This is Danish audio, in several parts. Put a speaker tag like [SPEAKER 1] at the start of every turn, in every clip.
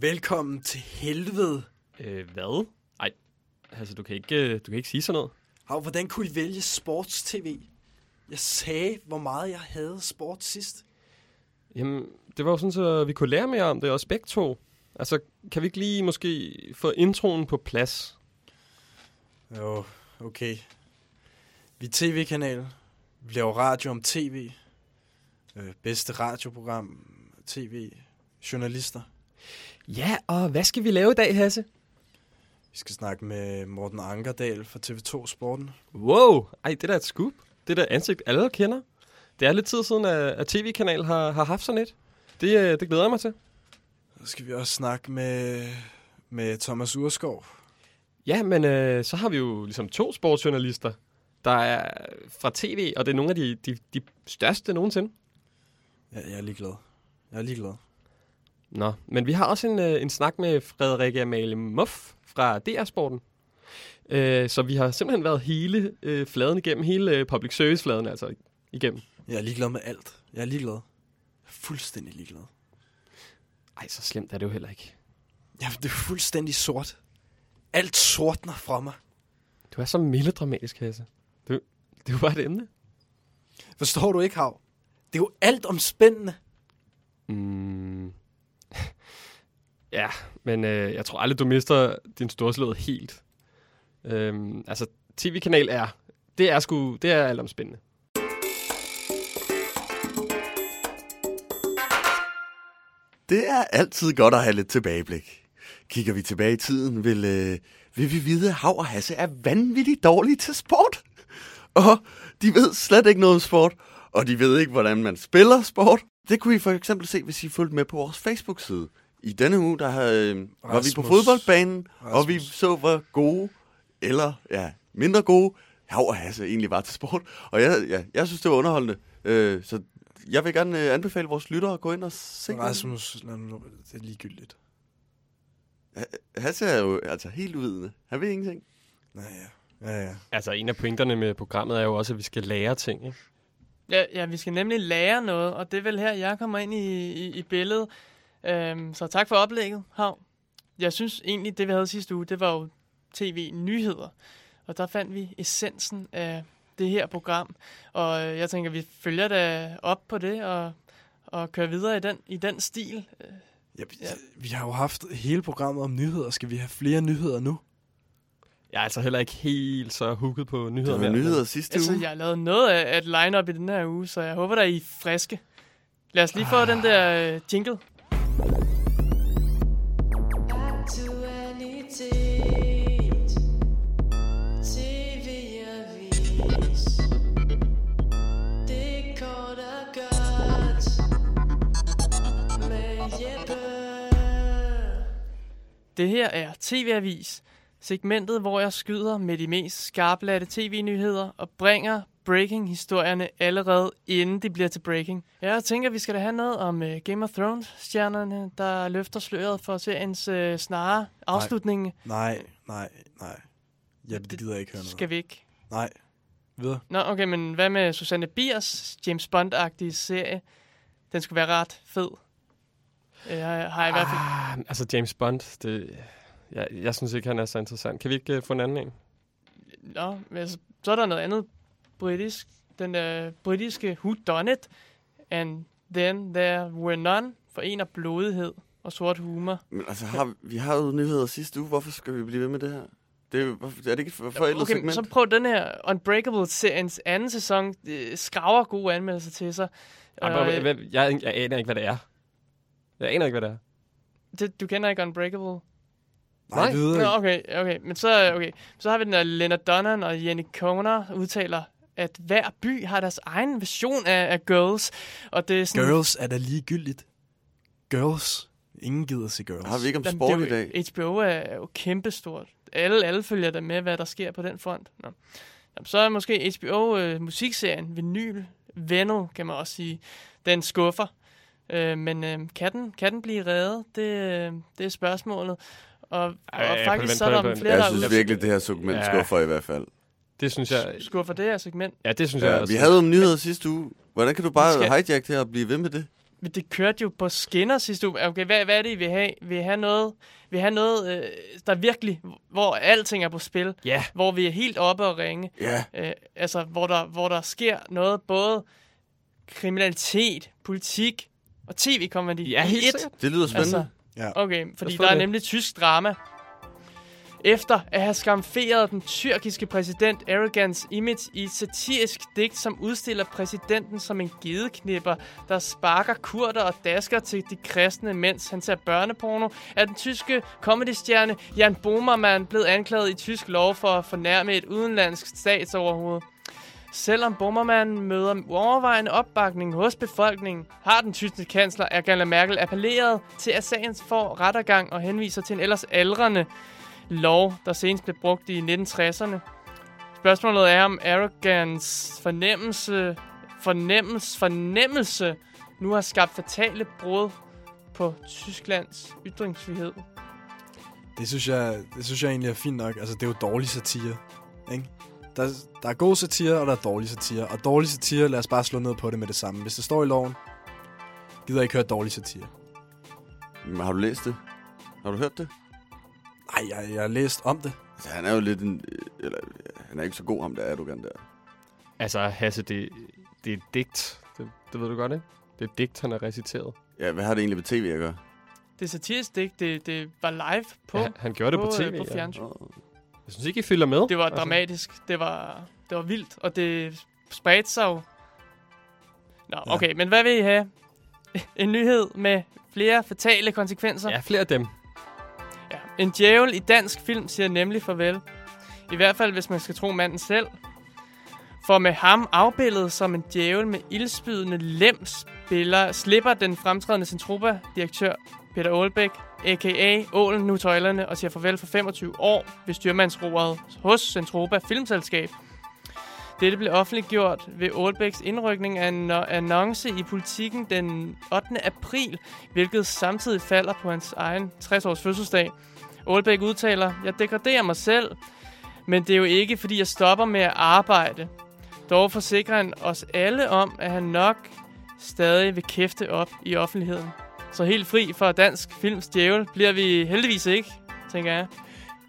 [SPEAKER 1] Velkommen til helvede.
[SPEAKER 2] Øh, hvad? Ej, altså, du kan ikke, øh, du kan ikke sige sådan noget.
[SPEAKER 1] Hav, hvordan kunne I vælge sports-tv? Jeg sagde, hvor meget jeg havde sport sidst.
[SPEAKER 2] Jamen, det var jo sådan, så vi kunne lære mere om det, også begge to. Altså, kan vi ikke lige måske få introen på plads?
[SPEAKER 1] Jo, okay. Vi er tv-kanal. Vi laver radio om tv. Øh, bedste radioprogram, tv, journalister.
[SPEAKER 2] Ja, og hvad skal vi lave i dag, Hasse?
[SPEAKER 1] Vi skal snakke med Morten Ankerdal fra TV2 Sporten.
[SPEAKER 2] Wow, ej, det er da et scoop. Det er da ansigt, alle kender. Det er lidt tid siden, at, at tv-kanal har, har haft sådan et. Det, øh, det glæder jeg mig til.
[SPEAKER 1] Så skal vi også snakke med, med Thomas Urskov.
[SPEAKER 2] Ja, men øh, så har vi jo ligesom to sportsjournalister, der er fra tv, og det er nogle af de, de, de største nogensinde.
[SPEAKER 1] Ja, jeg er ligeglad. Jeg er ligeglad.
[SPEAKER 2] Nå, men vi har også en, øh, en snak med Frederikke Amalie Muff fra DR-sporten. Øh, så vi har simpelthen været hele øh, fladen igennem, hele øh, public service-fladen altså igennem.
[SPEAKER 1] Jeg er ligeglad med alt. Jeg er ligeglad. Jeg er fuldstændig ligeglad.
[SPEAKER 2] Ej, så slemt er det jo heller ikke.
[SPEAKER 1] Ja, det er fuldstændig sort. Alt sortner fra mig.
[SPEAKER 2] Du er så melodramatisk, Hasse. Du, det er jo bare et emne.
[SPEAKER 1] Forstår du ikke, Hav? Det er jo alt omspændende.
[SPEAKER 2] Mm ja, men øh, jeg tror aldrig, du mister din storslåede helt. Øhm, altså, tv-kanal er, det er sgu, det er alt omspændende.
[SPEAKER 3] Det er altid godt at have lidt tilbageblik. Kigger vi tilbage i tiden, vil, øh, vil vi vide, at Hav og Hasse er vanvittigt dårlige til sport. Og de ved slet ikke noget om sport, og de ved ikke, hvordan man spiller sport. Det kunne I for eksempel se, hvis I fulgte med på vores Facebook-side. I denne uge, der havde, øh, var vi på
[SPEAKER 1] Rasmus.
[SPEAKER 3] fodboldbanen, og vi
[SPEAKER 1] Rasmus.
[SPEAKER 3] så, hvor gode, eller ja, mindre gode, Hav og Hasse egentlig var til sport. Og jeg, ja, jeg synes, det var underholdende. Øh, så jeg vil gerne øh, anbefale vores lyttere at gå ind og se.
[SPEAKER 1] Rasmus, lad nu- det er ligegyldigt.
[SPEAKER 3] Hasse er jo altså helt uvidende. Han ved ingenting.
[SPEAKER 1] Nej, ja. Ja, ja.
[SPEAKER 2] Altså, en af pointerne med programmet er jo også, at vi skal lære ting, ikke?
[SPEAKER 4] Ja, ja, vi skal nemlig lære noget, og det er vel her, jeg kommer ind i, i, i billedet. Øhm, så tak for oplægget, Hav. Jeg synes egentlig, det vi havde sidste uge, det var jo tv-nyheder. Og der fandt vi essensen af det her program. Og øh, jeg tænker, vi følger da op på det og, og kører videre i den, i den stil.
[SPEAKER 1] Ja, vi,
[SPEAKER 4] Ja.
[SPEAKER 1] vi har jo haft hele programmet om nyheder. Skal vi have flere nyheder nu?
[SPEAKER 2] Jeg er altså heller ikke helt så hooket på nyheder
[SPEAKER 3] Der var
[SPEAKER 2] mere.
[SPEAKER 3] nyheder sidste
[SPEAKER 4] Altså,
[SPEAKER 3] uge.
[SPEAKER 4] jeg har lavet noget af et line-up i den her uge, så jeg håber, der er I er friske. Lad os lige få den der øh, jingle.
[SPEAKER 5] TV-avis Det
[SPEAKER 4] Det her er TV-avis, segmentet, hvor jeg skyder med de mest skarplatte tv-nyheder og bringer breaking-historierne allerede inden de bliver til breaking. Jeg tænker, vi skal da have noget om uh, Game of Thrones-stjernerne, der løfter sløret for seriens uh, snare afslutning.
[SPEAKER 1] Nej, nej, nej. Ja, det gider jeg ikke høre noget.
[SPEAKER 4] Skal vi ikke?
[SPEAKER 1] Nej. Videre.
[SPEAKER 4] Nå, okay, men hvad med Susanne Biers James Bond-agtige serie? Den skulle være ret fed. Jeg har i hvert fald...
[SPEAKER 2] Ah, altså, James Bond, det, jeg, jeg synes ikke, han er så interessant. Kan vi ikke uh, få en anden en?
[SPEAKER 4] Nå, men altså, så er der noget andet britisk. Den der britiske Who Done It, and Then There Were None, for en af blodighed og sort humor.
[SPEAKER 3] Men altså, har, vi har jo nyheder sidste uge. Hvorfor skal vi blive ved med det her? Det er, er det ikke for- forældet
[SPEAKER 4] Okay, men
[SPEAKER 3] segment?
[SPEAKER 4] så prøv den her Unbreakable-seriens anden sæson. Det skraver gode anmeldelser til sig.
[SPEAKER 2] Ej,
[SPEAKER 4] Og, øh,
[SPEAKER 2] hvad, jeg, jeg aner ikke, hvad det er. Jeg aner ikke, hvad det er.
[SPEAKER 4] det, du kender ikke Unbreakable?
[SPEAKER 1] Nej,
[SPEAKER 2] Nej.
[SPEAKER 4] Nå, okay, okay. Men så, okay. så har vi den der Leonard Donnan og Jenny Koner udtaler, at hver by har deres egen version af, af Girls. Og det er sådan,
[SPEAKER 1] Girls er da ligegyldigt. Girls. Ingen gider se girls.
[SPEAKER 3] Har vi ikke om
[SPEAKER 4] Jamen,
[SPEAKER 3] sport
[SPEAKER 4] det
[SPEAKER 3] i
[SPEAKER 4] er
[SPEAKER 3] dag?
[SPEAKER 4] jo, HBO er, er jo kæmpestort. Alle, alle følger der med, hvad der sker på den front. Nå. Jamen, så er måske HBO øh, musikserien Vinyl, Vennet, kan man også sige. Den skuffer. Øh, men øh, kan, den, kan den blive reddet? Det, øh, det er spørgsmålet. Og, og
[SPEAKER 2] Ej,
[SPEAKER 4] faktisk så er der flere,
[SPEAKER 3] Jeg synes virkelig, det her segment
[SPEAKER 2] Ja.
[SPEAKER 3] skuffer i hvert fald.
[SPEAKER 2] Det synes jeg...
[SPEAKER 4] skuffer det her segment.
[SPEAKER 2] Ja, det synes jeg
[SPEAKER 3] Ja,
[SPEAKER 2] også.
[SPEAKER 3] vi havde om nyheder sidste uge. Hvordan kan du bare
[SPEAKER 4] Skal-
[SPEAKER 3] hijack det her og blive ved med det?
[SPEAKER 4] det kørte jo på skinner sidste uge. Okay, hvad, hvad er det, I vil have? Vil I have noget, vil I have noget øh, der virkelig, hvor alting er på spil?
[SPEAKER 2] Ja.
[SPEAKER 4] Hvor vi er helt oppe og ringe?
[SPEAKER 3] Ja,
[SPEAKER 4] Øh, altså, hvor der, hvor der sker noget, både kriminalitet, politik og tv-komedi
[SPEAKER 2] Ja,
[SPEAKER 4] i
[SPEAKER 2] helt
[SPEAKER 4] ét.
[SPEAKER 2] sikkert.
[SPEAKER 3] det lyder spændende.
[SPEAKER 4] Altså,
[SPEAKER 1] Ja.
[SPEAKER 4] Okay, fordi der er
[SPEAKER 2] det.
[SPEAKER 4] nemlig tysk drama. Efter at have skamferet den tyrkiske præsident Erdogans image i et satirisk digt, som udstiller præsidenten som en gedeknipper, der sparker kurder og dasker til de kristne, mens han ser børneporno, er den tyske comedystjerne Jan Bomermann blevet anklaget i tysk lov for at fornærme et udenlandsk statsoverhoved. Selvom Bommermann møder overvejende opbakning hos befolkningen, har den tyske kansler Angela Merkel appelleret til, at sagen får rettergang og henviser til en ellers aldrende lov, der senest blev brugt i 1960'erne. Spørgsmålet er, om Erdogans fornemmelse, fornemmelse, fornemmelse nu har skabt fatale brud på Tysklands ytringsfrihed.
[SPEAKER 1] Det synes, jeg, det synes jeg egentlig er fint nok. Altså, det er jo dårlig satire. Ikke? Der, der er god satire, og der er dårlig satire. Og dårlig satire, lad os bare slå ned på det med det samme. Hvis det står i loven, gider jeg ikke høre dårlig satire.
[SPEAKER 3] Men Har du læst det? Har du hørt det?
[SPEAKER 1] Nej, jeg, jeg har læst om det.
[SPEAKER 3] Altså, han er jo lidt en... øh, Eller, han er ikke så god, ham der Erdogan der.
[SPEAKER 2] Altså, Hasse, det, det er et digt. Det, det ved du godt, ikke? Det er et digt, han har reciteret.
[SPEAKER 3] Ja, hvad har det egentlig med tv at gøre?
[SPEAKER 4] Det er satirisk digt, det, det var live på,
[SPEAKER 2] Ja, han gjorde det på,
[SPEAKER 4] på,
[SPEAKER 2] tv.
[SPEAKER 4] øh, på
[SPEAKER 2] ja.
[SPEAKER 4] fjernsyn.
[SPEAKER 2] Jeg synes ikke, I følger med.
[SPEAKER 4] Det var
[SPEAKER 2] Altså,
[SPEAKER 4] dramatisk. Det var, det var vildt, og det spredte sig jo. Nå,
[SPEAKER 1] Ja.
[SPEAKER 4] okay, men hvad vil I have? En nyhed med flere fatale konsekvenser?
[SPEAKER 2] Ja, flere af dem.
[SPEAKER 4] En djævel i dansk film siger nemlig farvel. I hvert fald, hvis man skal tro manden selv. For med ham afbildet som en djævel med ildspydende lem spiller, slipper den fremtrædende Centropa-direktør Peter Aalbæk, a.k.a. Ålen nu tøjlerne, og siger farvel for 25 år ved styrmandsroret hos Centropa Filmselskab. Dette blev offentliggjort ved Aalbæks indrykning af en annonce i politikken den 8. april, hvilket samtidig falder på hans egen 60-års fødselsdag. Aalbæk udtaler, jeg degraderer mig selv, men det er jo ikke, fordi jeg stopper med at arbejde. Dog forsikrer han os alle om, at han nok stadig vil kæfte op i offentligheden. Så helt fri for dansk films djævel bliver vi heldigvis ikke, tænker jeg.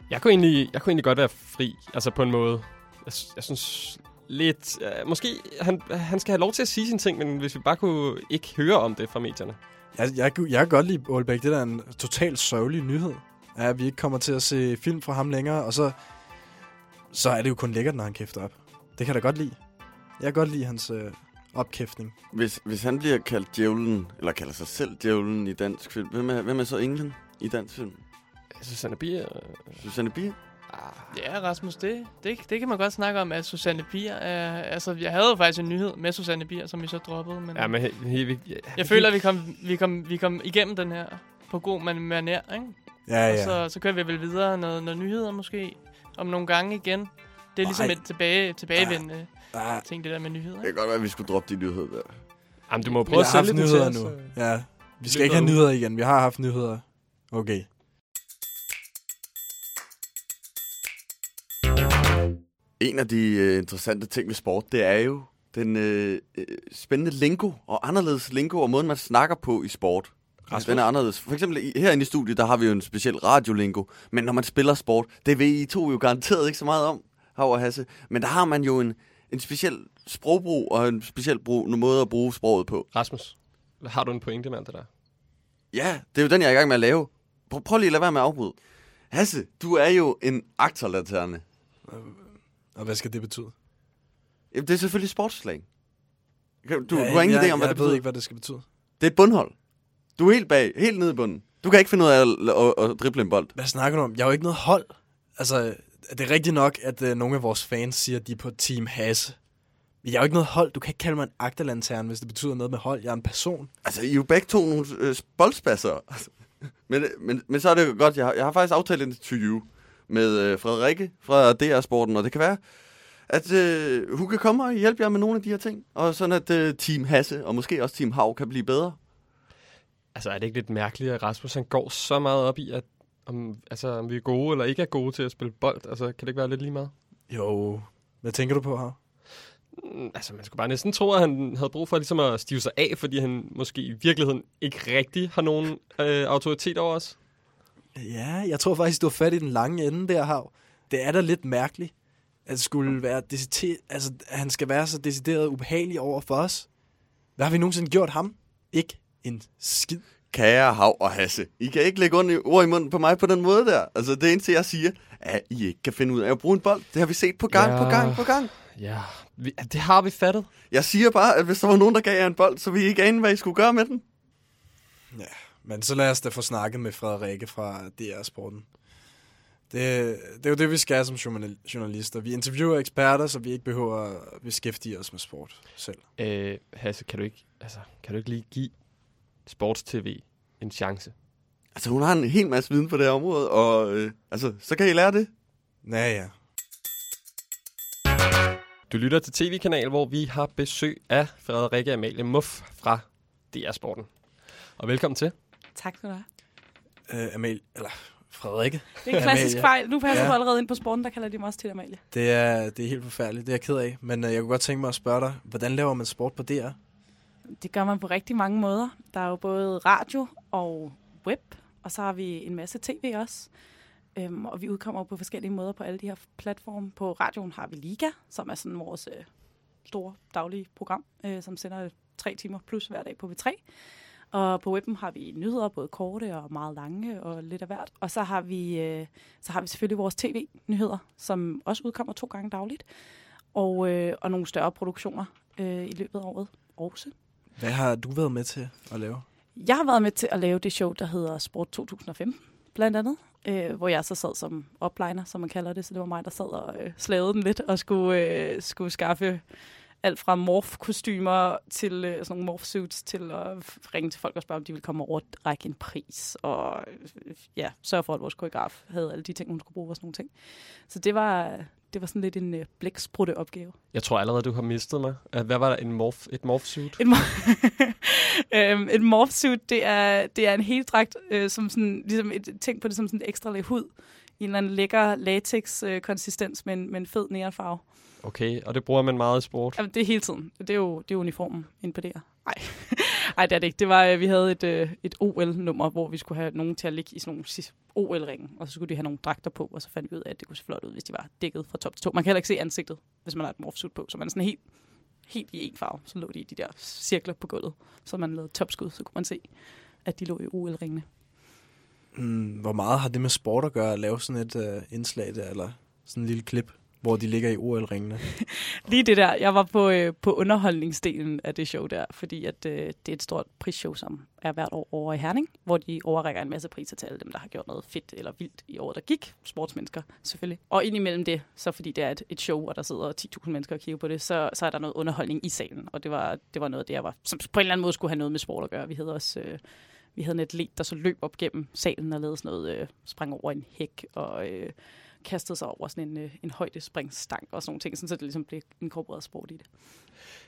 [SPEAKER 2] Jeg kunne, egentlig, jeg kunne egentlig godt være fri, altså på en måde. Jeg, jeg synes lidt... Uh, måske han, han skal have lov til at sige sine ting, men hvis vi bare kunne ikke høre om det fra medierne.
[SPEAKER 1] Jeg, jeg, jeg kan godt lide Aalbæk. Det der er en totalt sørgelig nyhed. Er, at vi ikke kommer til at se film fra ham længere, og så, så er det jo kun lækkert, når han kæfter op. Det kan jeg da godt lide. Jeg kan godt lide hans øh, opkæftning.
[SPEAKER 3] Hvis, hvis han bliver kaldt djævlen, eller kalder sig selv djævlen i dansk film, hvem er, hvem er så englen i dansk film?
[SPEAKER 2] Susanne Bier...
[SPEAKER 3] Susanne Bier?
[SPEAKER 4] Ja, Rasmus, det, det, det kan man godt snakke om, at Susanne Bier er... Altså, jeg havde jo faktisk en nyhed med Susanne Bier, som vi så droppede, men...
[SPEAKER 2] Ja, men he, he, he, ja,
[SPEAKER 4] Jeg føler, at vi kom, vi kom, vi kom igennem den her på god man manér, ikke?
[SPEAKER 1] Ja,
[SPEAKER 4] Og
[SPEAKER 1] ja.
[SPEAKER 4] så, så kører vi vel videre noget, noget nyheder måske om nogle gange igen. Det er ligesom
[SPEAKER 1] Ej.
[SPEAKER 4] et tilbage, tilbagevendende
[SPEAKER 1] Ah,
[SPEAKER 4] ting, det der med nyheder.
[SPEAKER 3] Det
[SPEAKER 4] Ikke?
[SPEAKER 3] kan godt være, at vi skulle droppe de nyheder der.
[SPEAKER 2] Jamen, du må
[SPEAKER 1] vi
[SPEAKER 2] prøve at sælge
[SPEAKER 1] nyheder nu.
[SPEAKER 2] øh.
[SPEAKER 1] Ja, vi skal ikke have nyheder igen. Vi har haft nyheder. Okay.
[SPEAKER 3] En af de øh, interessante ting ved sport, det er jo den øh, øh, spændende lingo og anderledes lingo og måden, man snakker på i sport.
[SPEAKER 2] Rasmus?
[SPEAKER 3] Den er anderledes. For eksempel herinde i studiet, der har vi jo en speciel radiolingo. Men når man spiller sport, det ved I to jo garanteret ikke så meget om, Hav og Hasse. Men der har man jo en, en speciel sprogbrug og en speciel brug, en måde at bruge sproget på.
[SPEAKER 2] Rasmus, har du en pointe med alt det der?
[SPEAKER 3] Ja, det er jo den, jeg er i gang med at lave. Prøv, prøv lige at lade være med at afbryde. Hasse, du er jo en aktorlaterne.
[SPEAKER 1] Og hvad skal det betyde?
[SPEAKER 3] Jamen, det er selvfølgelig sportsslang. Du,
[SPEAKER 1] ja,
[SPEAKER 3] du har ingen
[SPEAKER 1] jeg,
[SPEAKER 3] idé om, hvad
[SPEAKER 1] jeg
[SPEAKER 3] det
[SPEAKER 1] ved
[SPEAKER 3] betyder.
[SPEAKER 1] ikke, hvad det skal betyde.
[SPEAKER 3] Det er et bundhold. Du er helt bag, helt nede i bunden. Du kan ikke finde ud af at, at, at drible en bold.
[SPEAKER 1] Hvad snakker du om? Jeg er jo ikke noget hold. Altså, det er rigtigt nok, at uh, nogle af vores fans siger, at de er på Team Hasse. Men jeg er jo ikke noget hold. Du kan ikke kalde mig en agterlanterne, hvis det betyder noget med hold. Jeg er en person.
[SPEAKER 3] Altså, I er jo begge to nogle øh, boldspasser. men, men, men så er det jo godt, jeg har, jeg har faktisk aftalt en interview med øh, Frederikke fra DR Sporten, og det kan være, at øh, hun kan komme og hjælpe jer med nogle af de her ting, og sådan at øh, Team Hasse, og måske også Team Hav, kan blive bedre.
[SPEAKER 2] Altså, er det ikke lidt mærkeligt, at Rasmus han går så meget op i, at om, altså, om vi er gode eller ikke er gode til at spille bold? Altså, kan det ikke være lidt lige meget?
[SPEAKER 1] Jo. Hvad tænker du på her?
[SPEAKER 2] Mm, Altså, man skulle bare næsten tro, at han havde brug for ligesom at stive sig af, fordi han måske i virkeligheden ikke rigtig har nogen øh, autoritet over os.
[SPEAKER 1] Ja, jeg tror faktisk, du har fat i den lange ende der, Hav. Det er da lidt mærkeligt, at skulle være decideret, altså, at han skal være så decideret ubehagelig over for os. Hvad har vi nogensinde gjort ham? Ikke en skid.
[SPEAKER 3] Kære Hav og Hasse, I kan ikke lægge ord i- munden på mig på den måde der. Altså, det eneste, jeg siger, er, at I ikke kan finde ud af at bruge en bold. Det har vi set på gang,
[SPEAKER 2] Ja.
[SPEAKER 3] på gang, på gang.
[SPEAKER 2] Ja, vi, det har vi fattet.
[SPEAKER 3] Jeg siger bare, at hvis der var nogen, der gav jer en bold, så ville I ikke ane, hvad I skulle gøre med den.
[SPEAKER 1] Men så lad os da få snakket med Frederikke fra DR Sporten. Det, det er jo det, vi skal som journal- journalister. Vi interviewer eksperter, så vi ikke behøver at beskæftige os med sport selv.
[SPEAKER 2] Øh, Hasse, kan du ikke, altså, kan du ikke lige give Sports-TV en chance?
[SPEAKER 3] Altså, hun har en hel masse viden på det her område, og øh, altså, så kan I lære det.
[SPEAKER 1] Ja, ja.
[SPEAKER 2] Du lytter til TV-kanal, hvor vi har besøg af Frederikke Amalie Muff fra DR Sporten. Og velkommen til.
[SPEAKER 6] Tak skal du have.
[SPEAKER 1] Øh, Amal, eller Frederikke.
[SPEAKER 6] Det er en klassisk
[SPEAKER 1] Amalie.
[SPEAKER 6] fejl. Nu passer
[SPEAKER 1] ja.
[SPEAKER 6] du allerede ind på sporten, der kalder de mig også til Amalie.
[SPEAKER 1] Det er, det er helt forfærdeligt. Det er jeg ked af. Men øh, jeg kunne godt tænke mig at spørge dig, hvordan laver man sport på DR?
[SPEAKER 6] Det gør man på rigtig mange måder. Der er jo både radio og web, og så har vi en masse tv også. Øhm, og vi udkommer på forskellige måder på alle de her platforme. På radioen har vi Liga, som er sådan vores øh, store daglige program, øh, som sender tre timer plus hver dag på V3. Og på webben har vi nyheder, både korte og meget lange og lidt af hvert. Og så har vi, øh, så har vi selvfølgelig vores tv-nyheder, som også udkommer to gange dagligt. Og, øh, og nogle større produktioner øh, i løbet af året også.
[SPEAKER 1] Hvad har du været med til at lave?
[SPEAKER 6] Jeg har været med til at lave det show, der hedder Sport 2015, blandt andet. Øh, hvor jeg så sad som upliner, som man kalder det. Så det var mig, der sad og øh, slavede den lidt og skulle, øh, skulle skaffe alt fra morph-kostymer til øh, sådan nogle morph-suits til at ringe til folk og spørge, om de ville komme over og række en pris. Og øh, ja, sørge for, at vores koreograf havde alle de ting, hun skulle bruge og sådan nogle ting. Så det var, det var sådan lidt en øh, blæksprutte opgave.
[SPEAKER 2] Jeg tror allerede, du har mistet mig. Øh, Hvad var der? En morph, et morph-suit?
[SPEAKER 6] Et, mor- øhm, et morphsuit, det er, det er en heldragt, øh, som sådan, ligesom et, tænk på det som sådan et ekstra lag hud. I en eller anden lækker latex-konsistens med, en, med en fed neonfarve.
[SPEAKER 2] Okay, og det bruger man meget i sport.
[SPEAKER 6] Jamen, det er hele tiden. Det er jo, det er uniformen inde på det her. Nej. Ej, det er det ikke. Det var, øh, vi havde et, øh, et OL-nummer, hvor vi skulle have nogen til at ligge i sådan nogle OL-ringe, og så skulle de have nogle dragter på, og så fandt vi ud af, at det kunne se flot ud, hvis de var dækket fra top til to. Man kan heller ikke se ansigtet, hvis man har et morphsuit på, så man er sådan helt, helt i en farve. Så lå de i de der cirkler på gulvet, så man lavede topskud, så kunne man se, at de lå i OL-ringene.
[SPEAKER 1] Mm, hvor meget har det med sport at gøre at lave sådan et øh, indslag der, eller sådan en lille klip, hvor de ligger i OL-ringene?
[SPEAKER 6] Lige det der, jeg var på, øh, på underholdningsdelen af det show der, fordi at, øh, det er et stort prisshow, som er hvert år over i Herning, hvor de overrækker en masse priser til alle dem, der har gjort noget fedt eller vildt i året, der gik. Sportsmennesker selvfølgelig. Og indimellem det, så fordi det er et, et show, og der sidder 10.000 mennesker og kigger på det, så, så er der noget underholdning i salen. Og det var, det var noget, det jeg var, som på en eller anden måde skulle have noget med sport at gøre. Vi havde også... Øh, vi havde en atlet, der så løb op gennem salen og lavede sådan noget, øh, sprang over en hæk og øh, kastede sig over sådan en, øh, en højdespringsstang og sådan nogle ting, sådan, så det ligesom blev inkorporeret sport i det.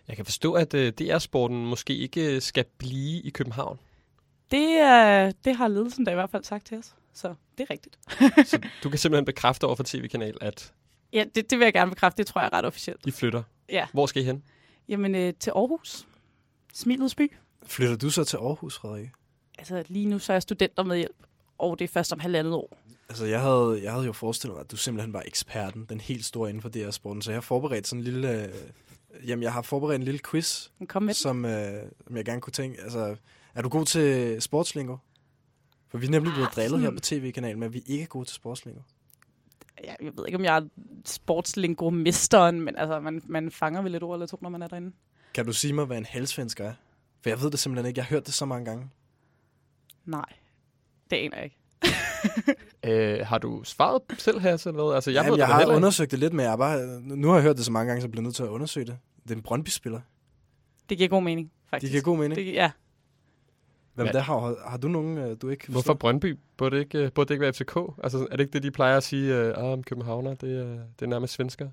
[SPEAKER 2] Jeg kan forstå, at øh, DR-sporten måske ikke øh, skal blive i København.
[SPEAKER 6] Det, øh, det har ledelsen da i hvert fald sagt til os, så det er rigtigt.
[SPEAKER 2] Så du kan simpelthen bekræfte over for TV-kanal, at
[SPEAKER 6] Ja, det, det vil jeg gerne bekræfte, det tror jeg er ret officielt.
[SPEAKER 2] I flytter.
[SPEAKER 6] Ja.
[SPEAKER 2] Hvor skal I hen?
[SPEAKER 6] Jamen øh, til Aarhus, Smilets by.
[SPEAKER 1] Flytter du så til Aarhus, Frederik?
[SPEAKER 6] Altså lige nu så er jeg studenter med hjælp, og det er først om halvandet år.
[SPEAKER 1] Altså, jeg havde, jeg havde jo forestillet mig, at du simpelthen var eksperten, den helt store inden for DR-sporten. Så jeg har forberedt sådan en lille... Øh, jamen, jeg har forberedt en lille quiz,
[SPEAKER 6] kom med.
[SPEAKER 1] som, øh, som jeg gerne kunne tænke... Altså, er du god til sportslingo? For vi er nemlig blevet drillet her på tv-kanalen, men vi er ikke gode til sportslingo.
[SPEAKER 6] Ja, jeg ved ikke, om jeg er sportslingo-mesteren, men altså, man, man fanger vel et ord eller to, når man er derinde.
[SPEAKER 1] Kan du sige mig, hvad en halsvensker er? For jeg ved det simpelthen ikke. Jeg har hørt det så mange gange.
[SPEAKER 6] Nej, det aner jeg ikke.
[SPEAKER 2] Øh, har du svaret selv her til noget? Altså, jeg,
[SPEAKER 1] Jeg,
[SPEAKER 2] ved
[SPEAKER 1] Jamen, jeg
[SPEAKER 2] det
[SPEAKER 1] har
[SPEAKER 2] heller ikke.
[SPEAKER 1] undersøgt det lidt, men jeg bare, nu har jeg hørt det så mange gange, så jeg bliver nødt til at undersøge det. Det er en Brøndby-spiller.
[SPEAKER 6] Det giver god mening,
[SPEAKER 1] Det
[SPEAKER 6] faktisk.
[SPEAKER 1] giver god mening.
[SPEAKER 6] Det, ja,
[SPEAKER 1] Hvem
[SPEAKER 2] Ja.
[SPEAKER 1] der har, har du nogen, øh, du ikke
[SPEAKER 2] Hvorfor
[SPEAKER 1] forstår?
[SPEAKER 2] Brøndby? Burde det ikke, øh, burde det ikke være FCK? Altså, er det ikke det, de plejer at sige, øh, ah, om københavner, det, er, det er nærmest svensker?
[SPEAKER 1] Men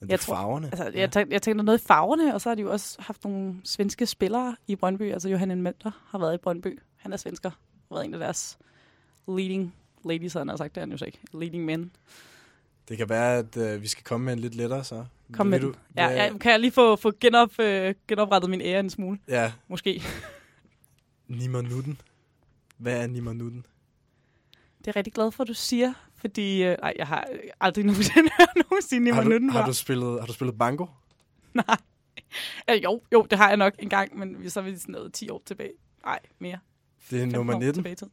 [SPEAKER 1] det
[SPEAKER 6] Jeg
[SPEAKER 1] er
[SPEAKER 6] tror-
[SPEAKER 1] farverne.
[SPEAKER 6] altså, jeg, tænkte, jeg tænkte noget i farverne, og så har de jo også haft nogle svenske spillere i Brøndby. Altså Johan Møller har været i Brøndby. Han er svensker. Har været en af deres leading ladies, havde han har sagt. Det er han jo så ikke. Leading men.
[SPEAKER 1] Det kan være, at øh, vi skal komme med en lidt lettere så.
[SPEAKER 6] Kom med den. Ja, ja, kan jeg lige få, få genop, øh, genoprettet min ære en smule?
[SPEAKER 1] Ja,
[SPEAKER 6] Måske.
[SPEAKER 1] Nimanutten. Hvad er Nimanutten?
[SPEAKER 6] Det er jeg rigtig glad for, at du siger, fordi øh, ej, jeg har aldrig nogensinde hørt nogen sige
[SPEAKER 1] Har
[SPEAKER 6] Nimmer
[SPEAKER 1] du, har, du spillet, har du spillet banko?
[SPEAKER 6] Nej. Øh, jo, jo, det har jeg nok en gang, men så er vi sådan noget 10 år tilbage. Nej, mere.
[SPEAKER 1] Det er
[SPEAKER 6] 15
[SPEAKER 1] nummer
[SPEAKER 6] år
[SPEAKER 1] 19.
[SPEAKER 6] Tilbage i tiden.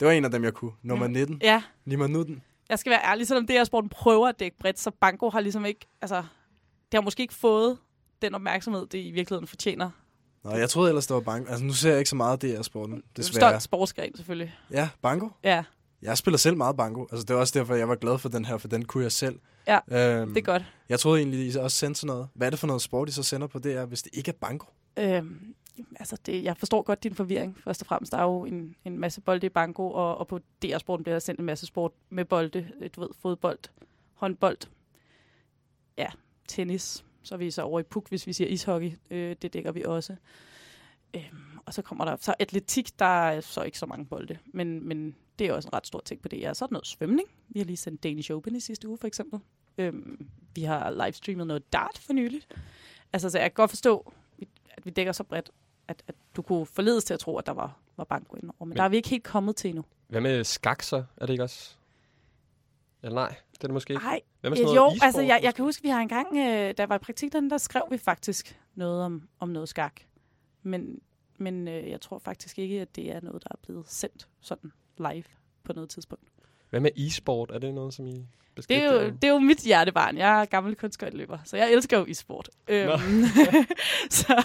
[SPEAKER 1] Det var en af dem, jeg kunne. Nummer
[SPEAKER 6] Ja.
[SPEAKER 1] 19.
[SPEAKER 6] Ja,
[SPEAKER 1] Nimanutten.
[SPEAKER 6] jeg skal være ærlig, selvom det her sporten prøver at dække bredt, så Banco har ligesom ikke, altså, det har måske ikke fået den opmærksomhed, det i virkeligheden fortjener.
[SPEAKER 1] Nå, jeg troede ellers, det var banko. Altså, nu ser jeg ikke så meget af DR-sporten,
[SPEAKER 6] Det er
[SPEAKER 1] desværre.
[SPEAKER 6] stolt sportsgren, selvfølgelig.
[SPEAKER 1] Ja, banko.
[SPEAKER 6] Ja,
[SPEAKER 1] Jeg spiller selv meget banko. Altså, det er også derfor, jeg var glad for den her, for den kunne jeg selv.
[SPEAKER 6] Ja,
[SPEAKER 1] øhm,
[SPEAKER 6] det er godt.
[SPEAKER 1] Jeg troede egentlig, I også sendte sådan noget. Hvad er det for noget sport, I så sender på DR, hvis det ikke er banko?
[SPEAKER 6] Øhm, altså, det, jeg forstår godt din forvirring, først og fremmest. Der er jo en, en masse bolde i banko, og, og på DR-sporten bliver der sendt en masse sport med bolde. Du ved, fodbold, håndbold, ja, tennis. Så er vi så over i puk, hvis vi siger ishockey. Øh, det dækker vi også. Øhm, og så kommer der så atletik, der er så ikke så mange bolde, men, men det er også en ret stor ting på det. Ja, Så er der noget svømning. Vi har lige sendt Danish Open i sidste uge, for eksempel. Øhm, vi har livestreamet noget dart for nyligt. Altså, så jeg kan godt forstå, at vi dækker så bredt, at, at du kunne forledes til at tro, at der var, var banko indover. Men, men der er vi ikke helt kommet til endnu.
[SPEAKER 2] Hvad med skak så? Er det ikke også? Eller nej, det er det måske ikke.
[SPEAKER 6] Nej,
[SPEAKER 2] Hvad med
[SPEAKER 6] Øh,
[SPEAKER 2] sådan
[SPEAKER 6] jo,
[SPEAKER 2] noget e-sport
[SPEAKER 6] altså jeg, jeg kan huske, vi har engang, øh, da jeg var i praktik, der, der skrev vi faktisk noget om, om noget skak. Men, men øh, jeg tror faktisk ikke, at det er noget, der er blevet sendt sådan live på noget tidspunkt.
[SPEAKER 2] Hvad med e-sport? Er det noget, som I
[SPEAKER 6] Det er, jo, det er jo mit hjertebarn. Jeg er gammel kunstskøjteløber, så jeg elsker jo e-sport. Øhm, så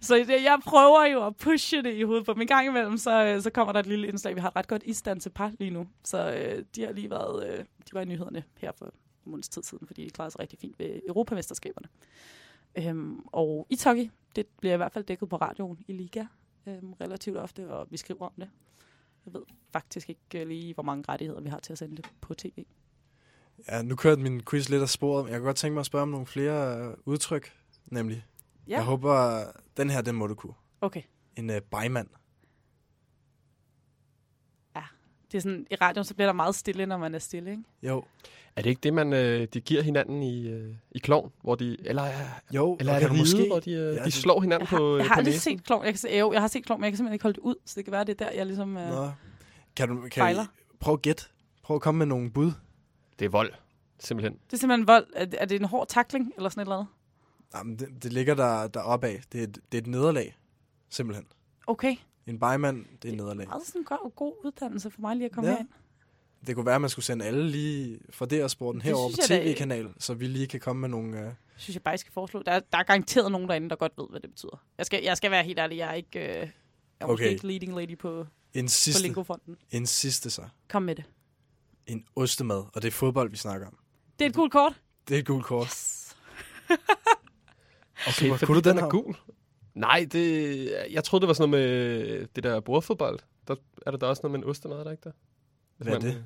[SPEAKER 6] så det, jeg prøver jo at pushe det i hovedet på min gang imellem, så, øh, så kommer der et lille indslag. Vi har et ret godt isdans til par lige nu, så øh, de har lige været øh, de var i nyhederne her for en måneds tid siden, fordi de klarede sig rigtig fint ved Europamesterskaberne. Øhm, og ishockey, det bliver i hvert fald dækket på radioen i Liga øhm, relativt ofte, og vi skriver om det. Jeg ved faktisk ikke øh, lige, hvor mange rettigheder vi har til at sende det på tv.
[SPEAKER 1] Ja, nu kørte min quiz lidt af sporet. Jeg kan godt tænke mig at spørge om nogle flere øh, udtryk, nemlig.
[SPEAKER 6] Ja.
[SPEAKER 1] Jeg håber, den her, den må du kunne.
[SPEAKER 6] Okay.
[SPEAKER 1] En uh, bejmand.
[SPEAKER 6] Det er sådan, i radioen, så bliver der meget stille, når man er stille, ikke?
[SPEAKER 1] Jo.
[SPEAKER 2] Er det ikke det, man øh, de giver hinanden i, øh, i klovn? Hvor de, eller, er-
[SPEAKER 1] Jo,
[SPEAKER 2] eller er det ride,
[SPEAKER 1] måske...
[SPEAKER 2] hvor de, øh,
[SPEAKER 1] Ja,
[SPEAKER 2] de
[SPEAKER 1] det-
[SPEAKER 2] slår hinanden
[SPEAKER 6] Jeg har,
[SPEAKER 2] på,
[SPEAKER 6] jeg
[SPEAKER 2] øh,
[SPEAKER 6] har
[SPEAKER 2] på
[SPEAKER 6] aldrig set klovn. Jeg, kan, se- jo, jeg har set klovn, men jeg kan simpelthen ikke holde det ud. Så det kan være, det er der, jeg ligesom... Øh,
[SPEAKER 1] Nå. Kan du kan
[SPEAKER 6] Fejler.
[SPEAKER 1] I, prøv at gætte. Prøv at komme med nogle bud.
[SPEAKER 2] Det er vold, simpelthen.
[SPEAKER 6] det er simpelthen vold. Er, er det en hård takling, eller sådan et eller andet?
[SPEAKER 1] Jamen, det, det ligger der, der opad. Det er, et, det er et nederlag. Simpelthen.
[SPEAKER 6] Okay.
[SPEAKER 1] En bejmand, det er et nederlag.
[SPEAKER 6] Meget sådan en god, god uddannelse for mig lige at komme
[SPEAKER 1] ja.
[SPEAKER 6] herind.
[SPEAKER 1] Det kunne være, at man skulle sende alle lige fra DR-sporten herover på tv-kanal, så vi lige kan komme med nogle... Uh,
[SPEAKER 6] synes jeg bare, jeg skal foreslå. Der er, der er garanteret nogen derinde, der godt ved, hvad det betyder. Jeg skal, jeg skal være helt ærlig. Jeg er ikke, øh, jeg er
[SPEAKER 1] Okay.
[SPEAKER 6] ikke leading lady på,
[SPEAKER 1] en
[SPEAKER 6] på
[SPEAKER 1] sidste,
[SPEAKER 6] Lingofonden.
[SPEAKER 1] en sidste så.
[SPEAKER 6] Kom med det.
[SPEAKER 1] En ostemad, og det er fodbold, vi snakker om.
[SPEAKER 6] Det er et coolt kort.
[SPEAKER 1] Det er et gult kort.
[SPEAKER 6] Yes.
[SPEAKER 2] Okay, fordi
[SPEAKER 1] Kunne du den
[SPEAKER 2] er
[SPEAKER 1] her?
[SPEAKER 2] gul. Nej, det, jeg troede, det var sådan noget med det der bordfodbold. Der er der da også noget med en ostemad, er der ikke der? Hvis
[SPEAKER 1] Hvad er
[SPEAKER 2] man,
[SPEAKER 1] det?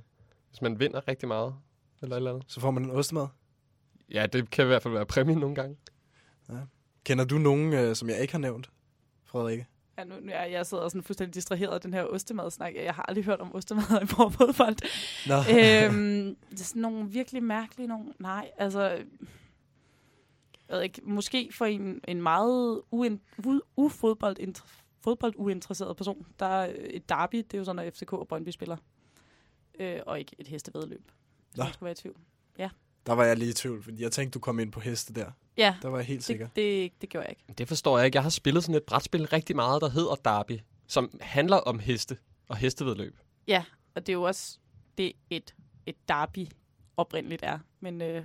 [SPEAKER 2] Hvis man vinder rigtig meget, eller eller andet.
[SPEAKER 1] Så får man en ostemad.
[SPEAKER 2] Ja, det kan i hvert fald være præmien nogle gange.
[SPEAKER 1] Kender du nogen, uh, som jeg ikke har nævnt, Frederikke?
[SPEAKER 6] Ja, nu, nu er jeg sidder sådan fuldstændig distraheret af den her ostemadsnak. Jeg har aldrig hørt om ostemad i fodbold.
[SPEAKER 1] Nå.
[SPEAKER 6] øhm, det er sådan nogle virkelig mærkelige nogle. Nej, altså... Jeg ved ikke, måske for en, en meget uen, u, ufodbold, fodbolduinteresseret person, der er et derby, det er jo sådan, når FCK og Brøndby spiller. Øh, og ikke et hestevedløb, hvis
[SPEAKER 1] Nå.
[SPEAKER 6] man skulle være i tvivl.
[SPEAKER 1] Der var jeg lige i tvivl, fordi jeg tænkte, du kom ind på heste der.
[SPEAKER 6] Ja,
[SPEAKER 1] Der var jeg helt sikker.
[SPEAKER 6] det, det, det gjorde jeg ikke.
[SPEAKER 2] Det forstår jeg ikke. Jeg har spillet sådan et brætspil rigtig meget, der hedder Derby, som handler om heste og hestevedløb.
[SPEAKER 6] Ja, og det er jo også det, et, et derby oprindeligt er. Men øh,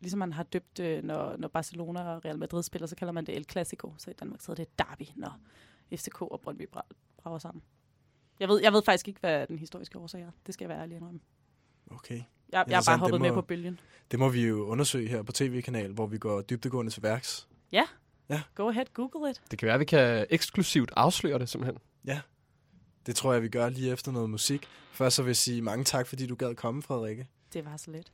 [SPEAKER 6] ligesom man har døbt, øh, når, når Barcelona og Real Madrid spiller, så kalder man det El Clasico. Så i Danmark så er det et derby, når FCK og Brøndby bra- brager sammen. Jeg ved, jeg ved faktisk ikke, hvad den historiske årsag er. Det skal jeg være ærlig indrømme.
[SPEAKER 1] Okay.
[SPEAKER 6] Jeg, jeg har bare
[SPEAKER 1] Interessant, det
[SPEAKER 6] hoppet med
[SPEAKER 1] må-
[SPEAKER 6] på bølgen.
[SPEAKER 1] Det må vi jo undersøge her på tv-kanal, hvor vi går dybdegående til værks.
[SPEAKER 6] Go ahead, google it.
[SPEAKER 2] Det kan være, at vi kan eksklusivt afsløre det simpelthen.
[SPEAKER 1] Det tror jeg, vi gør lige efter noget musik. Først så vil jeg sige mange tak, fordi du gad komme, Frederikke.
[SPEAKER 6] Det var så let.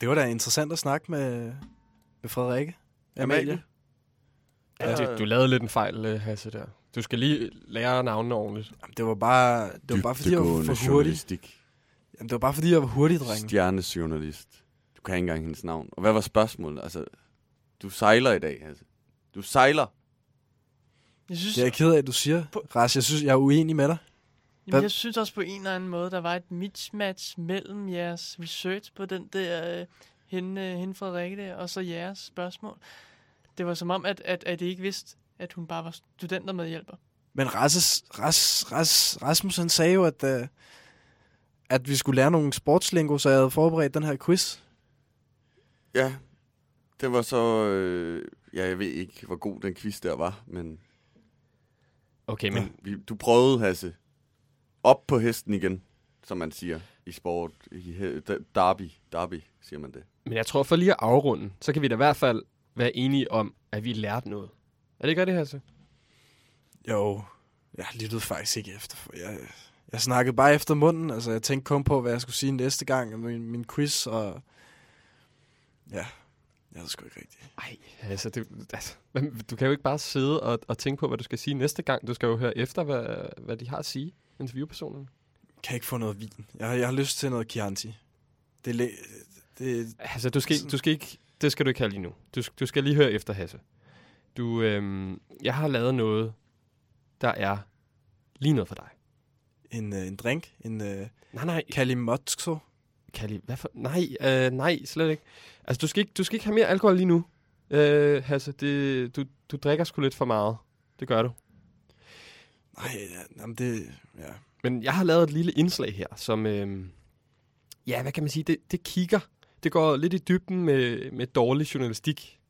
[SPEAKER 1] Det var da interessant at snakke med, med Frederikke. Amalie.
[SPEAKER 2] Ja, du, du lavede lidt en fejl, øh, Hasse, der. Du skal lige lære navnene ordentligt.
[SPEAKER 1] Jamen, det var bare, det var bare fordi, jeg var for hurtig. Jamen, det var bare fordi, jeg var hurtig, dreng.
[SPEAKER 3] Stjernejournalist. Du kan ikke engang hendes navn. Og hvad var spørgsmålet? Altså, du sejler i dag, altså. Du sejler.
[SPEAKER 4] Jeg synes,
[SPEAKER 1] Det er jeg ked af, at du siger. Ras, jeg synes, jeg er uenig med dig.
[SPEAKER 4] Jamen, jeg synes også på en eller anden måde, der var et mismatch mellem jeres research på den der øh, hende, øh, hende Frederikke der, og så jeres spørgsmål. Det var som om, at, at, at I ikke vidste, at hun bare var studenter med hjælper.
[SPEAKER 1] Men Rasses, Ras, Ras, Rasmus, han sagde jo, at, uh, at vi skulle lære nogle sportslingo, så jeg havde forberedt den her quiz.
[SPEAKER 3] Ja, det var så... Øh, ja, jeg ved ikke, hvor god den quiz der var, men,
[SPEAKER 2] Okay, men
[SPEAKER 3] vi, du prøvede, Hasse. Op på hesten igen, som man siger i sport. I derby, derby, siger man det.
[SPEAKER 2] Men jeg tror, for lige at afrunde, så kan vi da i hvert fald være enige om, at vi lærte noget. Er det ikke det så?
[SPEAKER 1] Jo, jeg lyttede faktisk ikke efter. Jeg, jeg snakkede bare efter munden. Altså, jeg tænkte kun på, hvad jeg skulle sige næste gang om min, min quiz, og... Ja, jeg ved sgu ikke rigtigt.
[SPEAKER 2] Ej, altså, det, altså, du kan jo ikke bare sidde og, og tænke på, hvad du skal sige næste gang. Du skal jo høre efter, hvad, hvad de har at sige, interviewpersonerne.
[SPEAKER 1] Kan jeg ikke få noget vin? Jeg, har- jeg har lyst til noget Chianti. Det, er læ- det,
[SPEAKER 2] Altså, du skal, du skal ikke, det skal du ikke have lige nu. Du, du skal lige høre efter, Hasse. Du, øhm, jeg har lavet noget, der er lige noget for dig.
[SPEAKER 1] en, øh, en drink, en uh,
[SPEAKER 2] Nej, nej,
[SPEAKER 1] Kalimotso.
[SPEAKER 2] Kali, hvad for? Nej, øh, nej, slet ikke. Altså, du skal ikke, du skal ikke have mere alkohol lige nu. Øh, Hasse, det, du, du drikker sgu lidt for meget. Det gør du.
[SPEAKER 1] Nej, ja, jamen det... Ja.
[SPEAKER 2] Men jeg har lavet et lille indslag her, som, øh, ja, hvad kan man sige, det, det kigger. Det går lidt i dybden med, med dårlig journalistik.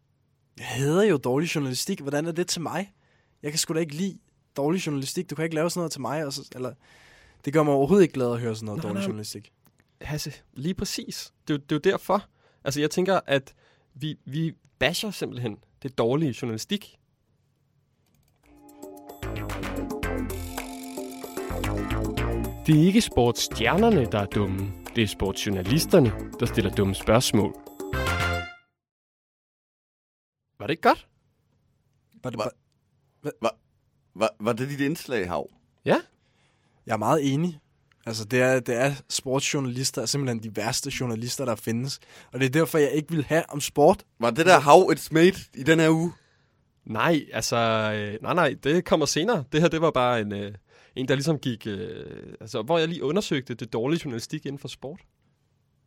[SPEAKER 1] Jeg hader jo dårlig journalistik. Hvordan er det til mig? Jeg kan sgu da ikke lide dårlig journalistik. Du kan ikke lave sådan noget til mig. Og så, eller, det gør mig overhovedet ikke glad at høre sådan noget
[SPEAKER 2] Nej,
[SPEAKER 1] dårlig
[SPEAKER 2] nej.
[SPEAKER 1] journalistik.
[SPEAKER 2] Hasse, lige præcis. Det, er det er jo derfor. Altså, jeg tænker, at vi, vi basher simpelthen det dårlige journalistik. Det er ikke sportsstjernerne, der er dumme. Det er sportsjournalisterne, der stiller dumme spørgsmål. Var det ikke godt?
[SPEAKER 1] Var det,
[SPEAKER 3] Hva?
[SPEAKER 1] bare-
[SPEAKER 3] Var, var det dit indslag, Hav?
[SPEAKER 1] jeg er meget enig. Altså, det er, det er sportsjournalister er simpelthen de værste journalister, der findes. Og det er derfor, jeg ikke vil have om sport.
[SPEAKER 3] Var det der Hav et mate i den her uge?
[SPEAKER 2] Nej, altså, øh, nej, nej, det kommer senere. Det her, det var bare en, øh, en der ligesom gik, øh, altså, hvor jeg lige undersøgte det dårlige journalistik inden for sport.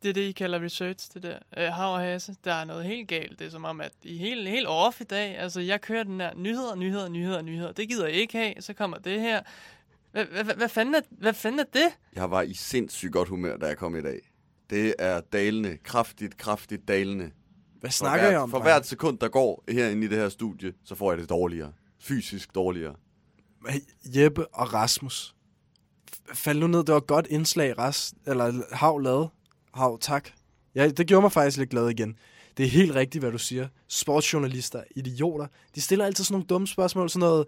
[SPEAKER 4] Det er det, I kalder research, det der. Øh, Hav og Hasse, der er noget helt galt. Det er som om, at I er helt, helt off i dag. Altså, jeg kører den her nyheder, nyheder, nyheder, nyheder. Det gider jeg ikke have. Så kommer det her. Hvad, hvad, hvad, hvad, fanden, er, hvad fanden er det?
[SPEAKER 3] Jeg var i sindssygt godt humør, da jeg kom i dag. Det er dalende, kraftigt, kraftigt dalende.
[SPEAKER 1] Hvad snakker
[SPEAKER 3] hvert,
[SPEAKER 1] jeg om?
[SPEAKER 3] For hvert sekund, der går herinde i det her studie, så får jeg det dårligere. Fysisk dårligere.
[SPEAKER 1] Jeppe og Rasmus. Fald nu ned, det var et godt indslag, Ras, eller Hav lavede. Hav, tak. Ja, det gjorde mig faktisk lidt glad igen. Det er helt rigtigt, hvad du siger. Sportsjournalister, idioter, de stiller altid sådan nogle dumme spørgsmål, sådan noget,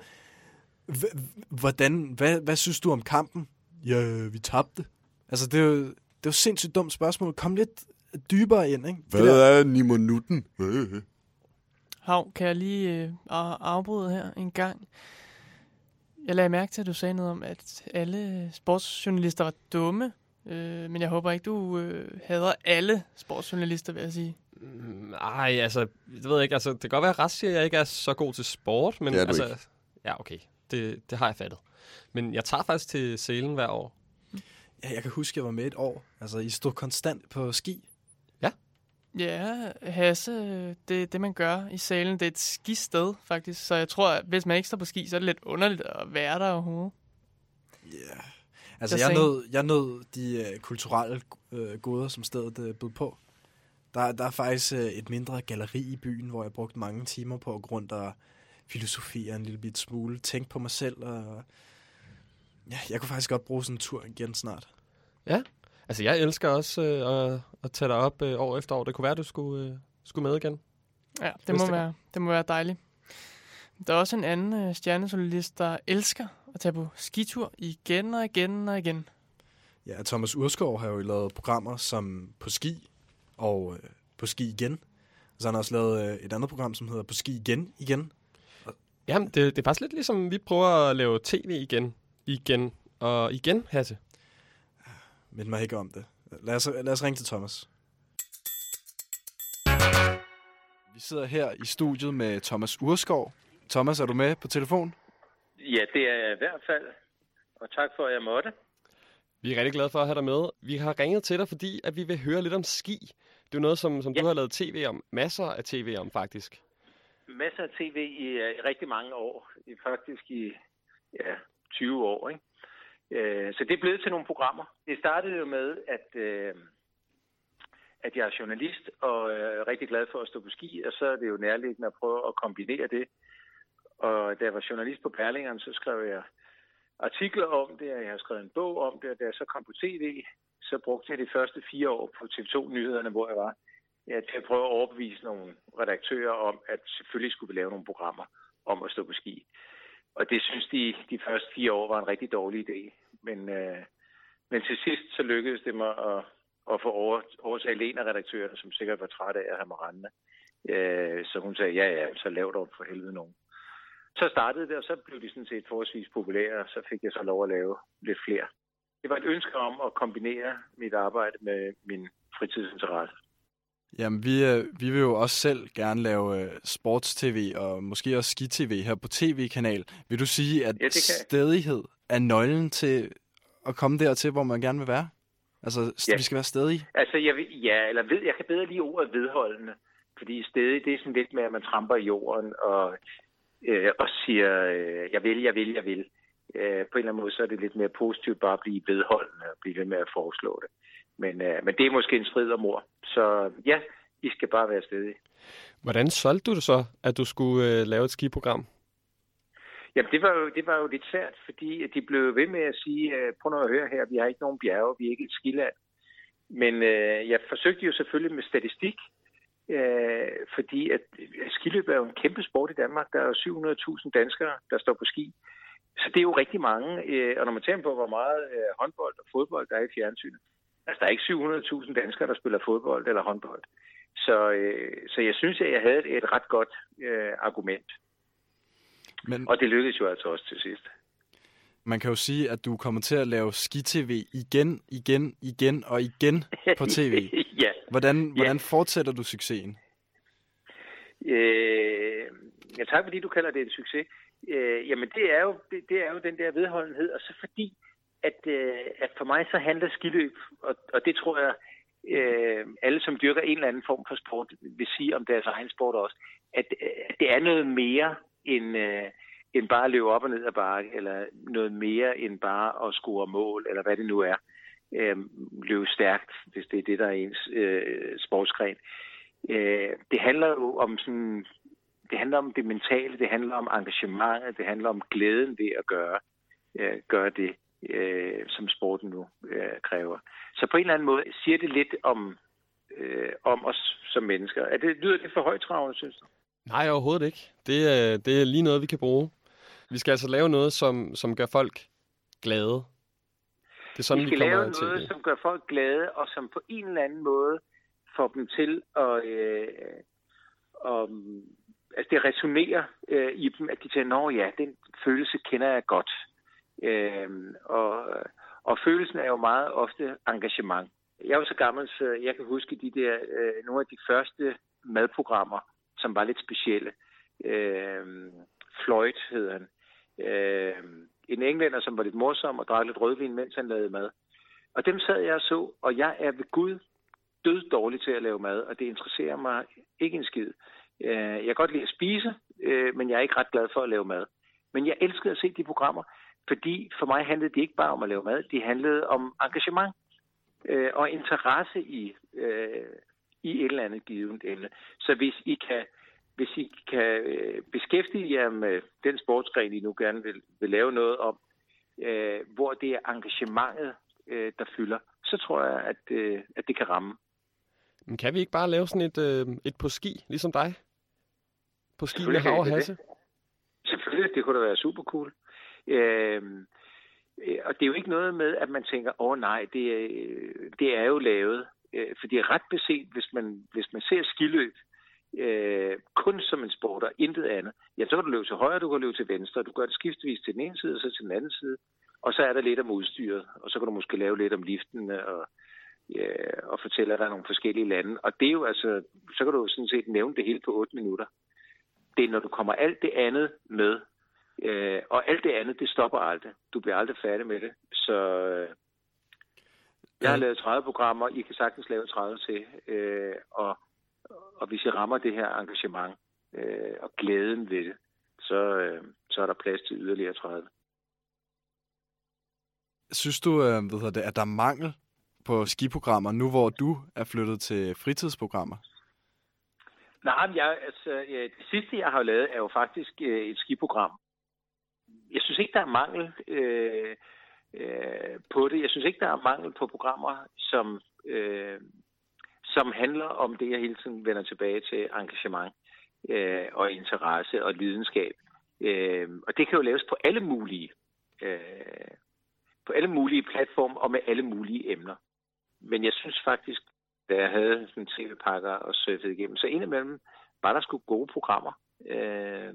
[SPEAKER 1] "Hv- hvordan, hvad, hvad synes du om kampen? Ja, vi tabte. Altså, det er jo, det er jo sindssygt dumt spørgsmål. Kom lidt dybere ind, ikke? Det der-
[SPEAKER 3] er Nimonutten?
[SPEAKER 4] Hav, kan jeg lige øh, af- afbryde her en gang? Jeg lagde mærke til, at du sagde noget om, at alle sportsjournalister var dumme. Øh, men jeg håber ikke, du øh, hader alle sportsjournalister, vil jeg sige.
[SPEAKER 2] Mm, Ej, altså, det ved jeg ikke. Altså, det kan godt være, at Ras siger, at jeg ikke er så god til sport, men
[SPEAKER 3] Det er du
[SPEAKER 2] altså,
[SPEAKER 3] ikke.
[SPEAKER 2] ja, okay. Det, det har jeg fattet. Men jeg tager faktisk til Selen hver år.
[SPEAKER 1] Ja, jeg kan huske, jeg var med et år. Altså, I stod konstant på ski.
[SPEAKER 4] Ja, Hasse, det det, man gør i salen. Det er et skisted, faktisk. Så jeg tror, at hvis man ikke står på ski, så er det lidt underligt at være der overhovedet.
[SPEAKER 1] Ja. Yeah. Altså,
[SPEAKER 4] Jeg
[SPEAKER 1] jeg nød, jeg nød de uh, kulturelle uh, goder, som stedet uh, bød på. Der, der er faktisk uh, et mindre galleri i byen, hvor jeg brugte mange timer på at gå rundt og filosofere en lille bit smule. Tænke på mig selv. Og... Ja, jeg kunne faktisk godt bruge sådan en tur igen snart.
[SPEAKER 2] Altså, jeg elsker også øh, at, at tage dig op øh, år efter år. Det kunne være, at du skulle, øh, skulle med igen.
[SPEAKER 4] Ja, det må,
[SPEAKER 2] gang.
[SPEAKER 4] være, det må være dejligt. Der er også en anden øh, stjernejournalist, der elsker at tage på skitur igen og igen og igen.
[SPEAKER 1] Ja, Thomas Urskov har jo lavet programmer som På Ski og uh, På Ski Igen. Og så har han også lavet uh, et andet program, som hedder På Ski Igen igen.
[SPEAKER 2] Jamen, det, det er faktisk lidt ligesom, vi prøver at lave tv igen, igen og igen, Hasse.
[SPEAKER 1] Mind mig ikke om det. Lad os, lad os ringe til Thomas. Vi sidder her i studiet med Thomas Urskov. Thomas, er du med på telefon?
[SPEAKER 7] Ja, det er jeg i hvert fald. Og tak for, at jeg måtte.
[SPEAKER 2] Vi er rigtig glade for at have dig med. Vi har ringet til dig, fordi at vi vil høre lidt om ski. Det er noget, som, som ja. du har lavet tv om. Masser af tv om, faktisk.
[SPEAKER 7] Masser af tv i, øh, i rigtig mange år. I, faktisk i ja, 20 år. Ikke? Øh, så det er blevet til nogle programmer. Det startede jo med, at, øh, at jeg er journalist og øh, er rigtig glad for at stå på ski. Og så er det jo nærliggende at prøve at kombinere det. Og da jeg var journalist på Perlingeren, så skrev jeg artikler om det, og jeg har skrevet en bog om det, og da jeg så kom på tv, så brugte jeg de første fire år på TV2-nyhederne, hvor jeg var, ja, til at prøve at overbevise nogle redaktører om, at selvfølgelig skulle vi lave nogle programmer om at stå på ski. Og det synes de, de første fire år var en rigtig dårlig idé. Men, øh, men til sidst så lykkedes det mig at, at få over, overtalt en af redaktørerne, som sikkert var træt af at have mig rendende. Øh, så hun sagde, ja ja, så lav dog for helvede nogen. Så startede det, og så blev de sådan set forholdsvis populære, og så fik jeg så lov at lave lidt flere. Det var et ønske om at kombinere mit arbejde med min fritidsinteresse.
[SPEAKER 1] Jamen, vi, øh, vi vil jo også selv gerne lave øh, sports-tv og måske også ski-tv her på tv-kanal. Vil du sige, at
[SPEAKER 7] Ja,
[SPEAKER 1] stedighed er nøglen til at komme dertil, hvor man gerne vil være? Altså,
[SPEAKER 7] Ja.
[SPEAKER 1] vi skal være stedige.
[SPEAKER 7] Altså, jeg, vil- ja, eller ved, jeg kan bedre lide ordet vedholdende, fordi stedet, det er sådan lidt med, at man tramper i jorden og, øh, og siger, øh, jeg vil, jeg vil, jeg vil. Øh, på en eller anden måde, så er det lidt mere positivt bare at blive vedholdende og blive ved med at foreslå det. Men, øh, men det er måske en strid om ord. Så ja, I skal bare være stedige.
[SPEAKER 2] Hvordan solgte du det så, at du skulle øh, lave et skiprogram?
[SPEAKER 7] Jamen, det var, jo, det var jo lidt svært, fordi de blev ved med at sige, øh, prøv nu at høre her, vi har ikke nogen bjerge, vi er ikke et skiland. Men øh, jeg forsøgte jo selvfølgelig med statistik, øh, fordi at øh, skiløb er jo en kæmpe sport i Danmark. Der er jo 700.000 danskere, der står på ski. Så det er jo rigtig mange. Øh, og når man tænker på, hvor meget øh, håndbold og fodbold der er i fjernsynet, altså der er ikke 700.000 danskere, der spiller fodbold eller håndbold. Så, øh, så jeg synes, at jeg havde et, et ret godt øh, argument.
[SPEAKER 1] Men
[SPEAKER 7] Og det lykkedes jo altså også til sidst.
[SPEAKER 1] man kan jo sige, at du kommer til at lave ski-tv igen, igen, igen og igen på tv.
[SPEAKER 7] ja.
[SPEAKER 1] Hvordan, hvordan fortsætter du succesen?
[SPEAKER 7] Øh, ja, tak fordi du kalder det en succes. Øh, jamen det er, jo, det, det er jo den der vedholdenhed, og så fordi, at, øh, at for mig så handler skiløb, og, og det tror jeg, øh, alle som dyrker en eller anden form for sport, vil sige om deres egen sport også, at, at det er noget mere end, øh, end bare at løbe op og ned ad bakke, eller noget mere end bare at score mål, eller hvad det nu er. Øh, løbe stærkt, hvis det er det, der er ens øh, sportsgren. Øh, det handler jo om sådan, det handler om det mentale, det handler om engagementet, det handler om glæden ved at gøre, øh, gøre det, øh, som sporten nu øh, kræver. Så på en eller anden måde siger det lidt om, øh, om os som mennesker. Er det, lyder det for højtravende, synes du?
[SPEAKER 2] Nej, overhovedet ikke. Det er, det er lige noget, vi kan bruge. Vi skal altså lave noget, som, som gør folk glade. Det er sådan,
[SPEAKER 7] vi
[SPEAKER 2] vi,
[SPEAKER 7] skal
[SPEAKER 2] kommer
[SPEAKER 7] lave
[SPEAKER 2] til
[SPEAKER 7] noget,
[SPEAKER 2] det.
[SPEAKER 7] som gør folk glade, og som på en eller anden måde får dem til at... Øh, om, altså det resonerer øh, i dem, at de tænker, nå ja, den følelse kender jeg godt. Øh, og, og følelsen er jo meget ofte engagement. Jeg er jo så gammel, så jeg kan huske de der, øh, nogle af de første madprogrammer, som var lidt specielle. Øh, Floyd hed han. Øh, en englænder, som var lidt morsom og drak lidt rødvin, mens han lavede mad. Og dem sad jeg og så, og jeg er ved Gud død dårlig til at lave mad, og det interesserer mig ikke en skid. Øh, Jeg kan godt lide at spise, øh, men jeg er ikke ret glad for at lave mad. Men jeg elskede at se de programmer, fordi for mig handlede det ikke bare om at lave mad, det handlede om engagement øh, og interesse i, øh, i et eller andet givet emne. Så hvis I kan, hvis I kan øh, beskæftige jer med den sportsgren, I nu gerne vil, vil lave noget om, øh, hvor det er engagementet, øh, der fylder, så tror jeg, at, øh, at det kan ramme.
[SPEAKER 2] Men kan vi ikke bare lave sådan et, øh, et på ski, ligesom dig? På ski med hav og hasse?
[SPEAKER 7] Selvfølgelig, det kunne da være super cool. Øhm, øh, og det er jo ikke noget med, at man tænker, åh oh, nej, det, er- det er jo lavet. Øh, for ret beset, hvis man, hvis man ser skiløb øh, kun som en sport og intet andet, ja, så kan du løbe til højre, du kan løbe til venstre, du gør det skiftvis til den ene side og så til den anden side, og så er der lidt om udstyret, og så kan du måske lave lidt om liftene og øh, og fortælle, at der er nogle forskellige lande. Og det er jo altså, så kan du sådan set nævne det hele på 8 minutter. Det er, når du kommer alt det andet med, øh, og alt det andet, det stopper aldrig. Du bliver aldrig færdig med det. Så øh, jeg har lavet 30 programmer, I kan sagtens lave 30 til, øh, og, og hvis I rammer det her engagement øh, og glæden ved det, så, øh, så er der plads til yderligere 30.
[SPEAKER 1] Synes du, øh, hedder det, at der er mangel på skiprogrammer, nu hvor du er flyttet til fritidsprogrammer?
[SPEAKER 7] Nej, men jeg, altså, det sidste, jeg har lavet, er jo faktisk øh, et skiprogram. Jeg synes ikke, der er mangel øh, øh, på det. Jeg synes ikke, der er mangel på programmer, som, øh, som handler om det, jeg hele tiden vender tilbage til, engagement øh, og interesse og lidenskab. Øh, og det kan jo laves på alle mulige, øh, på alle mulige platforme og med alle mulige emner. Men jeg synes faktisk, da jeg havde sådan tv-pakker og surfede igennem, så indimellem var der sgu gode programmer øh,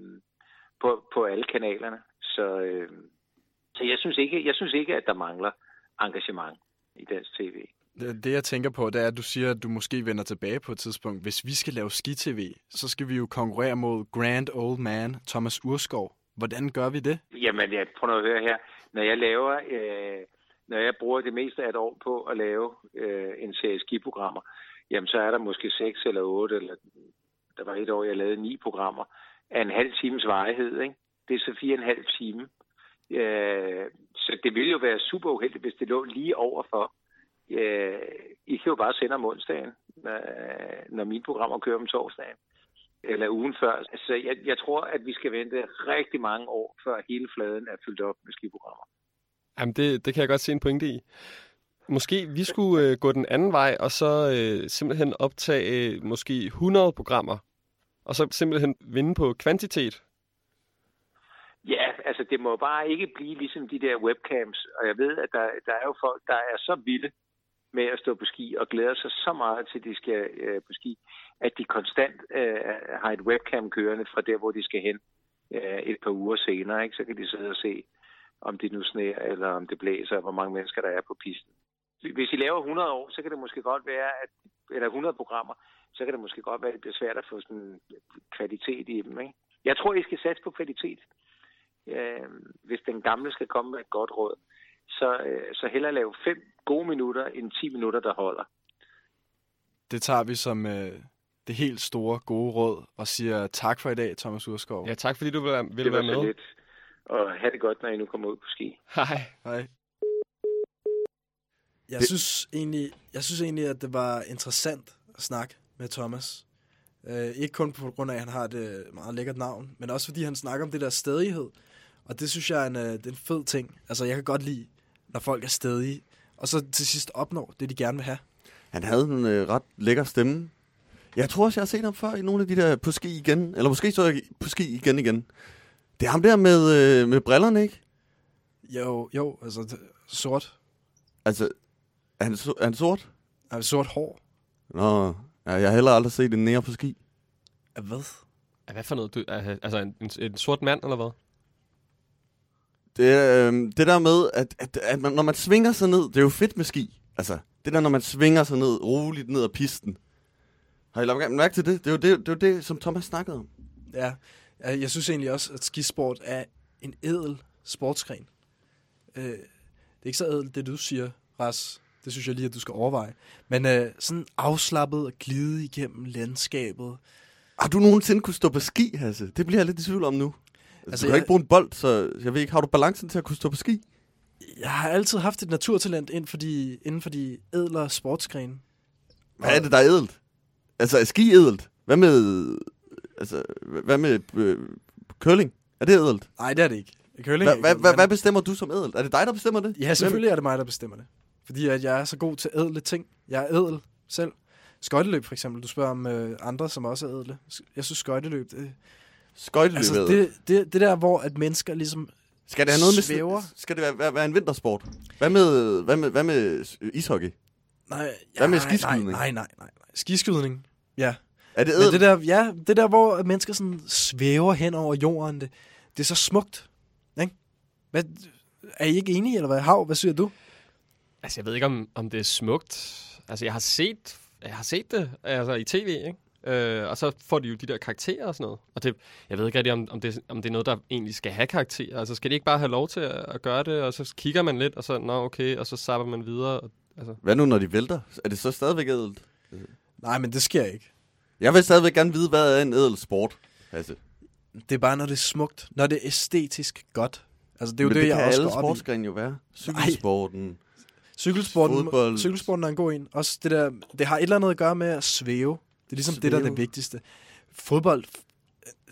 [SPEAKER 7] på, på alle kanalerne. Så, øh, så jeg, synes ikke, jeg synes ikke, at der mangler engagement i dansk tv.
[SPEAKER 1] Det, jeg tænker på, det er, at du siger, at du måske vender tilbage på et tidspunkt. Hvis vi skal lave ski-tv, så skal vi jo konkurrere mod Grand Old Man Thomas Urskov. Hvordan gør vi det?
[SPEAKER 7] Jamen, jeg prøver at høre her. Når jeg laver, øh, når jeg bruger det meste af et år på at lave øh, en serie skiprogrammer, jamen så er der måske seks eller otte, eller der var et år, jeg lavede ni programmer, af en halv times varighed, ikke? Det er så fire og en halv time. Øh, så det ville jo være super uheldigt, hvis det lå lige overfor. Øh, I kan jo bare sende om onsdagen, når, når mine programmer kører om torsdagen eller ugen før. Så jeg, jeg tror, at vi skal vente rigtig mange år, før hele fladen er fyldt op med skiprogrammer.
[SPEAKER 2] Jamen, det, det kan jeg godt se en pointe i. Måske vi skulle øh, gå den anden vej, og så øh, simpelthen optage øh, måske 100 programmer, og så simpelthen vinde på kvantitet.
[SPEAKER 7] Ja, altså det må bare ikke blive ligesom de der webcams. Og jeg ved, at der, der er jo folk, der er så vilde med at stå på ski og glæder sig så meget til, at de skal øh, på ski, at de konstant øh, har et webcam kørende fra der, hvor de skal hen øh, et par uger senere. Ikke? Så kan de sidde og se, om det nu sneer, eller om det blæser, og hvor mange mennesker der er på pisten. Hvis I laver 100 år, så kan det måske godt være, at, eller 100 programmer, så kan det måske godt være, at det bliver svært at få sådan kvalitet i dem. Ikke? Jeg tror, I skal satse på kvalitet. Øh, hvis den gamle skal komme med et godt råd, så, øh, så hellere lave fem gode minutter end 10 minutter, der holder.
[SPEAKER 1] Det tager vi som øh, det helt store gode råd, og siger tak for i dag, Thomas Urskov.
[SPEAKER 2] Ja, tak fordi du vil, vil
[SPEAKER 7] det var
[SPEAKER 2] være med.
[SPEAKER 7] lidt. Og have det godt, når I nu kommer ud på ski.
[SPEAKER 2] Hej.
[SPEAKER 1] Hej. Jeg
[SPEAKER 3] Det-
[SPEAKER 1] synes, egentlig, jeg synes egentlig, at det var interessant at snakke med Thomas. Øh, ikke kun på grund af, at han har et øh, meget lækkert navn, men også fordi han snakker om det der stedighed. Og det synes jeg er en, øh, det er en fed ting. Altså, jeg kan godt lide, når folk er stedige, og så til sidst opnår det, de gerne vil have.
[SPEAKER 3] Han havde en øh, ret lækker stemme. Jeg tror også, jeg har set ham før i nogle af de der på ski igen. Eller måske så jeg på ski igen igen. Det er ham der med, øh, med brillerne, ikke?
[SPEAKER 1] Jo, jo, altså sort.
[SPEAKER 3] Altså, er han, so- er han sort?
[SPEAKER 1] Altså sort hår.
[SPEAKER 3] Nå, ja, jeg har heller aldrig set en nære på ski.
[SPEAKER 1] Er hvad?
[SPEAKER 2] Ja, Hvad for noget? Du, er- altså en, en, en sort mand, eller hvad?
[SPEAKER 3] Det, øh, det der med, at, at, at man, når man svinger sig ned, det er jo fedt med ski. Altså, det der, når man svinger sig ned, roligt ned ad pisten. Har I lagt mærke til det? Det er jo det, det, er jo det som Thomas snakkede om.
[SPEAKER 1] Ja, jeg jeg synes egentlig også, at skisport er en edel sportsgren. Øh, det er ikke så edelt, det du siger, Ras. Det synes jeg lige, at du skal overveje. Men øh, sådan afslappet og glide igennem landskabet.
[SPEAKER 3] Har du nogensinde kunne stå på ski, Hasse? Det bliver jeg lidt i tvivl om nu. Altså,
[SPEAKER 1] Altså,
[SPEAKER 3] du kan
[SPEAKER 1] jeg-
[SPEAKER 3] ikke bruge en bold, så jeg ved ikke, har du balancen til at kunne stå på ski?
[SPEAKER 1] Jeg har altid haft et naturtalent inden for de, inden for de edlere sportsgrene.
[SPEAKER 3] Hvad er det, der er edelt? Altså, er ski edelt? Hvad med, altså, hvad med øh, curling? Er det edelt?
[SPEAKER 1] Nej, det er det ikke. Curling er
[SPEAKER 3] Hvad,
[SPEAKER 1] ikke
[SPEAKER 3] hvad, bestemmer du som edelt? Er det dig, der bestemmer det?
[SPEAKER 1] Ja, selvfølgelig er det mig, der bestemmer det. Fordi at jeg er så god til ædle ting. Jeg er ædel selv. Skøjteløb for eksempel. Du spørger om øh, andre, som også er ædle. Jeg synes skøjteløb, det,
[SPEAKER 3] Skøjteløb
[SPEAKER 1] altså, det, det, det der, hvor at mennesker ligesom...
[SPEAKER 3] Skal det have noget med
[SPEAKER 1] svæver.
[SPEAKER 3] Skal det være, være, være en vintersport? Hvad med, hvad med, hvad med ishockey?
[SPEAKER 1] Nej,
[SPEAKER 3] Hvad med
[SPEAKER 1] nej,
[SPEAKER 3] skiskydning?
[SPEAKER 1] Nej, nej, nej, nej. Skiskydning, ja.
[SPEAKER 3] Er det
[SPEAKER 1] Men det der, ja, det der, hvor at mennesker sådan svæver hen over jorden, det, det er så smukt. Ikke? Hvad, er I ikke enige, eller hvad? Hav, hvad siger du?
[SPEAKER 2] Altså, jeg ved ikke, om, om det er smukt. Altså, jeg har set, jeg har set det altså, i tv, ikke? Øh, og så får de jo de der karakterer og sådan noget. Og det, jeg ved ikke rigtig, om, om, det, om det er noget, der egentlig skal have karakterer. Altså, skal de ikke bare have lov til at, at gøre det, og så kigger man lidt, og så, nå, okay, og så sapper man videre. Og, altså,
[SPEAKER 3] Hvad nu, når de vælter? Er det så stadigvæk ædelt?
[SPEAKER 1] Nej, men det sker ikke.
[SPEAKER 3] Jeg vil stadigvæk gerne vide, hvad er en ædel sport, Hasse.
[SPEAKER 1] Det er bare, når det er smukt. Når det er æstetisk godt. Altså, det er jo
[SPEAKER 3] Men
[SPEAKER 1] det,
[SPEAKER 3] det
[SPEAKER 1] jeg også
[SPEAKER 3] alle sportsgrene jo være. Cykelsporten.
[SPEAKER 1] Cykelsporten,
[SPEAKER 3] Fodbold.
[SPEAKER 1] cykelsporten er en god en. Også det der, det har et eller andet at gøre med at svæve. Det er ligesom svæve. det, der er det vigtigste. Fodbold,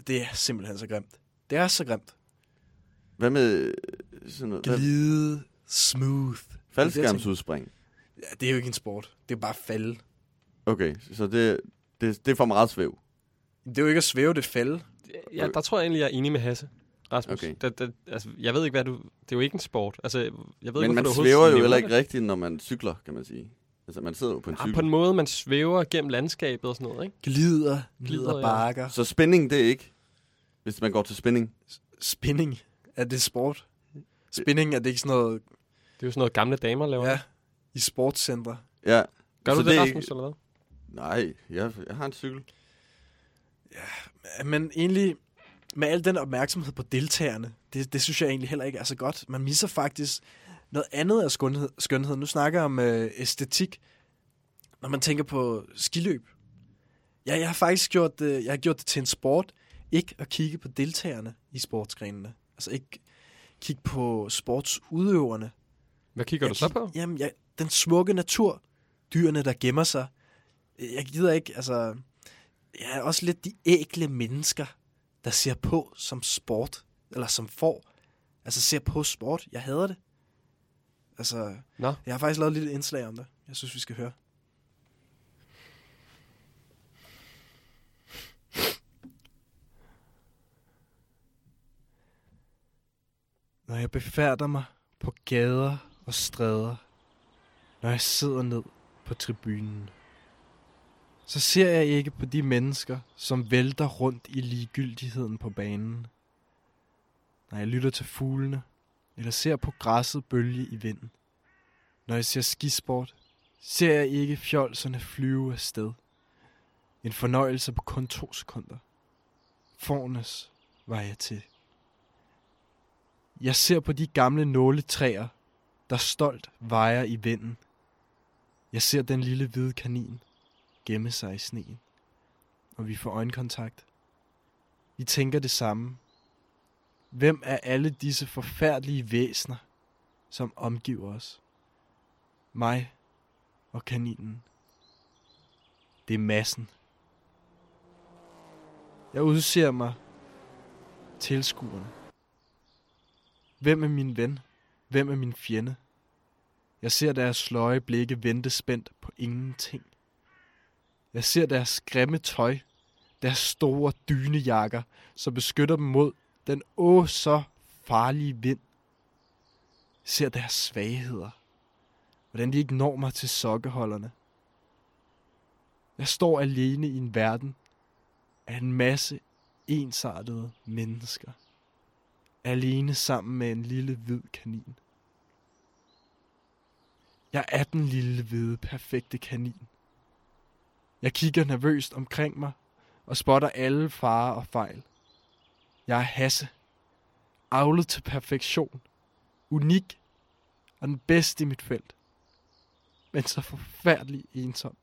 [SPEAKER 1] det er simpelthen så grimt. Det er så grimt.
[SPEAKER 3] Hvad med øh, sådan noget?
[SPEAKER 1] Glide, smooth.
[SPEAKER 3] Faldskærmsudspring.
[SPEAKER 1] Ja, det er jo ikke en sport. Det er bare falde.
[SPEAKER 3] Okay, så det, det, det er for meget svæv.
[SPEAKER 1] Det er jo ikke at svæve, det er falde.
[SPEAKER 2] ja, der tror jeg egentlig, jeg er enig med Hasse. Rasmus.
[SPEAKER 3] Okay.
[SPEAKER 2] Det, det, altså, jeg ved ikke, hvad du... Det er jo ikke en sport. Altså, jeg ved
[SPEAKER 3] Men
[SPEAKER 2] ikke,
[SPEAKER 3] man
[SPEAKER 2] hvorfor du
[SPEAKER 3] svæver jo heller ikke rigtigt, når man cykler, kan man sige. Altså, man sidder jo på en
[SPEAKER 2] det.
[SPEAKER 3] Cykel.
[SPEAKER 2] på en måde, man svæver gennem landskabet og sådan noget, ikke?
[SPEAKER 1] Glider,
[SPEAKER 2] Glider,
[SPEAKER 1] glider
[SPEAKER 2] ja.
[SPEAKER 1] bakker.
[SPEAKER 3] Så spænding, det er ikke, hvis man går til spænding.
[SPEAKER 1] Spinning, er det sport? Spinning, er det ikke sådan noget,
[SPEAKER 2] Det er jo sådan noget, gamle damer laver.
[SPEAKER 1] ja, i sportscentre?
[SPEAKER 3] Ja.
[SPEAKER 2] Gør
[SPEAKER 3] så
[SPEAKER 2] du det,
[SPEAKER 3] er
[SPEAKER 2] Rasmus,
[SPEAKER 3] ikke-
[SPEAKER 2] eller hvad?
[SPEAKER 3] Nej, jeg, jeg har en cykel.
[SPEAKER 1] Men egentlig, med al den opmærksomhed på deltagerne, det, det synes jeg egentlig heller ikke er så godt. Man misser faktisk noget andet af skønhed. skønhed. Nu snakker jeg om øh, æstetik, når man tænker på skiløb. Ja, jeg har faktisk gjort, øh, jeg har gjort det til en sport, ikke at kigge på deltagerne i sportsgrenene. Altså ikke kigge på sportsudøverne.
[SPEAKER 2] Hvad kigger
[SPEAKER 1] Jeg
[SPEAKER 2] du så på?
[SPEAKER 1] Jamen, jeg, den smukke natur, dyrene, der gemmer sig. Jeg gider ikke, altså... Er også lidt de ægle mennesker, der ser på som sport, eller som får. Altså ser på sport. Jeg hader det. Altså,
[SPEAKER 2] Nå.
[SPEAKER 1] jeg har faktisk lavet et lille indslag om det. Jeg synes, vi skal høre. Når jeg befærder mig på gader og stræder, når jeg sidder ned på tribunen, så ser jeg ikke på de mennesker, som vælter rundt i ligegyldigheden på banen. Når jeg lytter til fuglene, eller ser på græsset bølge i vinden. Når jeg ser skisport, ser jeg ikke fjolserne flyve afsted. En fornøjelse på kun to sekunder. Fornes var jeg til. Jeg ser på de gamle nåletræer, der stolt vejer i vinden. Jeg ser den lille hvide kanin gemme sig i sneen. Og vi får øjenkontakt. Vi tænker det samme. Hvem er alle disse forfærdelige væsner, som omgiver os? Mig og kaninen. Det er massen. Jeg udser mig tilskuerne. Hvem er min ven? Hvem er min fjende? Jeg ser deres sløje blikke vente spændt på ingenting. Jeg ser deres grimme tøj, deres store dynejakker, som beskytter dem mod den åh så farlige vind. Ser deres svagheder, hvordan de ikke når mig til sokkeholderne. Jeg står alene i en verden af en masse ensartede mennesker. Alene sammen med en lille hvid kanin. Jeg er den lille hvide, perfekte kanin. Jeg kigger nervøst omkring mig og spotter alle farer og fejl. Jeg er Hasse. Avlet til perfektion. Unik. Og den bedste i mit felt. Men så forfærdelig ensom.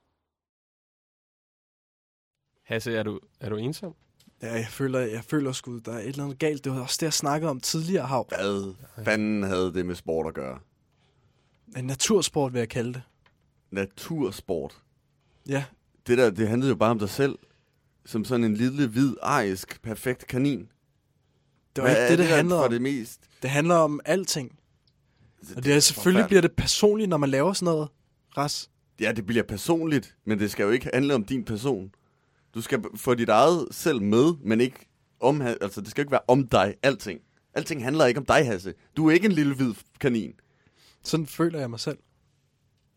[SPEAKER 2] Hasse, er du, er du ensom?
[SPEAKER 1] Ja, jeg føler, jeg føler sgu, der er et eller andet galt. Det var også det, jeg snakkede om tidligere, Hav.
[SPEAKER 3] Hvad fanden havde det med sport at gøre?
[SPEAKER 1] En natursport, vil jeg kalde det.
[SPEAKER 3] Natursport.
[SPEAKER 1] Ja,
[SPEAKER 3] Det der, det handlede jo bare om dig selv. Som sådan en lille, hvid, arisk, perfekt kanin.
[SPEAKER 1] Det var
[SPEAKER 3] Hvad
[SPEAKER 1] ikke det, det
[SPEAKER 3] der
[SPEAKER 1] handler
[SPEAKER 3] for
[SPEAKER 1] om.
[SPEAKER 3] det mest?
[SPEAKER 1] Det handler om alting. Og det er selvfølgelig bliver det personligt, når man laver sådan noget. Ras.
[SPEAKER 3] Ja, det bliver personligt, men det skal jo ikke handle om din person. Du skal få dit eget selv med, men ikke om, altså det skal ikke være om dig, alting. Alting handler ikke om dig, Hasse. Du er ikke en lille hvid kanin.
[SPEAKER 1] Sådan føler jeg mig selv.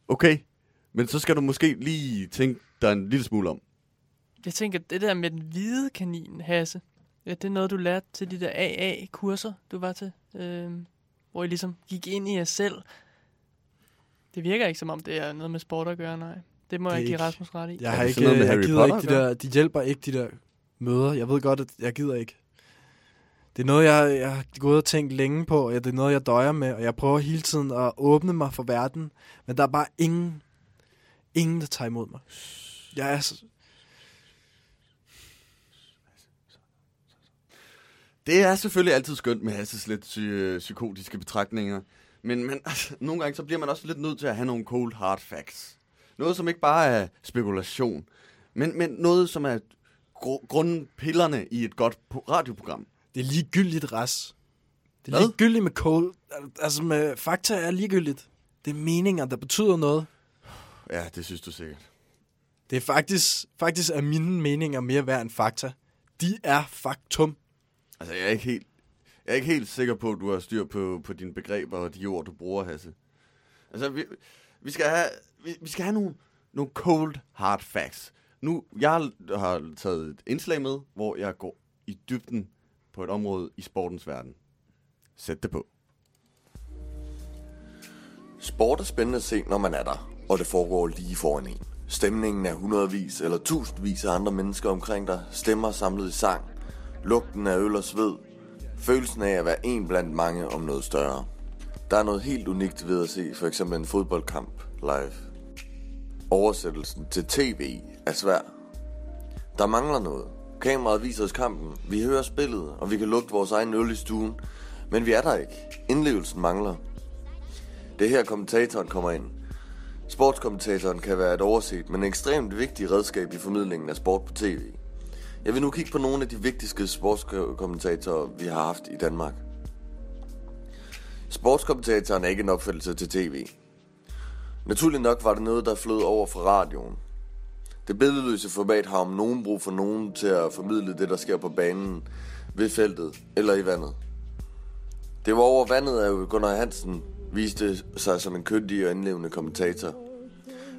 [SPEAKER 3] Okay, men så skal du måske lige tænke dig en lille smule om.
[SPEAKER 4] Jeg tænker, det der med den hvide kanin, Hasse, ja, det er noget, du lærte til de der AA-kurser, du var til, øh, hvor I ligesom gik ind i jer selv. Det virker ikke, som om det er noget med sport at gøre, nej. Det må
[SPEAKER 1] Det
[SPEAKER 4] jeg give
[SPEAKER 1] ikke-
[SPEAKER 4] Rasmus ret i.
[SPEAKER 1] Jeg har ikke,
[SPEAKER 3] noget med
[SPEAKER 1] jeg
[SPEAKER 3] Harry
[SPEAKER 1] gider ikke
[SPEAKER 3] Potter
[SPEAKER 1] de der, de hjælper ikke de der møder. Jeg ved godt, at jeg gider ikke. Det er noget, jeg, jeg har gået og tænkt længe på, og det er noget, jeg døjer med, og jeg prøver hele tiden at åbne mig for verden, men der er bare ingen, ingen, der tager imod mig. Jeg er
[SPEAKER 3] Det er selvfølgelig altid skønt med Hasses lidt psy- øh, psykotiske betragtninger. Men, men altså, nogle gange så bliver man også lidt nødt til at have nogle cold hard facts. Noget, som ikke bare er spekulation, men, men noget, som er gr- grundpillerne i et godt radioprogram.
[SPEAKER 1] det er ligegyldigt, Ras. Det er
[SPEAKER 3] Hvad?
[SPEAKER 1] ligegyldigt med cold. Altså med fakta er ligegyldigt. Det er meninger, der betyder noget.
[SPEAKER 3] Ja, det synes du sikkert.
[SPEAKER 1] Det er faktisk, faktisk er mine meninger mere værd end fakta. De er faktum.
[SPEAKER 3] Altså, jeg er ikke helt, jeg er ikke helt sikker på, at du har styr på, på dine begreber og de ord, du bruger, Hasse. Altså, vi, vi skal have, vi, vi skal have nogle, nogle cold hard facts. Nu, jeg har taget et indslag med, hvor jeg går i dybden på et område i sportens verden. Sæt det på.
[SPEAKER 8] Sport er spændende at se, når man er der, og det foregår lige foran en. Stemningen er hundredvis eller tusindvis af andre mennesker omkring dig, stemmer samlet i sang, lugten af øl og sved, følelsen af at være en blandt mange om noget større. Der er noget helt unikt ved at se for eksempel en fodboldkamp live. Oversættelsen til tv er svær. Der mangler noget. Kameraet viser os kampen, vi hører spillet, og vi kan lugte vores egen øl i stuen, men vi er der ikke. Indlevelsen mangler. Det er her kommentatoren kommer ind. Sportskommentatoren kan være et overset, men ekstremt vigtigt redskab i formidlingen af sport på tv. Jeg vil nu kigge på nogle af de vigtigste sportskommentatorer, vi har haft i Danmark. Sportskommentatoren er ikke en opfattelse til tv. Naturligt nok var det noget, der flød over fra radioen. Det billedløse format har om nogen brug for nogen til at formidle det, der sker på banen, ved feltet eller i vandet. Det var over vandet, at Gunnar Hansen viste sig som en kyndig og indlevende kommentator.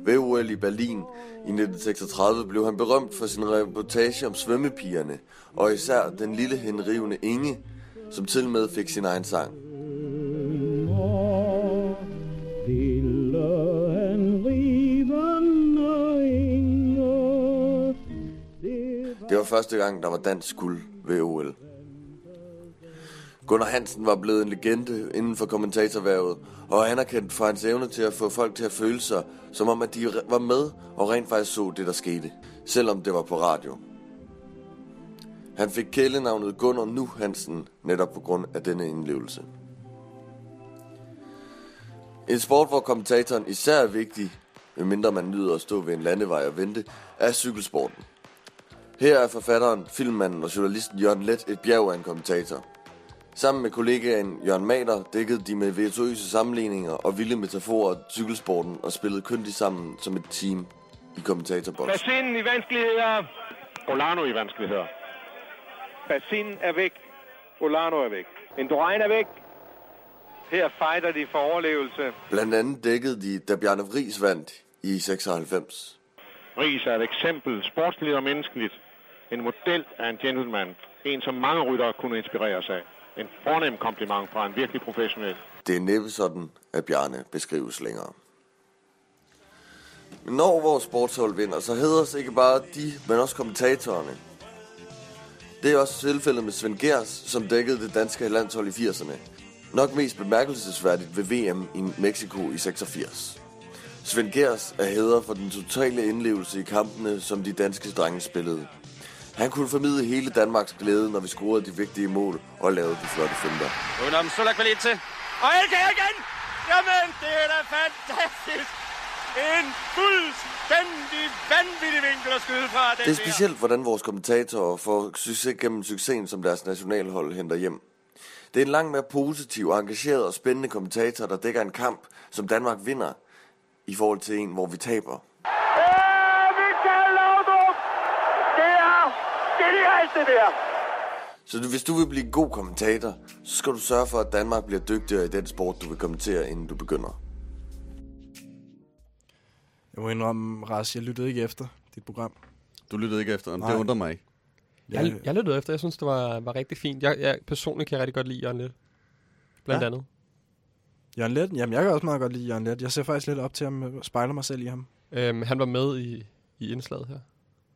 [SPEAKER 8] Ved OL i Berlin i 1936 blev han berømt for sin reportage om svømmepigerne, og især den lille henrivende Inge, som til med fik sin egen sang. Det var første gang, der var dansk guld ved OL. Gunnar Hansen var blevet en legende inden for kommentatorværvet, og anerkendt for hans evne til at få folk til at føle sig, som om at de var med og rent faktisk så det, der skete, selvom det var på radio. Han fik kælenavnet Gunnar Nu Hansen netop på grund af denne indlevelse. En sport, hvor kommentatoren især er vigtig, medmindre man nyder at stå ved en landevej og vente, er cykelsporten. Her er forfatteren, filmmanden og journalisten Jørgen Let et bjerg af en kommentator. Sammen med kollegaen Jørgen Mader dækkede de med virtuøse sammenligninger og vilde metaforer cykelsporten og spillede kyndigt sammen som et team i kommentatorboksen.
[SPEAKER 9] Bassinen i vanskeligheder.
[SPEAKER 10] Olano i vanskeligheder.
[SPEAKER 9] Bassinen er væk. Olano er væk. Indurain er væk. Her fighter de for overlevelse.
[SPEAKER 8] Blandt andet dækkede de, da Bjarne Vries vandt i 96.
[SPEAKER 10] Ries er et eksempel, sportsligt og menneskeligt. En model af en gentleman. En, som mange ryttere kunne inspireres af. En fornem kompliment fra en virkelig professionel.
[SPEAKER 8] Det er næppe sådan, at Bjarne beskrives længere. Men når vores sportshold vinder, så hedder ikke bare de, men også kommentatorerne. Det er også tilfældet med Svend Gers, som dækkede det danske landshold i 80'erne. Nok mest bemærkelsesværdigt ved VM i Mexico i 86. Svend Gers er hæder for den totale indlevelse i kampene, som de danske drenge spillede. Han kunne formidle hele Danmarks glæde, når vi scorede de vigtige mål og lavede de flotte finter.
[SPEAKER 9] Udenom Sulakvalite. Og Elkær igen! Jamen, det er da fantastisk! En fuldstændig vanvittig vinkel at skyde fra den
[SPEAKER 8] Det er specielt, hvordan vores kommentatorer får succes gennem succesen, som deres nationalhold henter hjem. Det er en langt mere positiv, engageret og spændende kommentator, der dækker en kamp, som Danmark vinder, i forhold til en, hvor vi taber.
[SPEAKER 9] Michael Laudrup! Det er genialt, det der!
[SPEAKER 8] Så du- hvis du vil blive en god kommentator, så skal du sørge for, at Danmark bliver dygtigere i den sport, du vil kommentere, inden du begynder.
[SPEAKER 1] Jeg må indrømme, Ras, jeg lyttede ikke efter dit program.
[SPEAKER 3] Du lyttede ikke efter,
[SPEAKER 1] Nej.
[SPEAKER 3] det undrer mig ikke.
[SPEAKER 2] Jeg, jeg lyttede efter. Jeg synes, det var, var rigtig fint. Jeg, jeg personligt kan jeg rigtig godt lide Jørgen Let. Blandt
[SPEAKER 1] Ja.
[SPEAKER 2] andet.
[SPEAKER 1] Jørgen Let? Jamen, jeg kan også meget godt lide Jørgen Let. Jeg ser faktisk lidt op til ham, spejler mig selv i ham.
[SPEAKER 2] Øhm, han var med i, i indslaget her.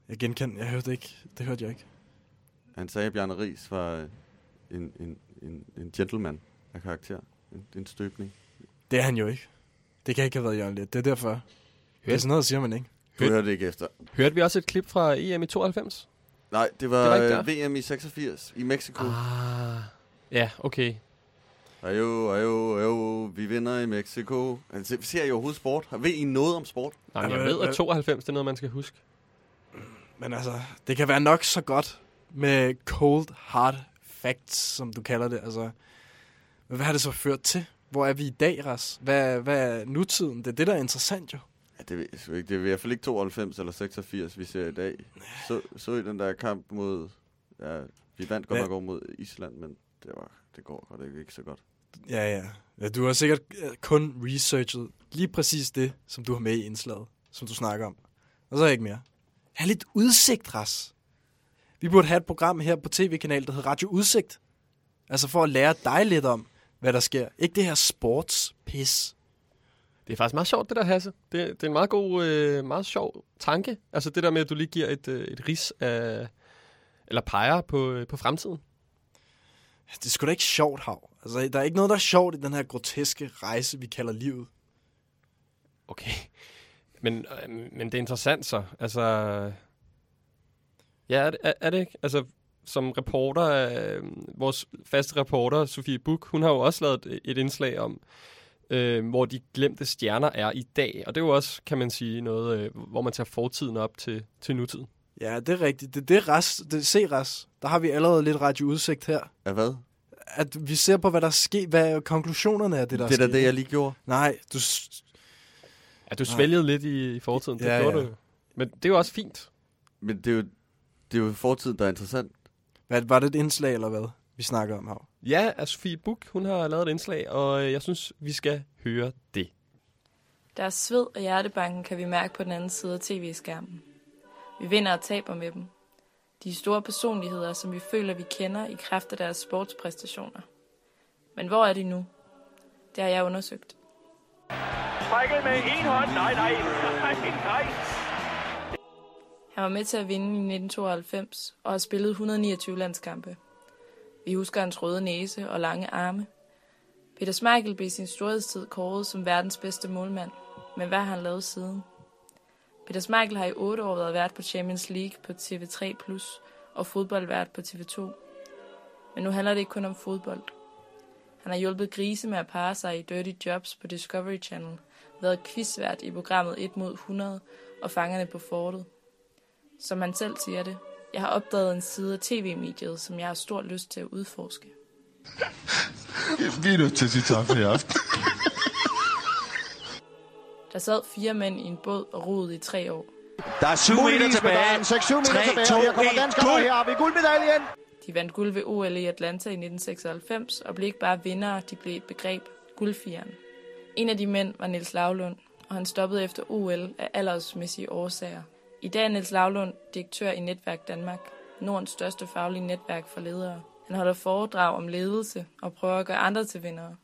[SPEAKER 1] Jeg genkendte, jeg hørte det ikke. Det hørte jeg ikke.
[SPEAKER 3] Han sagde, at Bjarne Ries var øh, en, en, en, en gentleman af karakter. En, en støbning.
[SPEAKER 1] Det er han jo ikke. Det kan ikke have været Jørgen Let. Det er derfor. Det er sådan noget, siger man ikke.
[SPEAKER 3] Du
[SPEAKER 2] Hørte-
[SPEAKER 3] hørte ikke efter.
[SPEAKER 2] Hørte vi også et klip fra EM i 92?
[SPEAKER 3] Nej, det var,
[SPEAKER 2] Det var
[SPEAKER 3] det
[SPEAKER 2] der.
[SPEAKER 3] VM i 86 i Mexico. Ah.
[SPEAKER 2] Ja, okay.
[SPEAKER 3] Ajo, ajo, ajo, vi vinder i Mexico. Altså, ser I overhovedet sport? Ved I noget om sport?
[SPEAKER 2] Nej, jeg ved, at
[SPEAKER 1] øh,
[SPEAKER 2] 92 det er noget, man skal huske.
[SPEAKER 1] Men altså, det kan være nok så godt med cold hard facts, som du kalder det. Altså, hvad har det så ført til? Hvor er vi i dag, Ras? Hvad, hvad er nutiden? Det er det, der er interessant jo.
[SPEAKER 3] Ja, det ved jeg sgu ikke. Det er i hvert fald ikke 92 eller 86, vi ser i dag. Så, så I den der kamp mod... Ja, vi vandt godt
[SPEAKER 1] Hvad?
[SPEAKER 3] nok over mod Island, men det, var, det går godt ikke, ikke så godt.
[SPEAKER 1] Ja, ja. ja du har sikkert kun researchet lige præcis det, som du har med i indslaget, som du snakker om. Og så er ikke mere. Ha' lidt udsigt, Ras. Vi burde have et program her på tv-kanal, der hedder Radio Udsigt. Altså for at lære dig lidt om, hvad der sker. Ikke det her sportspis.
[SPEAKER 2] Det er faktisk meget sjovt, det der, Hasse. Det, det er en meget god, øh, meget sjov tanke. Altså det der med, at du lige giver et, øh, et ris af, eller peger på, øh, på fremtiden.
[SPEAKER 1] Det er sgu da ikke sjovt, Hav. Altså, der er ikke noget, der er sjovt i den her groteske rejse, vi kalder livet.
[SPEAKER 2] Okay. Men, øh, men det er interessant så. Altså, ja, er det, er, er det ikke? Altså, som reporter, øh, vores faste reporter, Sofie Buk, hun har jo også lavet et, et indslag om, øh, hvor de glemte stjerner er i dag. Og det er jo også, kan man sige, noget, øh, hvor man tager fortiden op til, til nutiden.
[SPEAKER 1] Ja, det er rigtigt. Det, det er ras. Det, se, ras. Der har vi allerede lidt radioudsigt her.
[SPEAKER 3] Ja, hvad?
[SPEAKER 1] At vi ser på, hvad der sker, hvad konklusionerne er, det der
[SPEAKER 3] Det er da det, jeg lige gjorde.
[SPEAKER 1] Nej, du...
[SPEAKER 2] Ja, du
[SPEAKER 1] Nej.
[SPEAKER 2] svælgede lidt i, i fortiden. Det
[SPEAKER 1] Ja,
[SPEAKER 2] gjorde
[SPEAKER 1] ja.
[SPEAKER 2] du jo. Men det er jo også fint.
[SPEAKER 3] Men det er jo, det er jo fortiden, der er interessant.
[SPEAKER 1] Hvad, var det et indslag, eller hvad, vi snakker om, Hav?
[SPEAKER 2] Ja, altså Sofie Buk, hun har lavet et indslag, og øh, jeg synes, vi skal høre det.
[SPEAKER 11] Deres sved og hjertebanken kan vi mærke på den anden side af tv-skærmen. Vi vinder og taber med dem. De store personligheder, som vi føler, vi kender i kraft af deres sportspræstationer. Men hvor er de nu? Det har jeg undersøgt.
[SPEAKER 9] Michael med en hånd. Nej, nej, nej, nej.
[SPEAKER 11] Han var med til at vinde i 1992 og har spillet 129 landskampe. Vi husker hans røde næse og lange arme. Peter Schmeichel blev i sin storhedstid kåret som verdens bedste målmand. Men hvad har han lavet siden? Peter Schmeichel har i otte år været vært på Champions League på TV3+, og fodboldvært på TV2. Men nu handler det ikke kun om fodbold. Han har hjulpet grise med at parre sig i Dirty Jobs på Discovery Channel, været quizvært i programmet 1 mod 100 og Fangerne på fortet. Som han selv siger det, jeg har opdaget en side af tv-mediet, som jeg har stor lyst til at udforske.
[SPEAKER 12] Vi er nødt til at sige tak for i aften.
[SPEAKER 11] Der sad fire mænd i en båd og roede i tre år.
[SPEAKER 9] Der er syv meter tilbage.
[SPEAKER 12] 6-7 meter
[SPEAKER 9] 3,
[SPEAKER 12] tilbage,
[SPEAKER 9] 2,
[SPEAKER 12] og her kommer
[SPEAKER 9] 1,
[SPEAKER 12] danskerne, og her har vi guldmedaljen.
[SPEAKER 11] De vandt guld ved OL i Atlanta i 1996 og blev ikke bare vindere, de blev et begreb, guldfjeren. En af de mænd var Niels Lavlund, og han stoppede efter OL af aldersmæssige årsager. I dag er Niels Lavlund direktør i Netværk Danmark, Nordens største faglige netværk for ledere. Han holder foredrag om ledelse og prøver at gøre andre til vindere.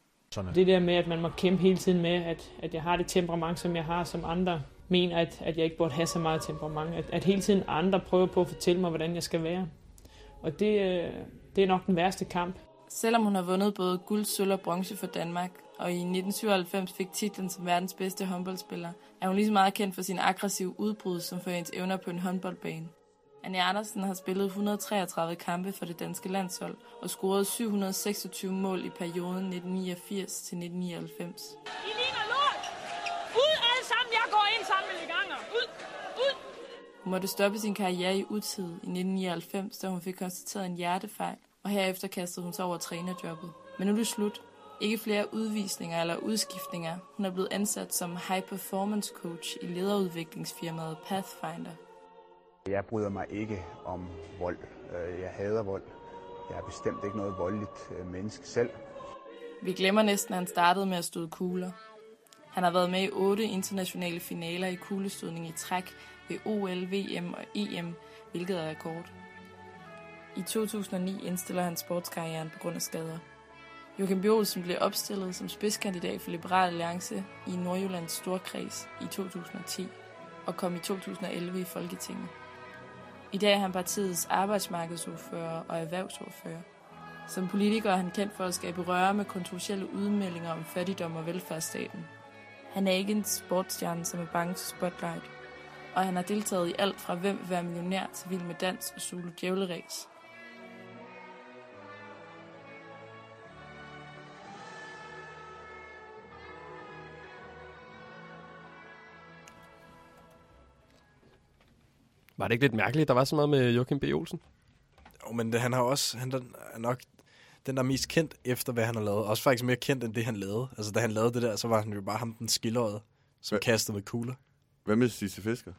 [SPEAKER 13] Det der med, at man må kæmpe hele tiden med, at, at jeg har det temperament, som jeg har, som andre mener, at, at jeg ikke burde have så meget temperament. At, at hele tiden andre prøver på at fortælle mig, hvordan jeg skal være. Og det, øh, det er nok den værste kamp.
[SPEAKER 11] Selvom hun har vundet både guld, sølv og bronze for Danmark, og i 1997 fik titlen som verdens bedste håndboldspiller, er hun lige så meget kendt for sin aggressive udbrud, som for hendes evner på en håndboldbane. Anja Andersen har spillet 133 kampe for det danske landshold og scoret 726 mål i perioden 1989 til 1999.
[SPEAKER 14] I ligner lort! Ud alle sammen! Jeg går ind sammen med leganger! Ud! Ud!
[SPEAKER 11] Hun måtte stoppe sin karriere i utid i 1999, da hun fik konstateret en hjertefejl, og herefter kastede hun sig over trænerjobbet. Men nu er det slut. Ikke flere udvisninger eller udskiftninger. Hun er blevet ansat som high performance coach i lederudviklingsfirmaet Pathfinder.
[SPEAKER 15] Jeg bryder mig ikke om vold. Øh, Jeg hader vold. Jeg er bestemt ikke noget voldeligt øh, menneske selv.
[SPEAKER 11] Vi glemmer næsten, at han startede med at støde kugler. Han har været med i otte internationale finaler i kuglestødning i træk ved OL, VM og EM, hvilket er rekord. I 2009 indstiller han sportskarrieren på grund af skader. Joachim B. Olsen blev opstillet som spidskandidat for Liberal Alliance i Nordjyllands Storkreds i 2010 og kom i 2011 i Folketinget. I dag er han partiets arbejdsmarkedsordfører og erhvervsordfører. Som politiker er han kendt for at skabe røre med kontroversielle udmeldinger om fattigdom og velfærdsstaten. Han er ikke en sportsstjerne, som er bange til spotlight, og han har deltaget i alt fra Hvem vil være millionær til Vild med Dans og Zulu Djævleræs.
[SPEAKER 2] Var det ikke lidt mærkeligt, der var så meget med Joachim B. Olsen?
[SPEAKER 1] Jo, men det, han har også, han er nok den, der er mest kendt efter, hvad han har lavet. Også faktisk mere kendt, end det, han lavede. Altså, da han lavede det der, så var han jo bare ham, den skilleret, som
[SPEAKER 3] Hva-
[SPEAKER 1] kastede med kugler.
[SPEAKER 3] Hvad med Sisse Fisker?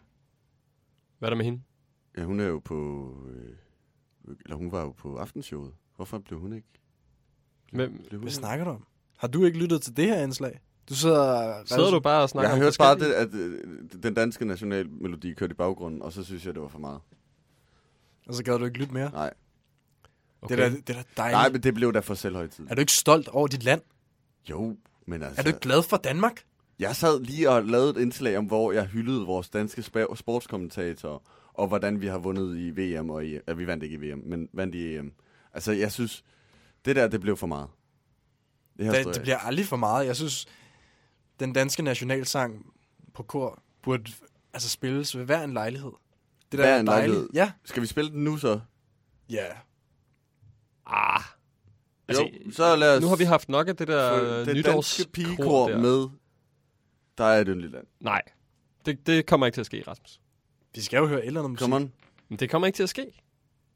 [SPEAKER 2] Hvad er der med hende?
[SPEAKER 3] Ja, hun er jo på... Øh, eller hun var jo på aftenshowet. Hvorfor blev hun ikke? Blev,
[SPEAKER 2] Hvem-
[SPEAKER 3] blev hun
[SPEAKER 1] Hvad snakker du om? Har du ikke lyttet til det her indslag? Du sidder...
[SPEAKER 2] Sidder du bare og snakker
[SPEAKER 3] Jeg har hørt bare, det, at øh, den danske nationalmelodi kørte i baggrunden, og så synes jeg, det var for meget.
[SPEAKER 1] Og så gad du ikke lytte mere?
[SPEAKER 3] Nej.
[SPEAKER 1] Det er da, det er da dejligt.
[SPEAKER 3] Nej, men det blev da for selvhøjtid.
[SPEAKER 1] Er du ikke stolt over dit land?
[SPEAKER 3] Jo, men altså...
[SPEAKER 1] Er du ikke glad for Danmark?
[SPEAKER 3] Jeg sad lige og lavede et indslag om, hvor jeg hyldede vores danske spa- sportskommentatorer, og hvordan vi har vundet i VM, og i, ja, vi vandt ikke i VM, men vandt i EM. Altså, jeg synes, det der, det blev for meget.
[SPEAKER 1] Det,
[SPEAKER 3] jeg-
[SPEAKER 1] det bliver aldrig for meget. Jeg synes, den danske nationalsang på kor burde altså spilles ved hver en lejlighed. Det der
[SPEAKER 3] Hver
[SPEAKER 1] er
[SPEAKER 3] en
[SPEAKER 1] dejligt.
[SPEAKER 3] lejlighed.
[SPEAKER 1] Ja.
[SPEAKER 3] Skal vi spille den nu så?
[SPEAKER 1] Ja.
[SPEAKER 2] Ah.
[SPEAKER 3] Jo, så lad os...
[SPEAKER 2] Nu har vi haft nok af det der
[SPEAKER 3] det
[SPEAKER 2] nytårs
[SPEAKER 3] danske pigekor
[SPEAKER 2] der.
[SPEAKER 3] med. Der er et yndigt land.
[SPEAKER 2] Nej, det, det kommer ikke til at ske, Rasmus.
[SPEAKER 1] Vi skal jo høre et eller andet musik.
[SPEAKER 3] Come on.
[SPEAKER 2] Men det kommer ikke til at ske.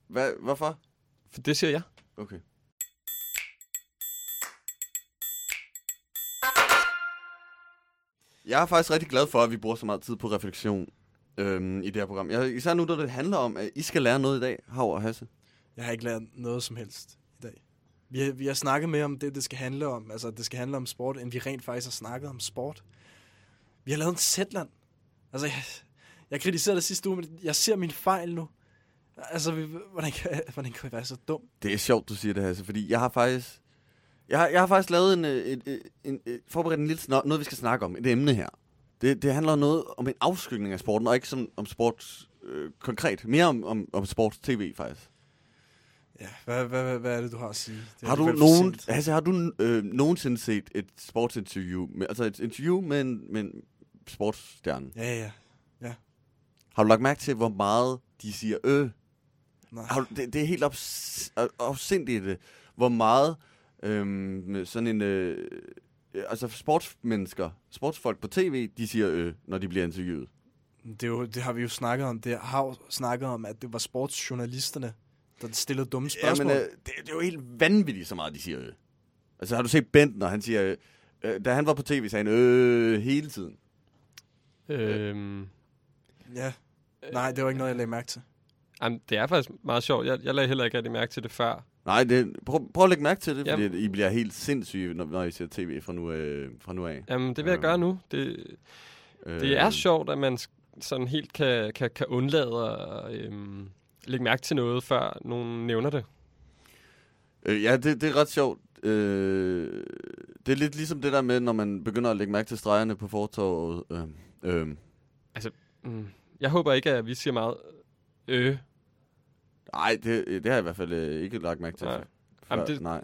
[SPEAKER 3] Hvad, hvorfor?
[SPEAKER 2] For det siger jeg.
[SPEAKER 3] Okay. Jeg er faktisk rigtig glad for, at vi bruger så meget tid på refleksion øhm, i det her program. Jeg, især nu, når det handler om, at I skal lære noget i dag, Hav og Hasse.
[SPEAKER 1] Jeg har ikke lært noget som helst i dag. Vi har, vi har snakket mere om det, det skal handle om. Altså, det skal handle om sport, end vi rent faktisk har snakket om sport. Vi har lavet en Zetland. Altså, jeg, jeg kritiserede det sidste uge, men jeg ser min fejl nu. Altså, vi, hvordan, kan, hvordan kan jeg være så dum?
[SPEAKER 3] Det er sjovt, du siger det, Hasse, fordi jeg har faktisk... Jeg har, jeg har faktisk lavet en, øh, en, en, en, en forberedt en lille noget, vi skal snakke om. Et emne her. Det, det handler noget om en afskygning af sporten, og ikke som, om sport øh, konkret. Mere om, om, om sports-tv, faktisk.
[SPEAKER 1] Ja, hvad, hvad, hvad, hvad er det, du har at sige? Det
[SPEAKER 3] har du nogen, altså, har du øh, nogensinde set et sportsinterview, med, altså et interview med en, med en sportsstjerne?
[SPEAKER 1] Ja, ja, ja.
[SPEAKER 3] Har du lagt mærke til, hvor meget de siger øh?
[SPEAKER 1] Nej.
[SPEAKER 3] Har du, det, det er helt ops, opsindigt, øh, hvor meget øhm, sådan en... Øh, altså sportsmennesker, sportsfolk på tv, de siger øh, når de bliver interviewet.
[SPEAKER 1] Det, er jo, det har vi jo snakket om. Det har jo snakket om, at det var sportsjournalisterne, der stillede dumme spørgsmål.
[SPEAKER 3] Jamen, øh, det, det er jo helt vanvittigt, så meget de siger øh. Altså har du set Bent, når han siger... Øh, øh, da han var på tv, sagde han øh hele tiden.
[SPEAKER 2] Øhm,
[SPEAKER 1] Ja. Nej, det var ikke noget, jeg lagde mærke til.
[SPEAKER 2] jamen, det er faktisk meget sjovt. Jeg, jeg lagde heller ikke rigtig mærke til det før.
[SPEAKER 3] Nej, det, prøv, prøv at lægge mærke til det, fordi
[SPEAKER 2] Jamen.
[SPEAKER 3] I bliver helt sindssyge, når, når I ser tv fra nu, øh, fra nu af.
[SPEAKER 2] Jamen, det vil jeg gøre nu. Det,
[SPEAKER 3] Øh,
[SPEAKER 2] det er sjovt, at man sådan helt kan, kan, kan undlade at øhm, lægge mærke til noget, før nogen nævner det.
[SPEAKER 3] Øh, ja, det, det er ret sjovt. Øh, det er lidt ligesom det der med, når man begynder at lægge mærke til stregerne på fortorvet. Øh, øh.
[SPEAKER 2] Altså, mm, jeg håber ikke, at vi siger meget øh.
[SPEAKER 3] Nej, det, det har jeg i hvert fald øh, ikke lagt mærke til.
[SPEAKER 2] Nej.
[SPEAKER 3] Før,
[SPEAKER 2] Jamen, det,
[SPEAKER 3] nej.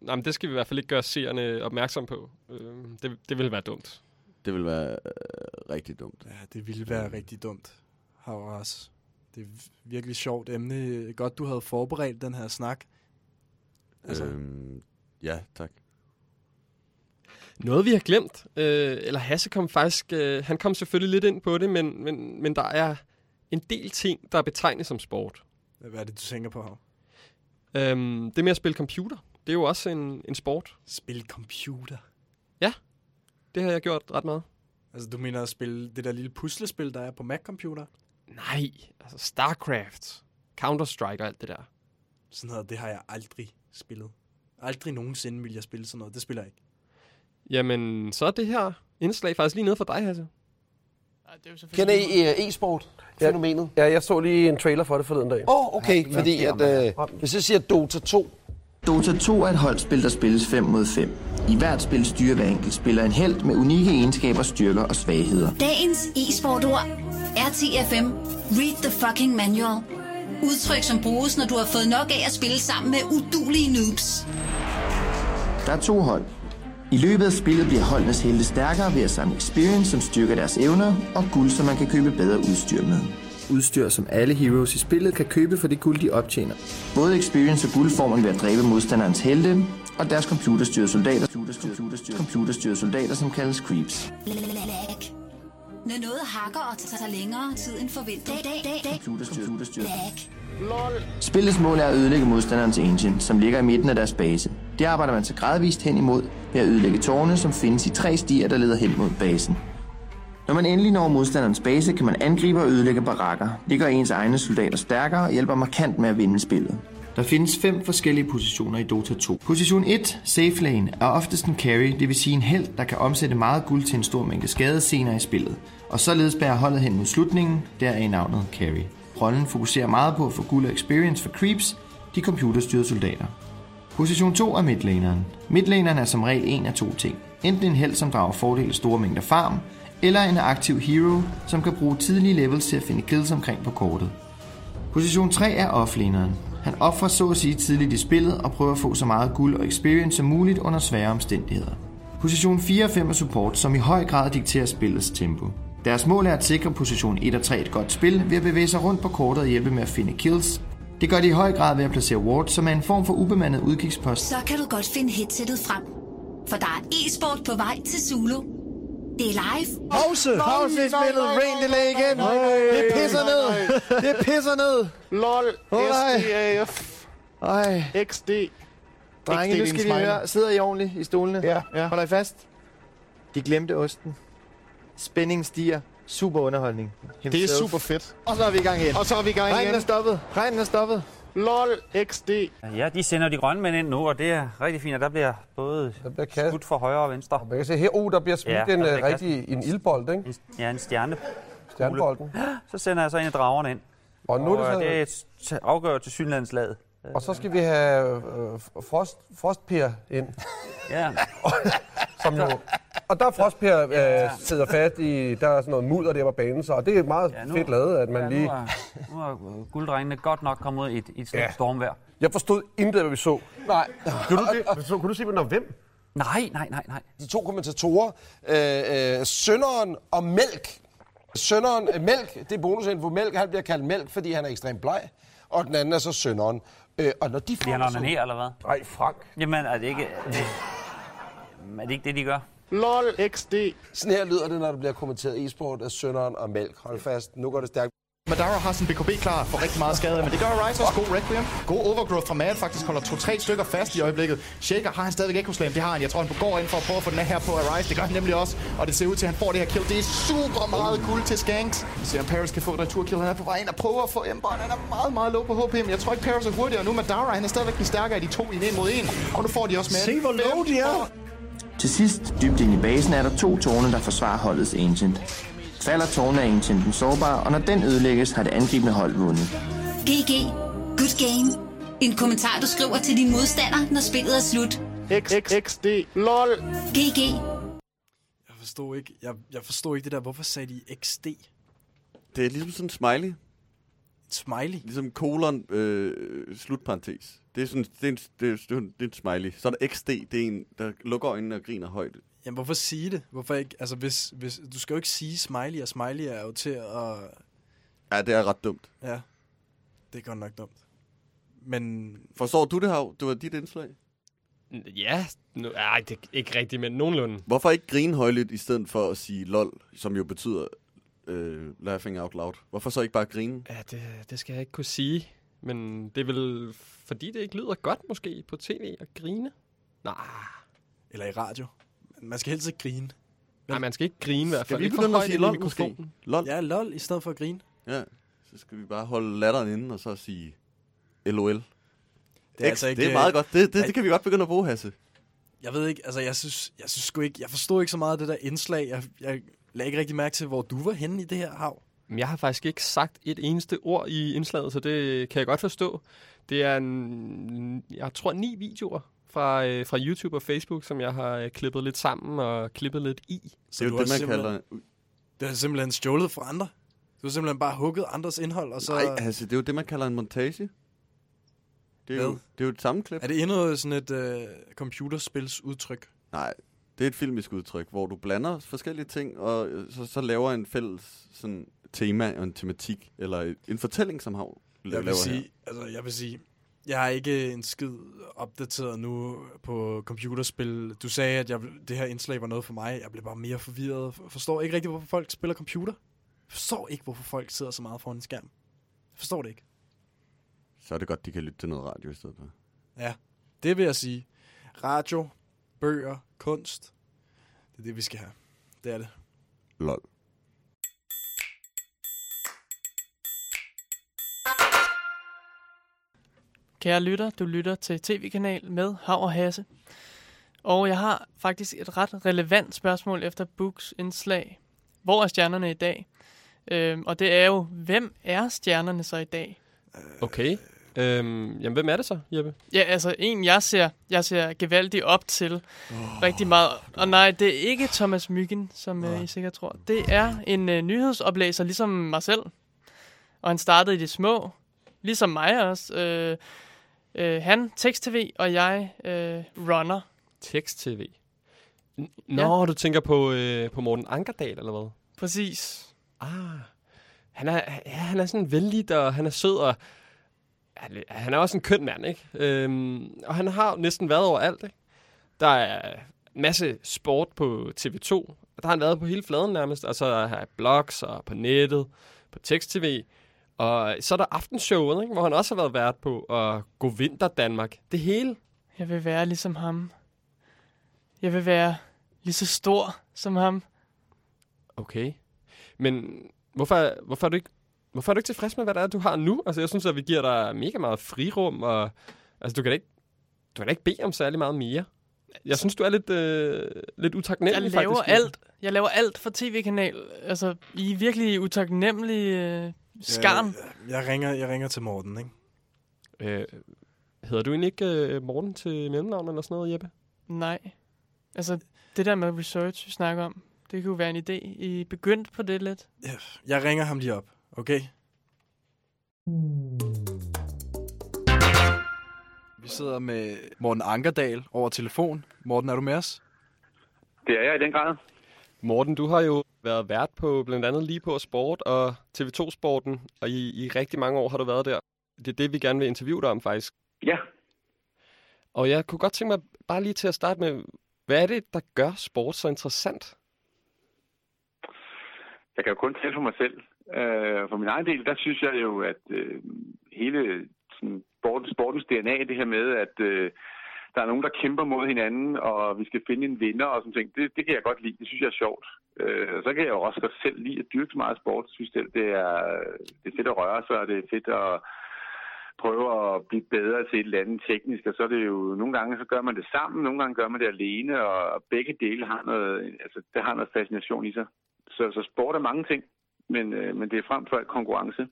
[SPEAKER 2] Nej, men det skal vi i hvert fald ikke gøre seerne opmærksom på. Øh, det, det vil være dumt.
[SPEAKER 3] Det vil være øh, rigtig dumt.
[SPEAKER 1] Ja, det ville være rigtig dumt. Havras. Det er virkelig sjovt emne. Godt, du havde forberedt den her snak. Altså,
[SPEAKER 3] Øhm, ja, tak.
[SPEAKER 2] Noget vi har glemt, øh, eller Hasse kom faktisk, øh, han kom selvfølgelig lidt ind på det, men, men, men der er en del ting, der er betegnet som sport.
[SPEAKER 1] Hvad er det, du tænker på her?
[SPEAKER 2] Øhm, det med at spille computer, det er jo også en, en sport.
[SPEAKER 1] Spille computer?
[SPEAKER 2] Ja, det har jeg gjort ret meget.
[SPEAKER 1] Altså, du mener at spille det der lille puslespil, der er på Mac-computer?
[SPEAKER 2] Nej, altså StarCraft, Counter-Strike og alt det der.
[SPEAKER 1] Sådan noget, det har jeg aldrig spillet. Aldrig nogensinde vil jeg spille sådan noget. Det spiller jeg ikke.
[SPEAKER 2] Jamen, så er det her indslag faktisk lige noget for dig, Hasse.
[SPEAKER 4] Det er jo
[SPEAKER 16] Kender I øh, e-sport? Fænomenet?
[SPEAKER 17] Ja, jeg så lige en trailer for det forleden dag.
[SPEAKER 16] Åh, oh, okay,
[SPEAKER 17] Ja,
[SPEAKER 16] fordi
[SPEAKER 17] ja,
[SPEAKER 16] at, øh, hvis jeg siger Dota 2,
[SPEAKER 17] Dota 2 er et holdspil, der spilles 5 mod 5. I hvert spil styrer hver enkelt spiller en held med unikke egenskaber, styrker og svagheder.
[SPEAKER 18] Dagens e-sportord. RTFM. Read the fucking manual. Udtryk, som bruges, når du har fået nok af at spille sammen med udulige noobs.
[SPEAKER 17] Der er to hold. I løbet af spillet bliver holdenes helte stærkere ved at samle experience, som styrker deres evner, og guld, som man kan købe bedre udstyr med. Udstyr, som alle heroes i spillet kan købe for det guld, de optjener. Både experience og guld får man ved at dræbe modstanderens helte, og deres computerstyrede soldater, computerstyrede, computerstyrede, computerstyrede soldater, som kaldes creeps.
[SPEAKER 18] Lag. Når noget hakker og tager længere tid end forventet. Dag, dag, dag, dag.
[SPEAKER 17] Computerstyrede, computerstyrede.
[SPEAKER 18] Lag.
[SPEAKER 17] Spillets mål er at ødelægge modstanderens engine, som ligger i midten af deres base. Det arbejder man så gradvist hen imod ved at ødelægge tårne, som findes i tre stier, der leder hen mod basen. Når man endelig når modstanderens base, kan man angribe og ødelægge barakker. Det gør ens egne soldater stærkere og hjælper markant med at vinde spillet. Der findes fem forskellige positioner i Dota 2. Position 1, safe lane, er oftest en carry, det vil sige en held, der kan omsætte meget guld til en stor mængde skade senere i spillet, og således bærer holdet hen mod slutningen, der er i navnet carry. Rollen fokuserer meget på at få guld og experience for creeps, de computerstyrede soldater. Position 2 er midlaneren. Midlaneren er som regel en af to ting. Enten en held, som drager fordel af store mængder farm, eller en aktiv hero, som kan bruge tidlige levels til at finde kills omkring på kortet. Position 3 er offlaneren. Han offrer så at sige tidligt i spillet og prøver at få så meget guld og experience som muligt under svære omstændigheder. Position 4 og 5 er support, som i høj grad dikterer spillets tempo. Deres mål er at sikre position 1 og 3 et godt spil ved at bevæge sig rundt på kortet og hjælpe med at finde kills. Det gør de i høj grad ved at placere wards, som er en form for ubemandet udkigspost.
[SPEAKER 18] Så kan du godt finde headsettet frem. For der er e-sport på vej til Zulu. Det er live.
[SPEAKER 19] Pause! Pause i spillet. Rain delay igen. Det pisser ned. Det pisser ned.
[SPEAKER 10] LOL. SDAF.
[SPEAKER 19] Ej.
[SPEAKER 10] XD.
[SPEAKER 19] Drenge, nu skal
[SPEAKER 10] din
[SPEAKER 19] I
[SPEAKER 10] smiley.
[SPEAKER 19] høre. Sidder I ordentligt i stolene?
[SPEAKER 10] Ja, ja.
[SPEAKER 19] Holder I fast? De glemte osten. Spænding stiger. Super underholdning.
[SPEAKER 10] Det er super fedt.
[SPEAKER 19] Og så er vi i gang igen.
[SPEAKER 10] Og så er vi i gang
[SPEAKER 19] Regnen
[SPEAKER 10] igen.
[SPEAKER 19] er stoppet. Regnen er stoppet.
[SPEAKER 10] LOL. XD.
[SPEAKER 20] Ja, de sender de grønne mænd ind nu, og det er rigtig fint, og der bliver både der bliver skudt fra højre og venstre.
[SPEAKER 21] Man kan se her, oh, der bliver smidt
[SPEAKER 20] Ja,
[SPEAKER 21] en,
[SPEAKER 20] der
[SPEAKER 21] øh,
[SPEAKER 20] bliver
[SPEAKER 21] rigtig en ildbold, ikke?
[SPEAKER 20] En, ja, en stjerne.
[SPEAKER 21] Stjernebolden.
[SPEAKER 20] Så sender jeg så en af dragerne ind.
[SPEAKER 21] Og nu er det
[SPEAKER 20] og
[SPEAKER 21] så-
[SPEAKER 20] det er et afgør til synlandslaget.
[SPEAKER 21] Og så skal vi have øh, frost, frostper ind.
[SPEAKER 20] Ja.
[SPEAKER 21] Som jo, og der er frostper øh, sidder fast i, der er sådan noget mudder der på banen, så det er meget
[SPEAKER 20] Ja, nu-
[SPEAKER 21] fedt lavet, at man
[SPEAKER 20] ja,
[SPEAKER 21] lige...
[SPEAKER 20] Nu er, nu er øh, gulddrengene godt nok kommet ud i et, et
[SPEAKER 21] Ja.
[SPEAKER 20] stormvejr.
[SPEAKER 21] Jeg forstod intet, hvad vi så. Nej. Kunne du, det? Så, kunne du se, når hvem?
[SPEAKER 20] Nej, nej, nej, nej.
[SPEAKER 21] De to kommentatorer, øh, øh, Sønderen og Mælk. Sønderen, øh, Mælk, det er bonusinfo. Mælk, han bliver kaldt Mælk, fordi han er ekstremt bleg. Og den anden er så Sønderen. Øh, og når de
[SPEAKER 20] Fordi han onanerer, eller hvad?
[SPEAKER 21] Nej, Frank.
[SPEAKER 20] Jamen, er det ikke... Er det, er det ikke det, de gør?
[SPEAKER 21] LOL XD. Sådan her lyder det, når der bliver kommenteret e-sport af Sønderen og Mælk. Hold fast, nu går det stærkt.
[SPEAKER 22] Madara har sin BKB klar for rigtig meget skade, men det gør Rise også. God Requiem. God overgrowth fra Mad, faktisk holder to-tre stykker fast i øjeblikket. Shaker har han stadigvæk Echo Slam, det har han. Jeg tror, han går ind for at prøve at få den af her på Arise. Det gør han nemlig også, og det ser ud til, at han får det her kill. Det er super meget guld til Skanks. Vi ser, om Paris kan få et returkill. Han er på vej ind og prøver at få Ember. Han er meget, meget low på HP, men jeg tror ikke, Paris er hurtigere. Nu Madara, han er stadigvæk den stærkere af de to i en en mod en. Og nu får de også med.
[SPEAKER 21] Se, hvor low de er.
[SPEAKER 17] Til sidst, dybt ind i basen, er der to tårne, der forsvarer holdets ancient. Falder tårne er ancienten sårbar, og når den ødelægges, har det angribende hold vundet.
[SPEAKER 18] GG. Good game. En kommentar, du skriver til din modstander, når spillet er slut.
[SPEAKER 10] XXD. LOL.
[SPEAKER 18] GG.
[SPEAKER 1] Jeg forstod ikke, jeg, jeg forstod ikke det der. Hvorfor sagde de XD?
[SPEAKER 3] Det er ligesom sådan en smiley.
[SPEAKER 1] Smiley?
[SPEAKER 3] Ligesom kolon, øh, slutparentes. Det er sådan, det er, en, det, er, det er en- det er en smiley. Så er der XD, det er en, der lukker øjnene og griner højt.
[SPEAKER 1] Jamen, hvorfor sige det? Hvorfor ikke? Altså, hvis, hvis, du skal jo ikke sige smiley, og smiley er jo til at...
[SPEAKER 3] Ja, det er ret dumt.
[SPEAKER 1] Ja, det er godt nok dumt. Men...
[SPEAKER 3] Forstår du det, Hav? Det var dit indslag.
[SPEAKER 2] Ja, nu, ej, det er ikke rigtigt, men nogenlunde.
[SPEAKER 3] Hvorfor ikke grine højlydt i stedet for at sige lol, som jo betyder øh, laughing out loud? Hvorfor så ikke bare grine?
[SPEAKER 2] Ja, det, det skal jeg ikke kunne sige. Men det er vel, fordi det ikke lyder godt måske på tv at grine? Nej.
[SPEAKER 1] Eller i radio. Man skal helst ikke grine.
[SPEAKER 2] Nej, man skal ikke grine i hvert
[SPEAKER 3] Skal
[SPEAKER 2] fald.
[SPEAKER 3] vi
[SPEAKER 2] Ikke for
[SPEAKER 3] begynde at sige lol måske?
[SPEAKER 2] mikrofonen.
[SPEAKER 3] Lol?
[SPEAKER 1] Ja, lol i stedet for at grine.
[SPEAKER 3] Ja, så skal vi bare holde latteren inde og så sige LOL. Det
[SPEAKER 1] er altså ikke,
[SPEAKER 3] det er meget
[SPEAKER 1] øh,
[SPEAKER 3] godt. Det, det,
[SPEAKER 1] at-
[SPEAKER 3] det kan vi godt begynde at bruge, Hasse.
[SPEAKER 1] Jeg ved ikke, altså jeg synes, jeg synes sgu ikke, jeg forstod ikke så meget af det der indslag. Jeg, jeg lagde ikke rigtig mærke til, hvor du var henne i det her hav.
[SPEAKER 2] Men Jeg har faktisk ikke sagt et eneste ord i indslaget, så det kan jeg godt forstå. Det er, en, jeg tror, ni videoer fra, øh, fra YouTube og Facebook, som jeg har øh, klippet lidt sammen og klippet lidt i.
[SPEAKER 3] Det er jo det, man kalder...
[SPEAKER 1] Det er simpelthen stjålet fra andre. Du har simpelthen bare hugget andres indhold, og så...
[SPEAKER 3] Nej, altså, det er jo det, man kalder en montage. Det er, jo, det er jo et sammenklip.
[SPEAKER 1] Er det endnu sådan et øh, computerspils udtryk?
[SPEAKER 3] Nej, det er et filmisk udtryk, hvor du blander forskellige ting, og øh, så, så laver en fælles sådan, tema og en tematik, eller en fortælling, som har
[SPEAKER 1] Jeg vil sige,
[SPEAKER 3] her.
[SPEAKER 1] altså, jeg vil sige, jeg er ikke en skid opdateret nu på computerspil. Du sagde, at jeg, det her indslag var noget for mig. Jeg blev bare mere forvirret. Forstår ikke rigtig, hvorfor folk spiller computer. Forstår ikke, hvorfor folk sidder så meget foran en skærm. Forstår det ikke.
[SPEAKER 3] Så er det godt, de kan lytte til noget radio i stedet for.
[SPEAKER 1] Ja, det vil jeg sige. Radio, bøger, kunst. Det er det, vi skal have. Det er det.
[SPEAKER 3] Lol.
[SPEAKER 4] Kære lytter, du lytter til tv-kanal med Hav og Hasse. Og jeg har faktisk et ret relevant spørgsmål efter Books indslag. Hvor er stjernerne i dag? Øhm, og det er jo, hvem er stjernerne så i dag?
[SPEAKER 2] Okay. Øhm, jamen, hvem er det så, Jeppe?
[SPEAKER 4] Ja, altså en, jeg ser, jeg ser gevaldigt op til oh, rigtig meget. Og nej, det er ikke Thomas Myggen, som uh, I sikkert tror. Det er en uh, nyhedsoplæser, ligesom mig selv. Og han startede i det små, ligesom mig også. Uh, uh, han tekst-tv, og jeg uh, runner.
[SPEAKER 2] Tekst-tv. N- Nå, ja. du tænker på, øh, på Morten Ankerdal, eller hvad?
[SPEAKER 4] Præcis.
[SPEAKER 2] Ah. Han er, ja, han er sådan vældig, og han er sød, og han, han er også en køn mand, ikke? Øhm, og han har næsten været overalt, ikke? Der er masse sport på TV2. og Der har han været på hele fladen nærmest. Og så er der blogs og på nettet, på tekst-tv. Og så er der aftenshowet, ikke? hvor han også har været vært på. Og God Vinter Danmark. Det hele.
[SPEAKER 4] Jeg vil være ligesom ham. Jeg vil være lige så stor som ham.
[SPEAKER 2] Okay. Men hvorfor, hvorfor, er du ikke, hvorfor er du ikke tilfreds med, hvad det er, du har nu? Altså, jeg synes, at vi giver dig mega meget frirum, og altså, du kan da ikke, du kan da ikke bede om særlig meget mere. Jeg synes, du er lidt, øh, lidt utaknemmelig,
[SPEAKER 4] Jeg laver
[SPEAKER 2] faktisk.
[SPEAKER 4] alt. Jeg laver alt for tv-kanal. Altså, I er virkelig utaknemmelige øh, skarn.
[SPEAKER 1] Jeg, jeg, ringer, jeg ringer til Morten, ikke?
[SPEAKER 2] Øh, hedder du egentlig ikke øh, Morten til mellemnavn eller sådan noget, Jeppe?
[SPEAKER 4] Nej. Altså, det der med research, vi snakker om, det kunne jo være en idé. I begyndt på det lidt.
[SPEAKER 1] Jeg ringer ham lige op, okay? Vi sidder med Morten Ankerdal over telefon. Morten, er du med os?
[SPEAKER 23] Det er jeg i den grad.
[SPEAKER 2] Morten, du har jo været vært på blandt andet lige på Sport og TV2-sporten, og i, i rigtig mange år har du været der. Det er det, vi gerne vil interviewe dig om, faktisk.
[SPEAKER 23] Ja.
[SPEAKER 2] Og jeg kunne godt tænke mig bare lige til at starte med, hvad er det, der gør sport så interessant?
[SPEAKER 23] Jeg kan jo kun tale for mig selv. Øh, for min egen del, der synes jeg jo, at øh, hele sådan, sportens, sportens DNA, det her med, at øh, der er nogen, der kæmper mod hinanden, og vi skal finde en vinder og sådan ting, det, det kan jeg godt lide. Det synes jeg er sjovt. Øh, så kan jeg jo også godt selv lide at dyrke så meget sport. Jeg synes, det, det, er, det er fedt at røre sig, og det er fedt at prøve at blive bedre til et eller andet teknisk, og så er det jo, nogle gange så gør man det sammen, nogle gange gør man det alene, og begge dele har noget, altså det har noget fascination i sig. Så, så sport er mange ting, men, øh, men det er frem for alt konkurrence.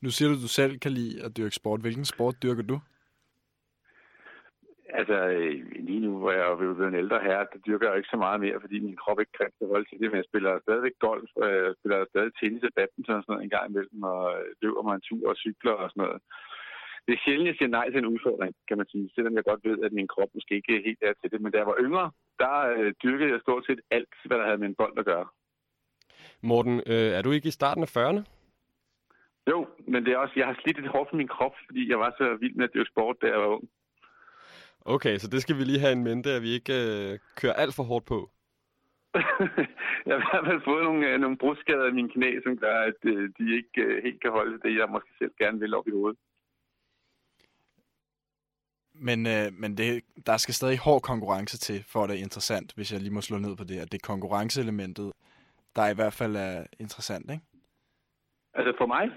[SPEAKER 1] Nu siger du, at du selv kan lide at dyrke sport. Hvilken sport dyrker du?
[SPEAKER 23] Altså, øh, lige nu, hvor jeg er blevet en ældre herre, der dyrker jeg ikke så meget mere, fordi min krop ikke kan holde til det, men jeg spiller stadigvæk golf, og jeg spiller stadig tennis og badminton og sådan noget en gang imellem, og løber mig en tur og cykler og sådan noget. Det er sjældent, jeg siger nej til en udfordring, kan man sige, selvom jeg godt ved, at min krop måske ikke helt er til det. Men da jeg var yngre, der øh, dyrkede jeg stort set alt, hvad der havde med en bold at gøre.
[SPEAKER 2] Morten, øh, er du ikke i starten af 40'erne?
[SPEAKER 23] Jo, men det er også, jeg har slidt lidt hårdt for min krop, fordi jeg var så vild med at dyrke sport, da jeg var ung.
[SPEAKER 2] Okay, så det skal vi lige have en mente, at vi ikke øh, kører alt for hårdt på.
[SPEAKER 23] jeg har i hvert fald fået nogle, øh, nogle brudskader i mine knæ, som gør, at øh, de ikke øh, helt kan holde det, jeg måske selv gerne vil op i hovedet.
[SPEAKER 1] Men, øh, men det, der skal stadig hård konkurrence til, for at det er interessant, hvis jeg lige må slå ned på det, at det er konkurrenceelementet, der i hvert fald er interessant, ikke?
[SPEAKER 23] Altså for mig?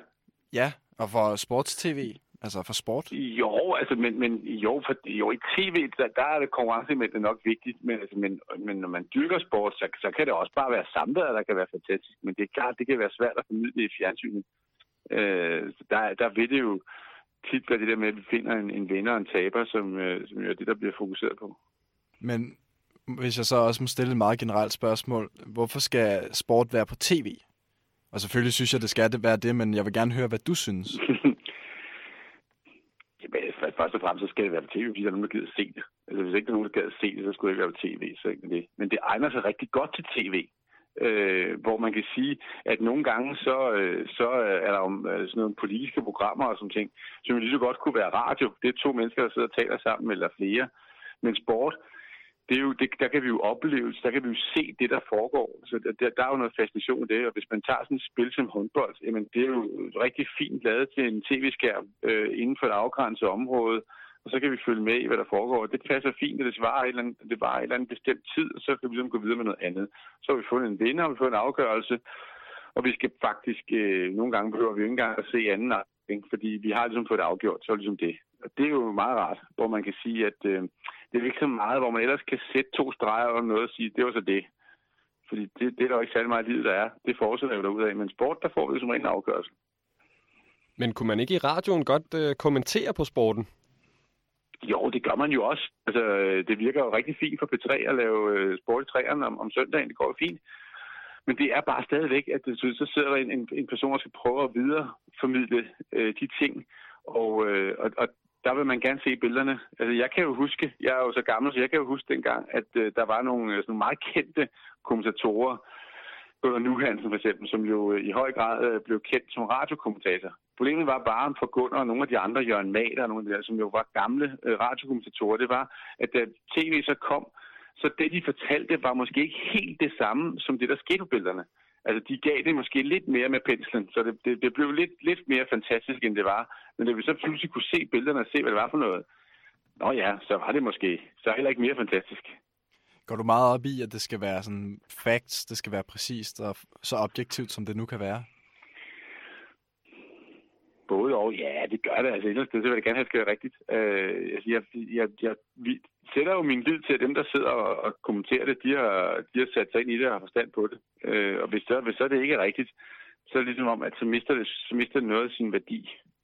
[SPEAKER 1] Ja, og for sports-tv, altså for sport.
[SPEAKER 23] Jo, altså, men, men jo, for, jo, i tv, der, der er det konkurrenceelementet nok vigtigt, men, altså, men, men når man dyrker sport, så, så kan det også bare være samvær, der kan være fantastisk, men det er klart, det kan være svært at formidle i fjernsynet. Øh, der, der vil det jo, tit være det der med, at vi finder en, en vinder og en taber, som, øh, som jo er det, der bliver fokuseret på.
[SPEAKER 1] Men hvis jeg så også må stille et meget generelt spørgsmål. Hvorfor skal sport være på tv? Og selvfølgelig synes jeg, det skal det være det, men jeg vil gerne høre, hvad du synes.
[SPEAKER 23] Jamen, altså, først og fremmest så skal det være på tv, fordi der er nogen, der gider se det. Altså, hvis ikke der er nogen, der gider se det, så skulle det ikke være på tv. Så ikke det. Men det egner sig rigtig godt til tv. Øh, hvor man kan sige, at nogle gange så, øh, så er der jo øh, sådan nogle politiske programmer og sådan ting, som lige så godt kunne være radio. Det er to mennesker, der sidder og taler sammen, eller flere. Men sport, det er jo, det, der kan vi jo opleve, der kan vi jo se det, der foregår. Så der, der, der er jo noget fascination i det, og hvis man tager sådan et spil som håndbold, jamen det er jo rigtig fint lavet til en tv-skærm øh, inden for et afgrænset område, og så kan vi følge med i, hvad der foregår. Det passer fint, og det svarer et eller andet, det var et eller andet bestemt tid, og så kan vi ligesom gå videre med noget andet. Så har vi fundet en vinder, og vi har fået en afgørelse, og vi skal faktisk, øh, nogle gange behøver vi jo ikke engang at se anden afdeling, fordi vi har ligesom fået det afgjort, så er det ligesom det. Og det er jo meget rart, hvor man kan sige, at øh, det er ikke så meget, hvor man ellers kan sætte to streger og noget og sige, det var så det. Fordi det, det er der jo ikke særlig meget liv, der er. Det fortsætter jo derudad. Men sport, der får vi som en afgørelse.
[SPEAKER 2] Men kunne man ikke i radioen godt øh, kommentere på sporten?
[SPEAKER 23] Jo, det gør man jo også. Altså, det virker jo rigtig fint for P3 at lave øh, sport i træerne om, om søndagen. Det går jo fint. Men det er bare stadigvæk, at det, så sidder der en, en, en person, der skal prøve at videreformidle øh, de ting. Og, øh, og, og der vil man gerne se billederne. Altså, jeg kan jo huske, jeg er jo så gammel, så jeg kan jo huske dengang, at øh, der var nogle øh, sådan meget kendte kommentatorer, Gunnar Nuhansen for eksempel, som jo øh, i høj grad øh, blev kendt som radiokommentator. Problemet var bare for Gunnar og nogle af de andre, Jørgen Mader og nogle af de der, som jo var gamle øh, radiokommentatorer, det var, at da tv så kom, så det, de fortalte, var måske ikke helt det samme, som det, der skete på billederne. Altså, de gav det måske lidt mere med penslen, så det, det, det blev lidt, lidt mere fantastisk, end det var. Men da vi så pludselig kunne se billederne og se, hvad det var for noget, nå ja, så var det måske så heller ikke mere fantastisk.
[SPEAKER 1] Går du meget op i, at det skal være sådan facts, det skal være præcist og så objektivt, som det nu kan være?
[SPEAKER 23] Både og, ja, det gør det. Altså, ellers det, så vil jeg gerne have, at det skal være rigtigt. Øh, altså, jeg, jeg, jeg, vi sætter jo min lid til, at dem, der sidder og, og kommenterer det, de har, de har sat sig ind i det og har forstand på det. Øh, og hvis, så, hvis så det ikke er rigtigt, så er det ligesom om, at så mister det, så mister det noget af sin værdi.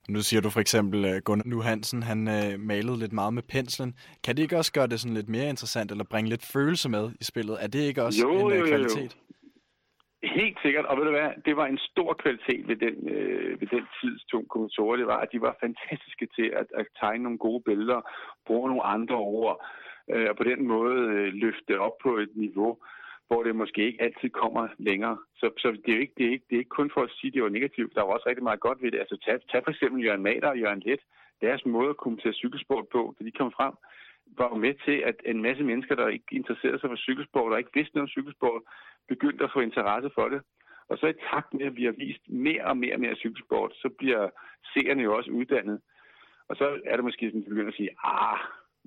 [SPEAKER 1] Nu siger du for eksempel, at Gunnar Nu Hansen, han øh, malede lidt meget med penslen. Kan det ikke også gøre det sådan lidt mere interessant, eller bringe lidt følelse med i spillet? Er det ikke også
[SPEAKER 23] jo,
[SPEAKER 1] en øh,
[SPEAKER 23] jo, jo,
[SPEAKER 1] kvalitet?
[SPEAKER 23] Jo. Helt sikkert, og ved du hvad, det var en stor kvalitet ved den, øh, ved den tids to kommentatorer, det var, at de var fantastiske til at, at tegne nogle gode billeder, bruge nogle andre ord, øh, og på den måde øh, løfte op på et niveau, hvor det måske ikke altid kommer længere. Så, så det, er ikke, det, er ikke, det er ikke kun for at sige, at det var negativt. Der var også rigtig meget godt ved det. Altså tag, tag for eksempel Jørgen Mader og Jørgen Let. Deres måde at kommentere cykelsport på, da de kom frem, var jo med til, at en masse mennesker, der ikke interesserede sig for cykelsport og ikke vidste noget om cykelsport, begyndte at få interesse for det. Og så i takt med, at vi har vist mere og mere og mere cykelsport, så bliver seerne jo også uddannet. Og så er det måske sådan, at de begynder at sige, ah,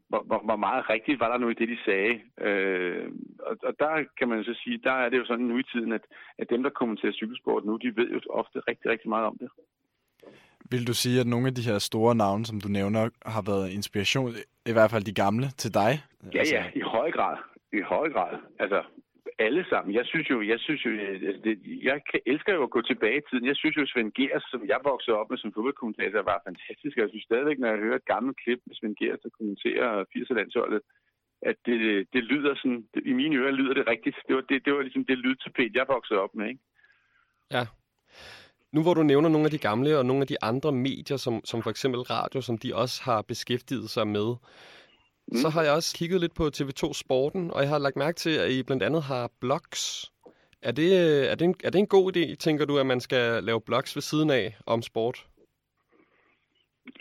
[SPEAKER 23] hvor, hvor, hvor meget rigtigt var der nu i det, de sagde. Øh, og, og der kan man jo så sige, der er det jo sådan nu i tiden, at, at dem, der kommenterer cykelsport nu, de ved jo ofte rigtig, rigtig meget om det.
[SPEAKER 1] Vil du sige, at nogle af de her store navne, som du nævner, har været inspiration, i hvert fald de gamle, til dig?
[SPEAKER 23] Ja, ja, i høj grad. I høj grad. Altså, alle sammen. Jeg synes jo, jeg synes jo, altså det, jeg elsker jo at gå tilbage i tiden. Jeg synes jo, Svend Gers, som jeg voksede op med som fodboldkommentator, var fantastisk. Jeg synes stadigvæk, når jeg hører et gammelt klip med Svend Gers, der kommenterer 80'er-landsholdet, at det, det lyder sådan, det, i mine ører lyder det rigtigt. Det var, det, det var ligesom det lydtapet, jeg voksede op med, ikke?
[SPEAKER 2] Ja. Nu hvor du nævner nogle af de gamle og nogle af de andre medier, som, som for eksempel radio, som de også har beskæftiget sig med, mm. så har jeg også kigget lidt på TV2 Sporten, og jeg har lagt mærke til, at I blandt andet har blogs. Er det, er, det en, er det en god idé, tænker du, at man skal lave blogs ved siden af om sport?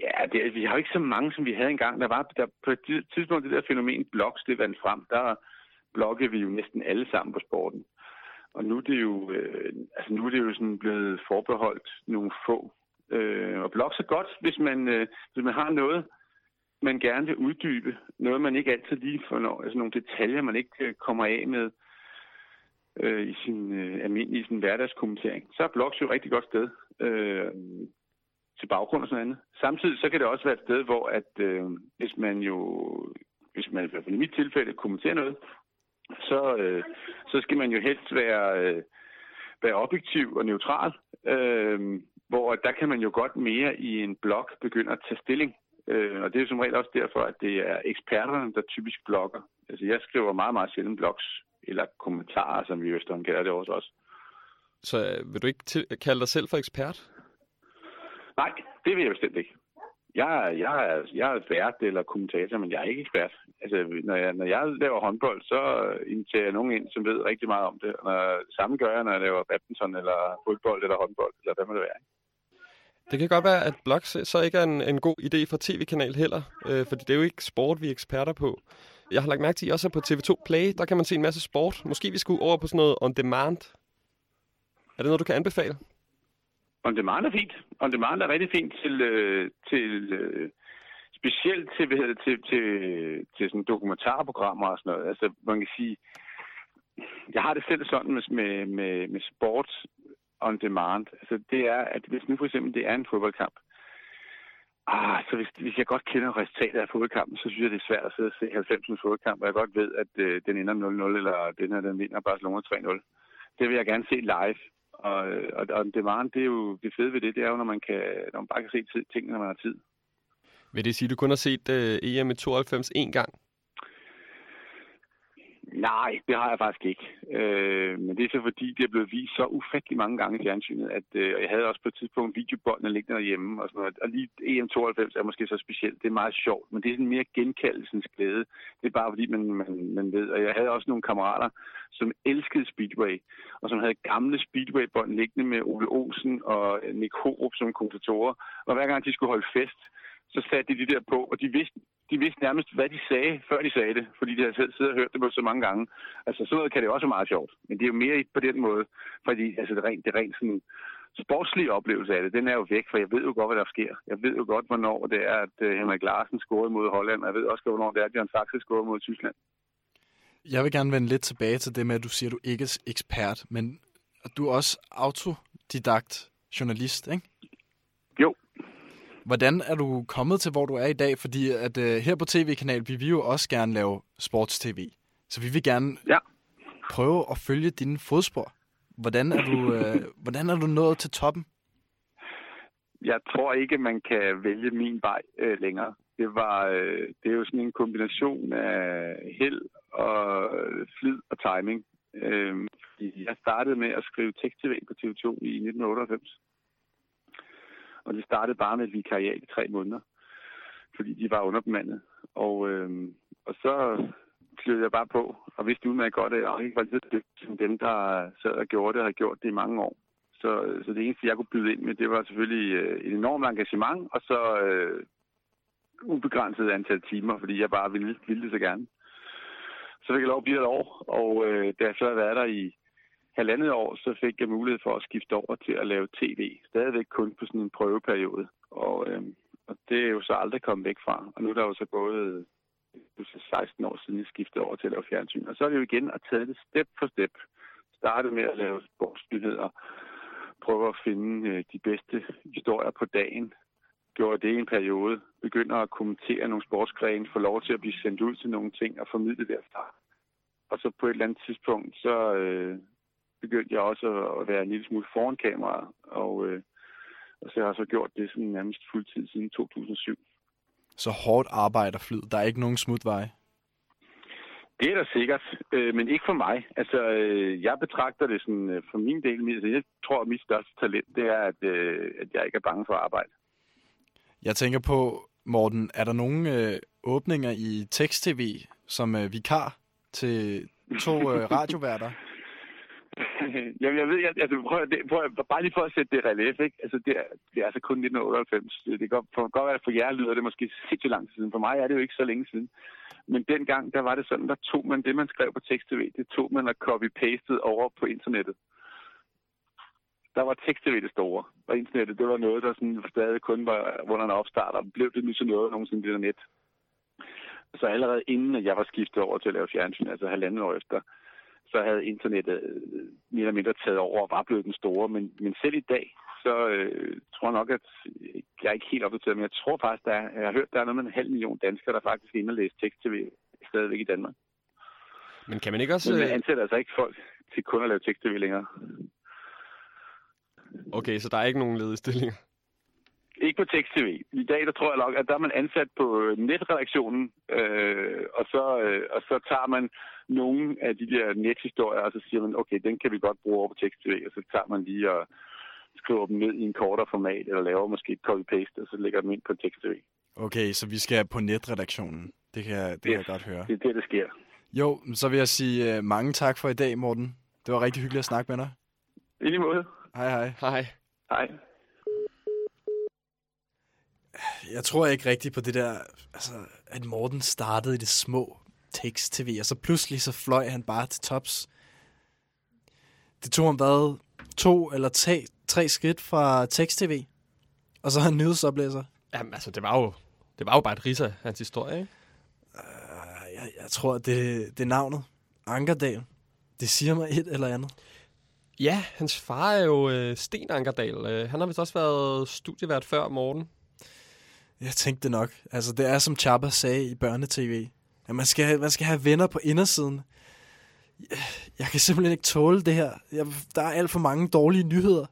[SPEAKER 23] Ja, det, vi har jo ikke så mange, som vi havde engang. Der var der, på et tidspunkt, det der fænomen blogs, det vandt frem, der bloggede vi jo næsten alle sammen på sporten. Og nu er det jo, øh, altså nu er det jo sådan blevet forbeholdt nogle få. Øh, og blog så godt, hvis man, øh, hvis man har noget, man gerne vil uddybe. Noget, man ikke altid lige får, altså nogle detaljer, man ikke øh, kommer af med øh, i sin øh, almindelige sin hverdagskommentering. Så er blogs jo et rigtig godt sted øh, til baggrund og sådan andet. Samtidig så kan det også være et sted, hvor at øh, hvis man jo, hvis man i hvert fald i mit tilfælde kommenterer noget, så, øh, så skal man jo helst være, øh, være objektiv og neutral. øh, hvor der kan man jo godt mere i en blog begynde at tage stilling. Øh, og det er jo som regel også derfor, at det er eksperterne, der typisk blogger. Altså jeg skriver meget, meget sjældent blogs, eller kommentarer, som vi i Østern kalder det også. også.
[SPEAKER 2] Så øh, vil du ikke til- kalde dig selv for ekspert?
[SPEAKER 23] Nej, det vil jeg bestemt ikke. Jeg, jeg, er, jeg er vært eller kommentator, men jeg er ikke ekspert. Altså, når jeg, når jeg laver håndbold, så inviterer jeg nogen ind, som ved rigtig meget om det. Og når, samme gør jeg, når jeg laver badminton, eller fodbold, eller håndbold, eller hvad må det være. ikke?
[SPEAKER 2] Det kan godt være, at blogs så ikke er en, en god idé for tv-kanal heller, øh, fordi det er jo ikke sport, vi er eksperter på. Jeg har lagt mærke til, at I også er på TV2 Play, der kan man se en masse sport. Måske vi skulle over på sådan noget on demand. Er det noget, du kan anbefale?
[SPEAKER 23] On demand er fint. On demand er rigtig fint til, øh, til øh, specielt til, hvad hedder til, til, til sådan dokumentarprogrammer og sådan noget. Altså, man kan sige, jeg har det selv sådan med, med, med, med sport on demand. Altså, det er, at hvis nu for eksempel det er en fodboldkamp, Ah, så hvis, hvis jeg godt kender resultatet af fodboldkampen, så synes jeg, det er svært at sidde og se 90 fodboldkamp, og jeg godt ved, at øh, den ender 0-0, eller den her, den vinder Barcelona 3-0. Det vil jeg gerne se live. Og, og, og det, det er jo det fede ved det, det er jo, når man, kan, når man bare kan se tingene, når man har tid.
[SPEAKER 2] Vil det sige, at du kun har set øh, EM i 92 én gang?
[SPEAKER 23] Nej, det har jeg faktisk ikke. Øh, men det er så fordi, det er blevet vist så ufattelig mange gange i fjernsynet, at øh, jeg havde også på et tidspunkt videobåndene liggende derhjemme og sådan noget. Og lige EM92 er måske så specielt. Det er meget sjovt, men det er sådan mere genkaldelsens glæde. Det er bare fordi, man, man, man ved. Og jeg havde også nogle kammerater, som elskede Speedway, og som havde gamle Speedway-bånd liggende med Ole Olsen og Nick Horup som kommentatorer. Og hver gang de skulle holde fest, så satte de de der på, og de vidste, de vidste nærmest, hvad de sagde, før de sagde det, fordi de havde selv siddet og hørt det på så mange gange. Altså, sådan noget kan det også være meget sjovt, men det er jo mere på den måde, fordi altså, det rent, det rent sådan sportslige oplevelse af det, den er jo væk, for jeg ved jo godt, hvad der sker. Jeg ved jo godt, hvornår det er, at uh, Henrik Larsen scorede mod Holland, og jeg ved også hvornår det er, at Jørgen Saxe scorede mod Tyskland.
[SPEAKER 1] Jeg vil gerne vende lidt tilbage til det med, at du siger, at du ikke er ekspert, men at du er også autodidakt journalist, ikke?
[SPEAKER 23] Jo.
[SPEAKER 1] Hvordan er du kommet til, hvor du er i dag? Fordi at uh, her på tv-kanal, vi vil jo også gerne lave sports-tv. Så vi vil gerne
[SPEAKER 23] ja.
[SPEAKER 1] prøve at følge dine fodspor. Hvordan er du, uh, hvordan er du nået til toppen?
[SPEAKER 23] Jeg tror ikke, man kan vælge min vej øh, længere. Det, var, øh, det er jo sådan en kombination af held og flid og timing. Øh, jeg startede med at skrive tekst-tv på TV2 i 1998. Og det startede bare med et vikariat i tre måneder, fordi de var underbemandet. Og, øh, og så flyttede jeg bare på, og vidste udmærket godt, at jeg ikke var lidt dygtig som dem, der sad og gjorde det, og har gjort det i mange år. Så, så det eneste, jeg kunne byde ind med, det var selvfølgelig øh, et enormt engagement, og så øh, ubegrænset antal timer, fordi jeg bare ville, ville det så gerne. Så fik jeg lov at blive et år, og øh, da jeg så havde været der i halvandet år, så fik jeg mulighed for at skifte over til at lave tv. Stadigvæk kun på sådan en prøveperiode. Og, øh, og det er jo så aldrig kommet væk fra. Og nu er der jo så gået øh, 16 år siden, jeg skiftede over til at lave fjernsyn. Og så er det jo igen at tage det step for step. Starte med at lave sportsnyheder. Prøve at finde øh, de bedste historier på dagen. Gjorde det i en periode. Begynder at kommentere nogle sportsgrene. Få lov til at blive sendt ud til nogle ting og formidle derfra. Og så på et eller andet tidspunkt, så, øh, begyndte jeg også at være en lille smule foran kameraet, og, øh, og så har jeg så gjort det sådan nærmest fuldtid siden 2007.
[SPEAKER 1] Så hårdt arbejder flyd. Der er ikke nogen smutvej.
[SPEAKER 23] Det er der sikkert, øh, men ikke for mig. Altså, øh, jeg betragter det sådan, øh, for min del, altså, jeg tror, at mit største talent, det er, at, øh, at jeg ikke er bange for arbejde.
[SPEAKER 1] Jeg tænker på, Morten, er der nogen øh, åbninger i tekst-tv som øh, vikar til to øh, radioværter?
[SPEAKER 23] Jamen, jeg ved, jeg, altså, prøv, det, prøv, bare lige for at sætte det relief, ikke? Altså, det er, det er altså kun 1998. Det kan godt, godt være, at for jer lyder det måske sindssygt lang tid siden. For mig er det jo ikke så længe siden. Men dengang, der var det sådan, der tog man det, man skrev på tekst-tv, det tog man og copy-pastede over på internettet. Der var tekst-tv det store, og internettet, det var noget, der sådan stadig kun var under en opstart, og blev det nu så noget nogensinde det der net. Så allerede inden at jeg var skiftet over til at lave fjernsyn, altså halvandet år efter, så havde internettet øh, mere eller mindre taget over og var blevet den store. Men, men selv i dag, så øh, tror jeg nok, at jeg er ikke helt opdateret, men jeg tror faktisk, der er, jeg har hørt, der er noget med en halv million danskere, der faktisk er inde og læse tekst-tv stadigvæk i Danmark.
[SPEAKER 2] Men kan man ikke også...
[SPEAKER 23] Men man ansætter altså ikke folk til kun at lave tekst-tv længere.
[SPEAKER 2] Okay, så der er ikke nogen ledige stillinger?
[SPEAKER 23] Ikke på tekst-tv. I dag, der tror jeg nok, at der er man ansat på øh, netredaktionen, øh, og, så, øh, og så tager man nogle af de der nethistorier, og så siger man, okay, den kan vi godt bruge over på tekst-tv, og så tager man lige og skriver dem ned i en kortere format, eller laver måske et copy-paste, og så lægger dem ind på tekst-tv.
[SPEAKER 1] Okay, så vi skal på netredaktionen. Det kan, det kan jeg godt høre.
[SPEAKER 23] Det er det, der sker.
[SPEAKER 1] Jo, så vil jeg sige uh, mange tak for i dag, Morten. Det var rigtig hyggeligt at snakke med dig.
[SPEAKER 23] I lige måde.
[SPEAKER 1] Hej, hej.
[SPEAKER 2] Hej.
[SPEAKER 23] Hej.
[SPEAKER 1] Jeg tror ikke rigtigt på det der, altså, at Morten startede i det små tekst-tv, og så pludselig så fløj han bare til tops. Det tog ham hvad, to eller tre, tre skridt fra tekst-tv, og så er han nyhedsoplæser.
[SPEAKER 2] Jamen, altså, det var jo, det var jo bare et ris af hans historie, ikke?
[SPEAKER 1] Uh, jeg, jeg tror, det, det er navnet. Ankerdal. Det siger mig et eller andet.
[SPEAKER 2] Ja, hans far er jo øh, Sten Ankerdal. Øh, han har vist også været studievært før morgen.
[SPEAKER 1] Jeg tænkte nok. Altså, det er som Chapper sagde i børnetv. At man skal, man skal have venner på indersiden. Jeg, kan simpelthen ikke tåle det her. Jeg, der er alt for mange dårlige nyheder.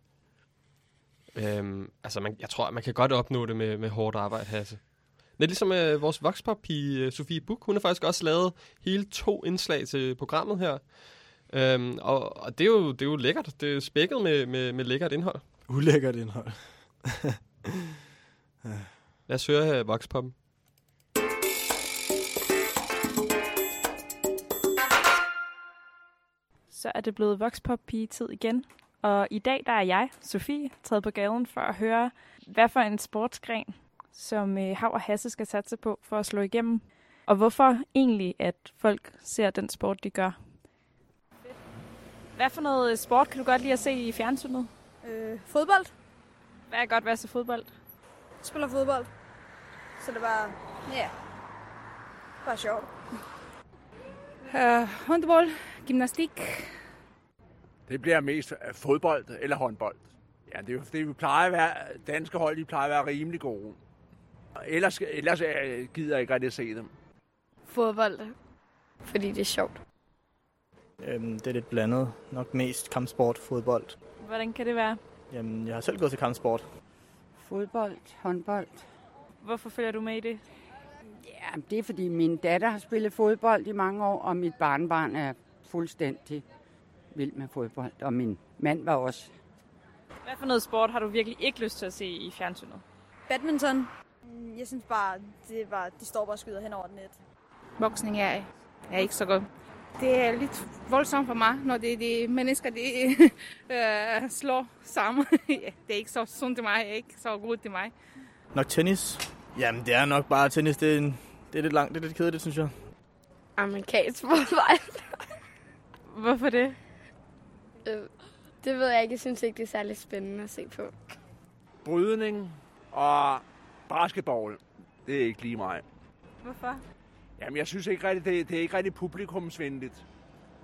[SPEAKER 2] Øhm, altså, man, jeg tror, man kan godt opnå det med, med hårdt arbejde, Hasse. Er ligesom øh, vores vokspop-pige, øh, Sofie Buk. Hun har faktisk også lavet hele to indslag til programmet her. Øhm, og, og det, er jo, det er jo lækkert. Det er spækket med, med, med lækkert indhold.
[SPEAKER 1] Ulækkert indhold.
[SPEAKER 2] Lad os høre uh, Voxpoppen.
[SPEAKER 11] Så er det blevet Voxpop-pige-tid igen. Og i dag der er jeg, Sofie, taget på gaden for at høre, hvad for en sportsgren, som øh, Hav og Hasse skal satse på for at slå igennem. Og hvorfor egentlig, at folk ser den sport, de gør. Hvad for noget sport kan du godt lide at se i fjernsynet?
[SPEAKER 24] Øh, fodbold.
[SPEAKER 11] Hvad er godt ved at se fodbold?
[SPEAKER 24] Jeg spiller fodbold. Så det var, ja, bare sjovt.
[SPEAKER 25] Uh, håndbold, gymnastik.
[SPEAKER 26] Det bliver mest fodbold eller håndbold. Ja, det er jo fordi, vi plejer at være, danske hold, de plejer at være rimelig gode. Ellers, ellers øh, gider jeg ikke rigtig at se dem.
[SPEAKER 24] Fodbold, fordi det er sjovt.
[SPEAKER 27] Øhm, det er lidt blandet. Nok mest kampsport, fodbold.
[SPEAKER 11] Hvordan kan det være?
[SPEAKER 27] Jamen, jeg har selv gået til kampsport.
[SPEAKER 28] Fodbold, håndbold.
[SPEAKER 11] Hvorfor følger du med i det?
[SPEAKER 28] Ja, det er fordi min datter har spillet fodbold i mange år, og mit barnbarn er fuldstændig vild med fodbold, og min mand var også.
[SPEAKER 11] Hvad for noget sport har du virkelig ikke lyst til at se i fjernsynet?
[SPEAKER 24] Badminton. Jeg synes bare, det var, de står bare og skyder hen over net.
[SPEAKER 25] Boksning er, er ikke så godt. Det er lidt voldsomt for mig, når det er de mennesker, de øh, slår sammen. det er ikke så sundt til mig, ikke så godt til mig.
[SPEAKER 27] Nok tennis. Jamen, det er nok bare tennis. Det er, en, det er lidt langt, det er lidt kedeligt, synes jeg.
[SPEAKER 24] Amerikansk fodbold.
[SPEAKER 11] Hvorfor det?
[SPEAKER 24] Øh, det ved jeg ikke. Jeg synes ikke, det er særlig spændende at se på.
[SPEAKER 26] Brydning og basketball, det er ikke lige mig.
[SPEAKER 11] Hvorfor?
[SPEAKER 26] Jamen, jeg synes ikke rigtig, det, det er ikke rigtig publikumsvenligt.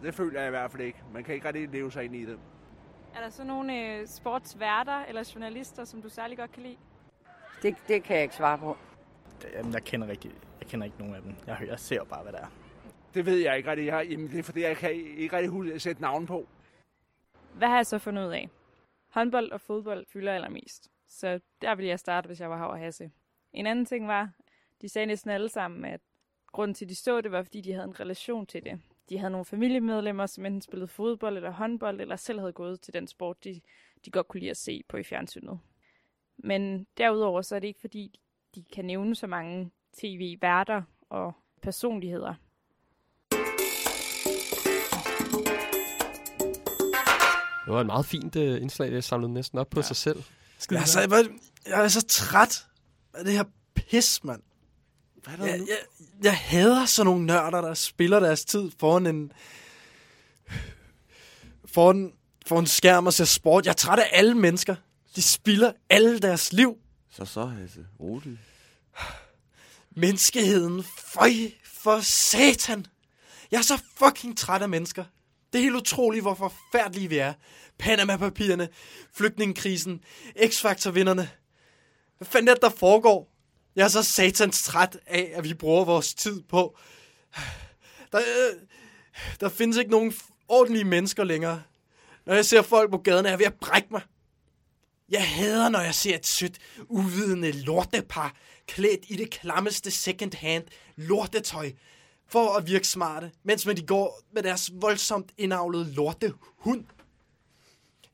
[SPEAKER 26] Det føler jeg i hvert fald ikke. Man kan ikke rigtig leve sig ind i det.
[SPEAKER 11] Er der så nogle øh, sportsværter eller journalister, som du særlig godt kan lide?
[SPEAKER 28] Det, det kan jeg ikke svare på.
[SPEAKER 27] Jamen, jeg kender, rigtig, jeg kender ikke nogen af dem. Jeg, jeg ser bare, hvad der er.
[SPEAKER 26] Det ved jeg ikke rigtig. Jeg, jamen, det er fordi, jeg kan ikke rigtig sætte navn på.
[SPEAKER 11] Hvad har jeg så fundet ud af? Håndbold og fodbold fylder allermest. Så der ville jeg starte, hvis jeg var Hav og Hasse. En anden ting var, de sagde næsten alle sammen, at grunden til, at de så det, var, fordi de havde en relation til det. De havde nogle familiemedlemmer, som enten spillede fodbold eller håndbold, eller selv havde gået til den sport, de, de godt kunne lide at se på i fjernsynet. Men derudover så er det ikke, fordi de kan nævne så mange tv-værter og personligheder.
[SPEAKER 2] Det var et meget fint uh, indslag, jeg samlede næsten op på ja. sig selv.
[SPEAKER 1] Jeg er, så, jeg, jeg er så træt af det her pis, mand.
[SPEAKER 26] Hvad er der
[SPEAKER 1] jeg,
[SPEAKER 26] nu?
[SPEAKER 1] jeg, jeg hader sådan nogle nørder, der spiller deres tid foran en... Foran, foran en skærm og ser sport. Jeg er træt af alle mennesker. De spiller alle deres liv.
[SPEAKER 3] Så så, Hasse. Rolig.
[SPEAKER 1] Menneskeheden. Føj for satan. Jeg er så fucking træt af mennesker. Det er helt utroligt, hvor forfærdelige vi er. Panama-papirerne, flygtningekrisen, X-Factor-vinderne. Hvad fanden er det, der foregår? Jeg er så satans træt af, at vi bruger vores tid på. Der, øh, der findes ikke nogen ordentlige mennesker længere. Når jeg ser folk på gaden, er jeg ved at brække mig. Jeg hader, når jeg ser et sødt, uvidende lortepar klædt i det klammeste second-hand lortetøj for at virke smarte, mens man de går med deres voldsomt indavlede lortehund.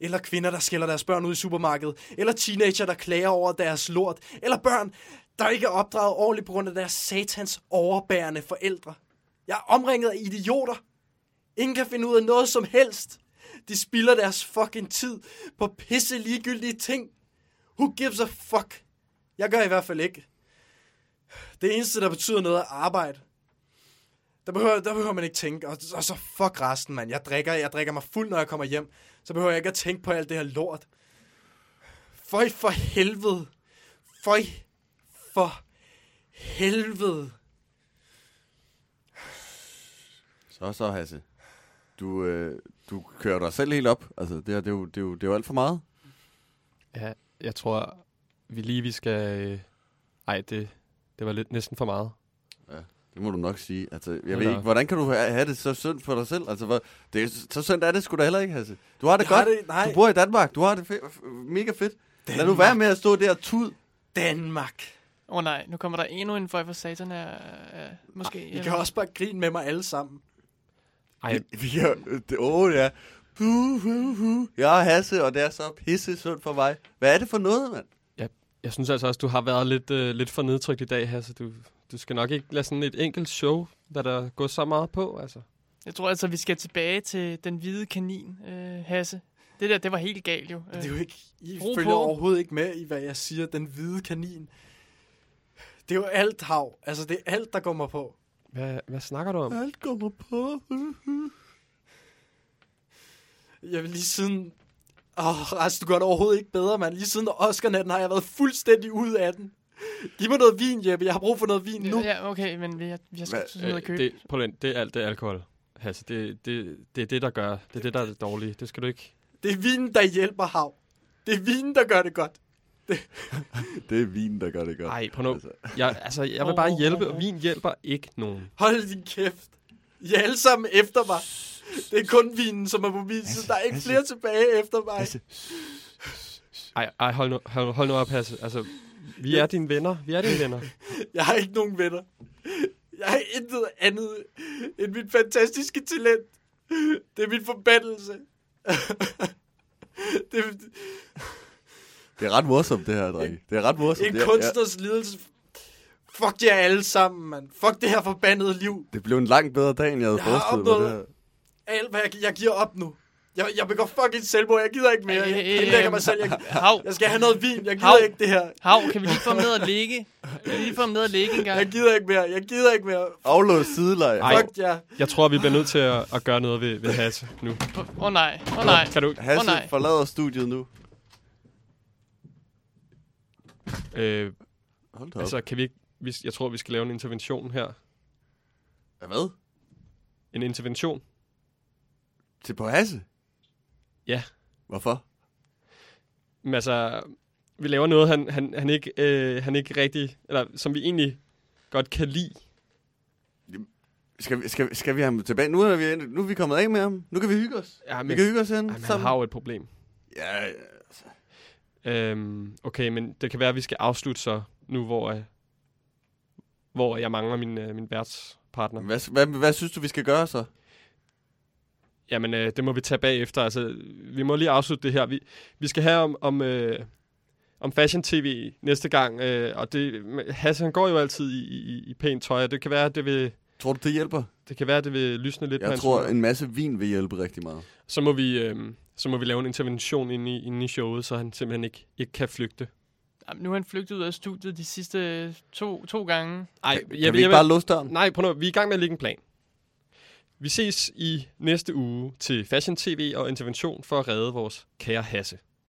[SPEAKER 1] Eller kvinder, der skælder deres børn ud i supermarkedet. Eller teenager, der klager over deres lort. Eller børn, der ikke er opdraget ordentligt på grund af deres satans overbærende forældre. Jeg er omringet af idioter. Ingen kan finde ud af noget som helst. De spilder deres fucking tid på pisse ligegyldige ting. Who gives a fuck? Jeg gør i hvert fald ikke. Det eneste, der betyder noget, er arbejde. Der behøver, der behøver man ikke tænke. Og, og så fuck resten, mand. Jeg drikker, jeg drikker mig fuld, når jeg kommer hjem. Så behøver jeg ikke at tænke på alt det her lort. Føj for helvede. Føj for helvede.
[SPEAKER 3] Så så, Hasse. Du, øh, du kører dig selv helt op. Altså, det, er, det, er jo, det, er jo, det er jo alt for meget.
[SPEAKER 2] Ja, jeg tror, vi lige vi skal... Øh... Ej, det, det var lidt næsten for meget.
[SPEAKER 3] Ja, det må du nok sige. Altså, jeg ved ikke, hvordan kan du ha- have det så synd for dig selv? Altså, hvor, det er, så synd er det sgu da heller ikke, Hasse. Du har det
[SPEAKER 1] Jeg
[SPEAKER 3] godt.
[SPEAKER 1] har det- nej.
[SPEAKER 3] Du bor i Danmark. Du har det fe- mega fedt. Lad nu
[SPEAKER 1] Danmark.
[SPEAKER 3] være med at stå der og tud.
[SPEAKER 1] Danmark.
[SPEAKER 4] Åh oh, nej, nu kommer der endnu en for satan af, af måske.
[SPEAKER 1] I kan også bare grine med mig alle sammen.
[SPEAKER 2] Ej.
[SPEAKER 3] Vi, vi kan, det, åh, ja. Hu, hu, hu. Jeg er Hasse, og det er så pisse synd for mig. Hvad er det for noget, mand?
[SPEAKER 2] Jeg, jeg synes altså også, du har været lidt, øh, lidt for nedtrykt i dag, Hasse. Du, du skal nok ikke lade sådan et enkelt show, hvad der går så meget på, altså.
[SPEAKER 4] Jeg tror altså, vi skal tilbage til den hvide kanin, øh, Hasse. Det der, det var helt galt jo.
[SPEAKER 1] Det er jo ikke, I
[SPEAKER 4] Ro
[SPEAKER 1] følger
[SPEAKER 4] på.
[SPEAKER 1] overhovedet ikke med i, hvad jeg siger. Den hvide kanin. Det er jo alt hav. Altså, det er alt, der går mig på.
[SPEAKER 2] Hvad, hvad snakker du om?
[SPEAKER 3] Alt mig på.
[SPEAKER 1] Jeg vil lige siden... Åh, oh, Ras, du gør det overhovedet ikke bedre, mand. Lige siden Oscar-natten har jeg været fuldstændig ude af den. Giv mig noget vin, Jeppe. Jeg har brug for noget vin nu.
[SPEAKER 4] Ja, okay, men vi, jeg, jeg skal
[SPEAKER 2] Hva-
[SPEAKER 4] ned og
[SPEAKER 2] øh,
[SPEAKER 4] købe.
[SPEAKER 2] det, prøv lige, det er alt det er alkohol. Hasse, det, det, det er det, der gør. Det er det, der er det dårlige. Det skal du ikke...
[SPEAKER 1] Det er vinen, der hjælper hav. Det er vinen, der gør det godt.
[SPEAKER 3] Det er vin, der gør det godt.
[SPEAKER 2] Nej, prøv nu. Jeg, altså, jeg vil bare hjælpe, og vin hjælper ikke nogen.
[SPEAKER 1] Hold din kæft. I er alle sammen efter mig. Det er kun vinen, som er på min side. Der er ikke flere tilbage efter mig.
[SPEAKER 2] Ej, ej hold, nu, hold, hold nu op, Hasse. Altså, vi er dine venner. Vi er dine venner.
[SPEAKER 1] Jeg har ikke nogen venner. Jeg har intet andet end mit fantastiske talent. Det er min forbandelse. det, er,
[SPEAKER 3] Det er ret morsomt, det her, drenge. Det er ret morsomt.
[SPEAKER 1] en
[SPEAKER 3] Det er-
[SPEAKER 1] kunstners lidelse. Fuck jer alle sammen, mand. Fuck det her forbandede liv.
[SPEAKER 3] Det blev en langt bedre dag, end jeg havde
[SPEAKER 1] Jeg har
[SPEAKER 3] forestillet mig. Det her.
[SPEAKER 1] alt, hvad jeg, jeg giver op nu. Jeg, jeg begår fucking selvmord. Jeg gider ikke mere. Jeg indlægger mig selv. Jeg,
[SPEAKER 4] Hav.
[SPEAKER 1] jeg skal have noget vin. Jeg gider
[SPEAKER 4] Hav.
[SPEAKER 1] ikke det her.
[SPEAKER 4] Hav, kan vi lige få ned og ligge? Kan vi lige få ned og ligge en gang?
[SPEAKER 1] Jeg gider ikke mere. Jeg gider ikke mere.
[SPEAKER 3] Aflås sideleg.
[SPEAKER 2] Ej,
[SPEAKER 1] Fuck jer.
[SPEAKER 2] jeg tror, vi bliver nødt til at, at gøre noget ved, ved Hasse nu.
[SPEAKER 4] Åh oh, nej, åh oh, nej.
[SPEAKER 2] Kan du...
[SPEAKER 3] Hasse
[SPEAKER 4] Åh, nej.
[SPEAKER 3] forlader studiet nu.
[SPEAKER 2] Øh,
[SPEAKER 3] Hold da op.
[SPEAKER 2] altså, kan vi ikke... Vi, jeg tror, vi skal lave en intervention her.
[SPEAKER 3] Hvad?
[SPEAKER 2] En intervention?
[SPEAKER 3] Til på Hasse?
[SPEAKER 2] Ja.
[SPEAKER 3] Hvorfor?
[SPEAKER 2] Men altså, vi laver noget, han, han, han, ikke, øh, han ikke rigtig... Eller som vi egentlig godt kan lide.
[SPEAKER 3] Skal vi, skal, skal vi have ham tilbage? Nu er, vi, nu er vi kommet af med ham. Nu kan vi hygge os.
[SPEAKER 2] Ja,
[SPEAKER 3] vi kan hygge os
[SPEAKER 2] han
[SPEAKER 3] sammen.
[SPEAKER 2] har jo et problem.
[SPEAKER 3] Ja.
[SPEAKER 2] Øhm, okay, men det kan være, at vi skal afslutte så, nu hvor, øh, hvor jeg mangler min, øh, min værtspartner.
[SPEAKER 3] Hvad, hvad, hvad synes du, vi skal gøre så?
[SPEAKER 2] Jamen, øh, det må vi tage bagefter. Altså, vi må lige afslutte det her. Vi, vi skal have om, om, øh, om Fashion TV næste gang, øh, og det, Hasse, han går jo altid i, i, i pænt tøj, og det kan være, at det vil...
[SPEAKER 3] Tror du, det hjælper?
[SPEAKER 2] Det kan være, at det vil lysne lidt på
[SPEAKER 3] Jeg tror, en masse vin vil hjælpe rigtig meget.
[SPEAKER 2] Så må vi, øh, så må vi lave en intervention inde i, inde i showet, så han simpelthen ikke, ikke kan flygte.
[SPEAKER 4] Jamen, nu er han flygtet ud af studiet de sidste to, to gange.
[SPEAKER 2] Ej,
[SPEAKER 3] Kan- kan vi ikke bare låse døren?
[SPEAKER 2] Nej, prøv nu. Vi er i gang med at lægge en plan. Vi ses i næste uge til Fashion TV og intervention for at redde vores kære Hasse.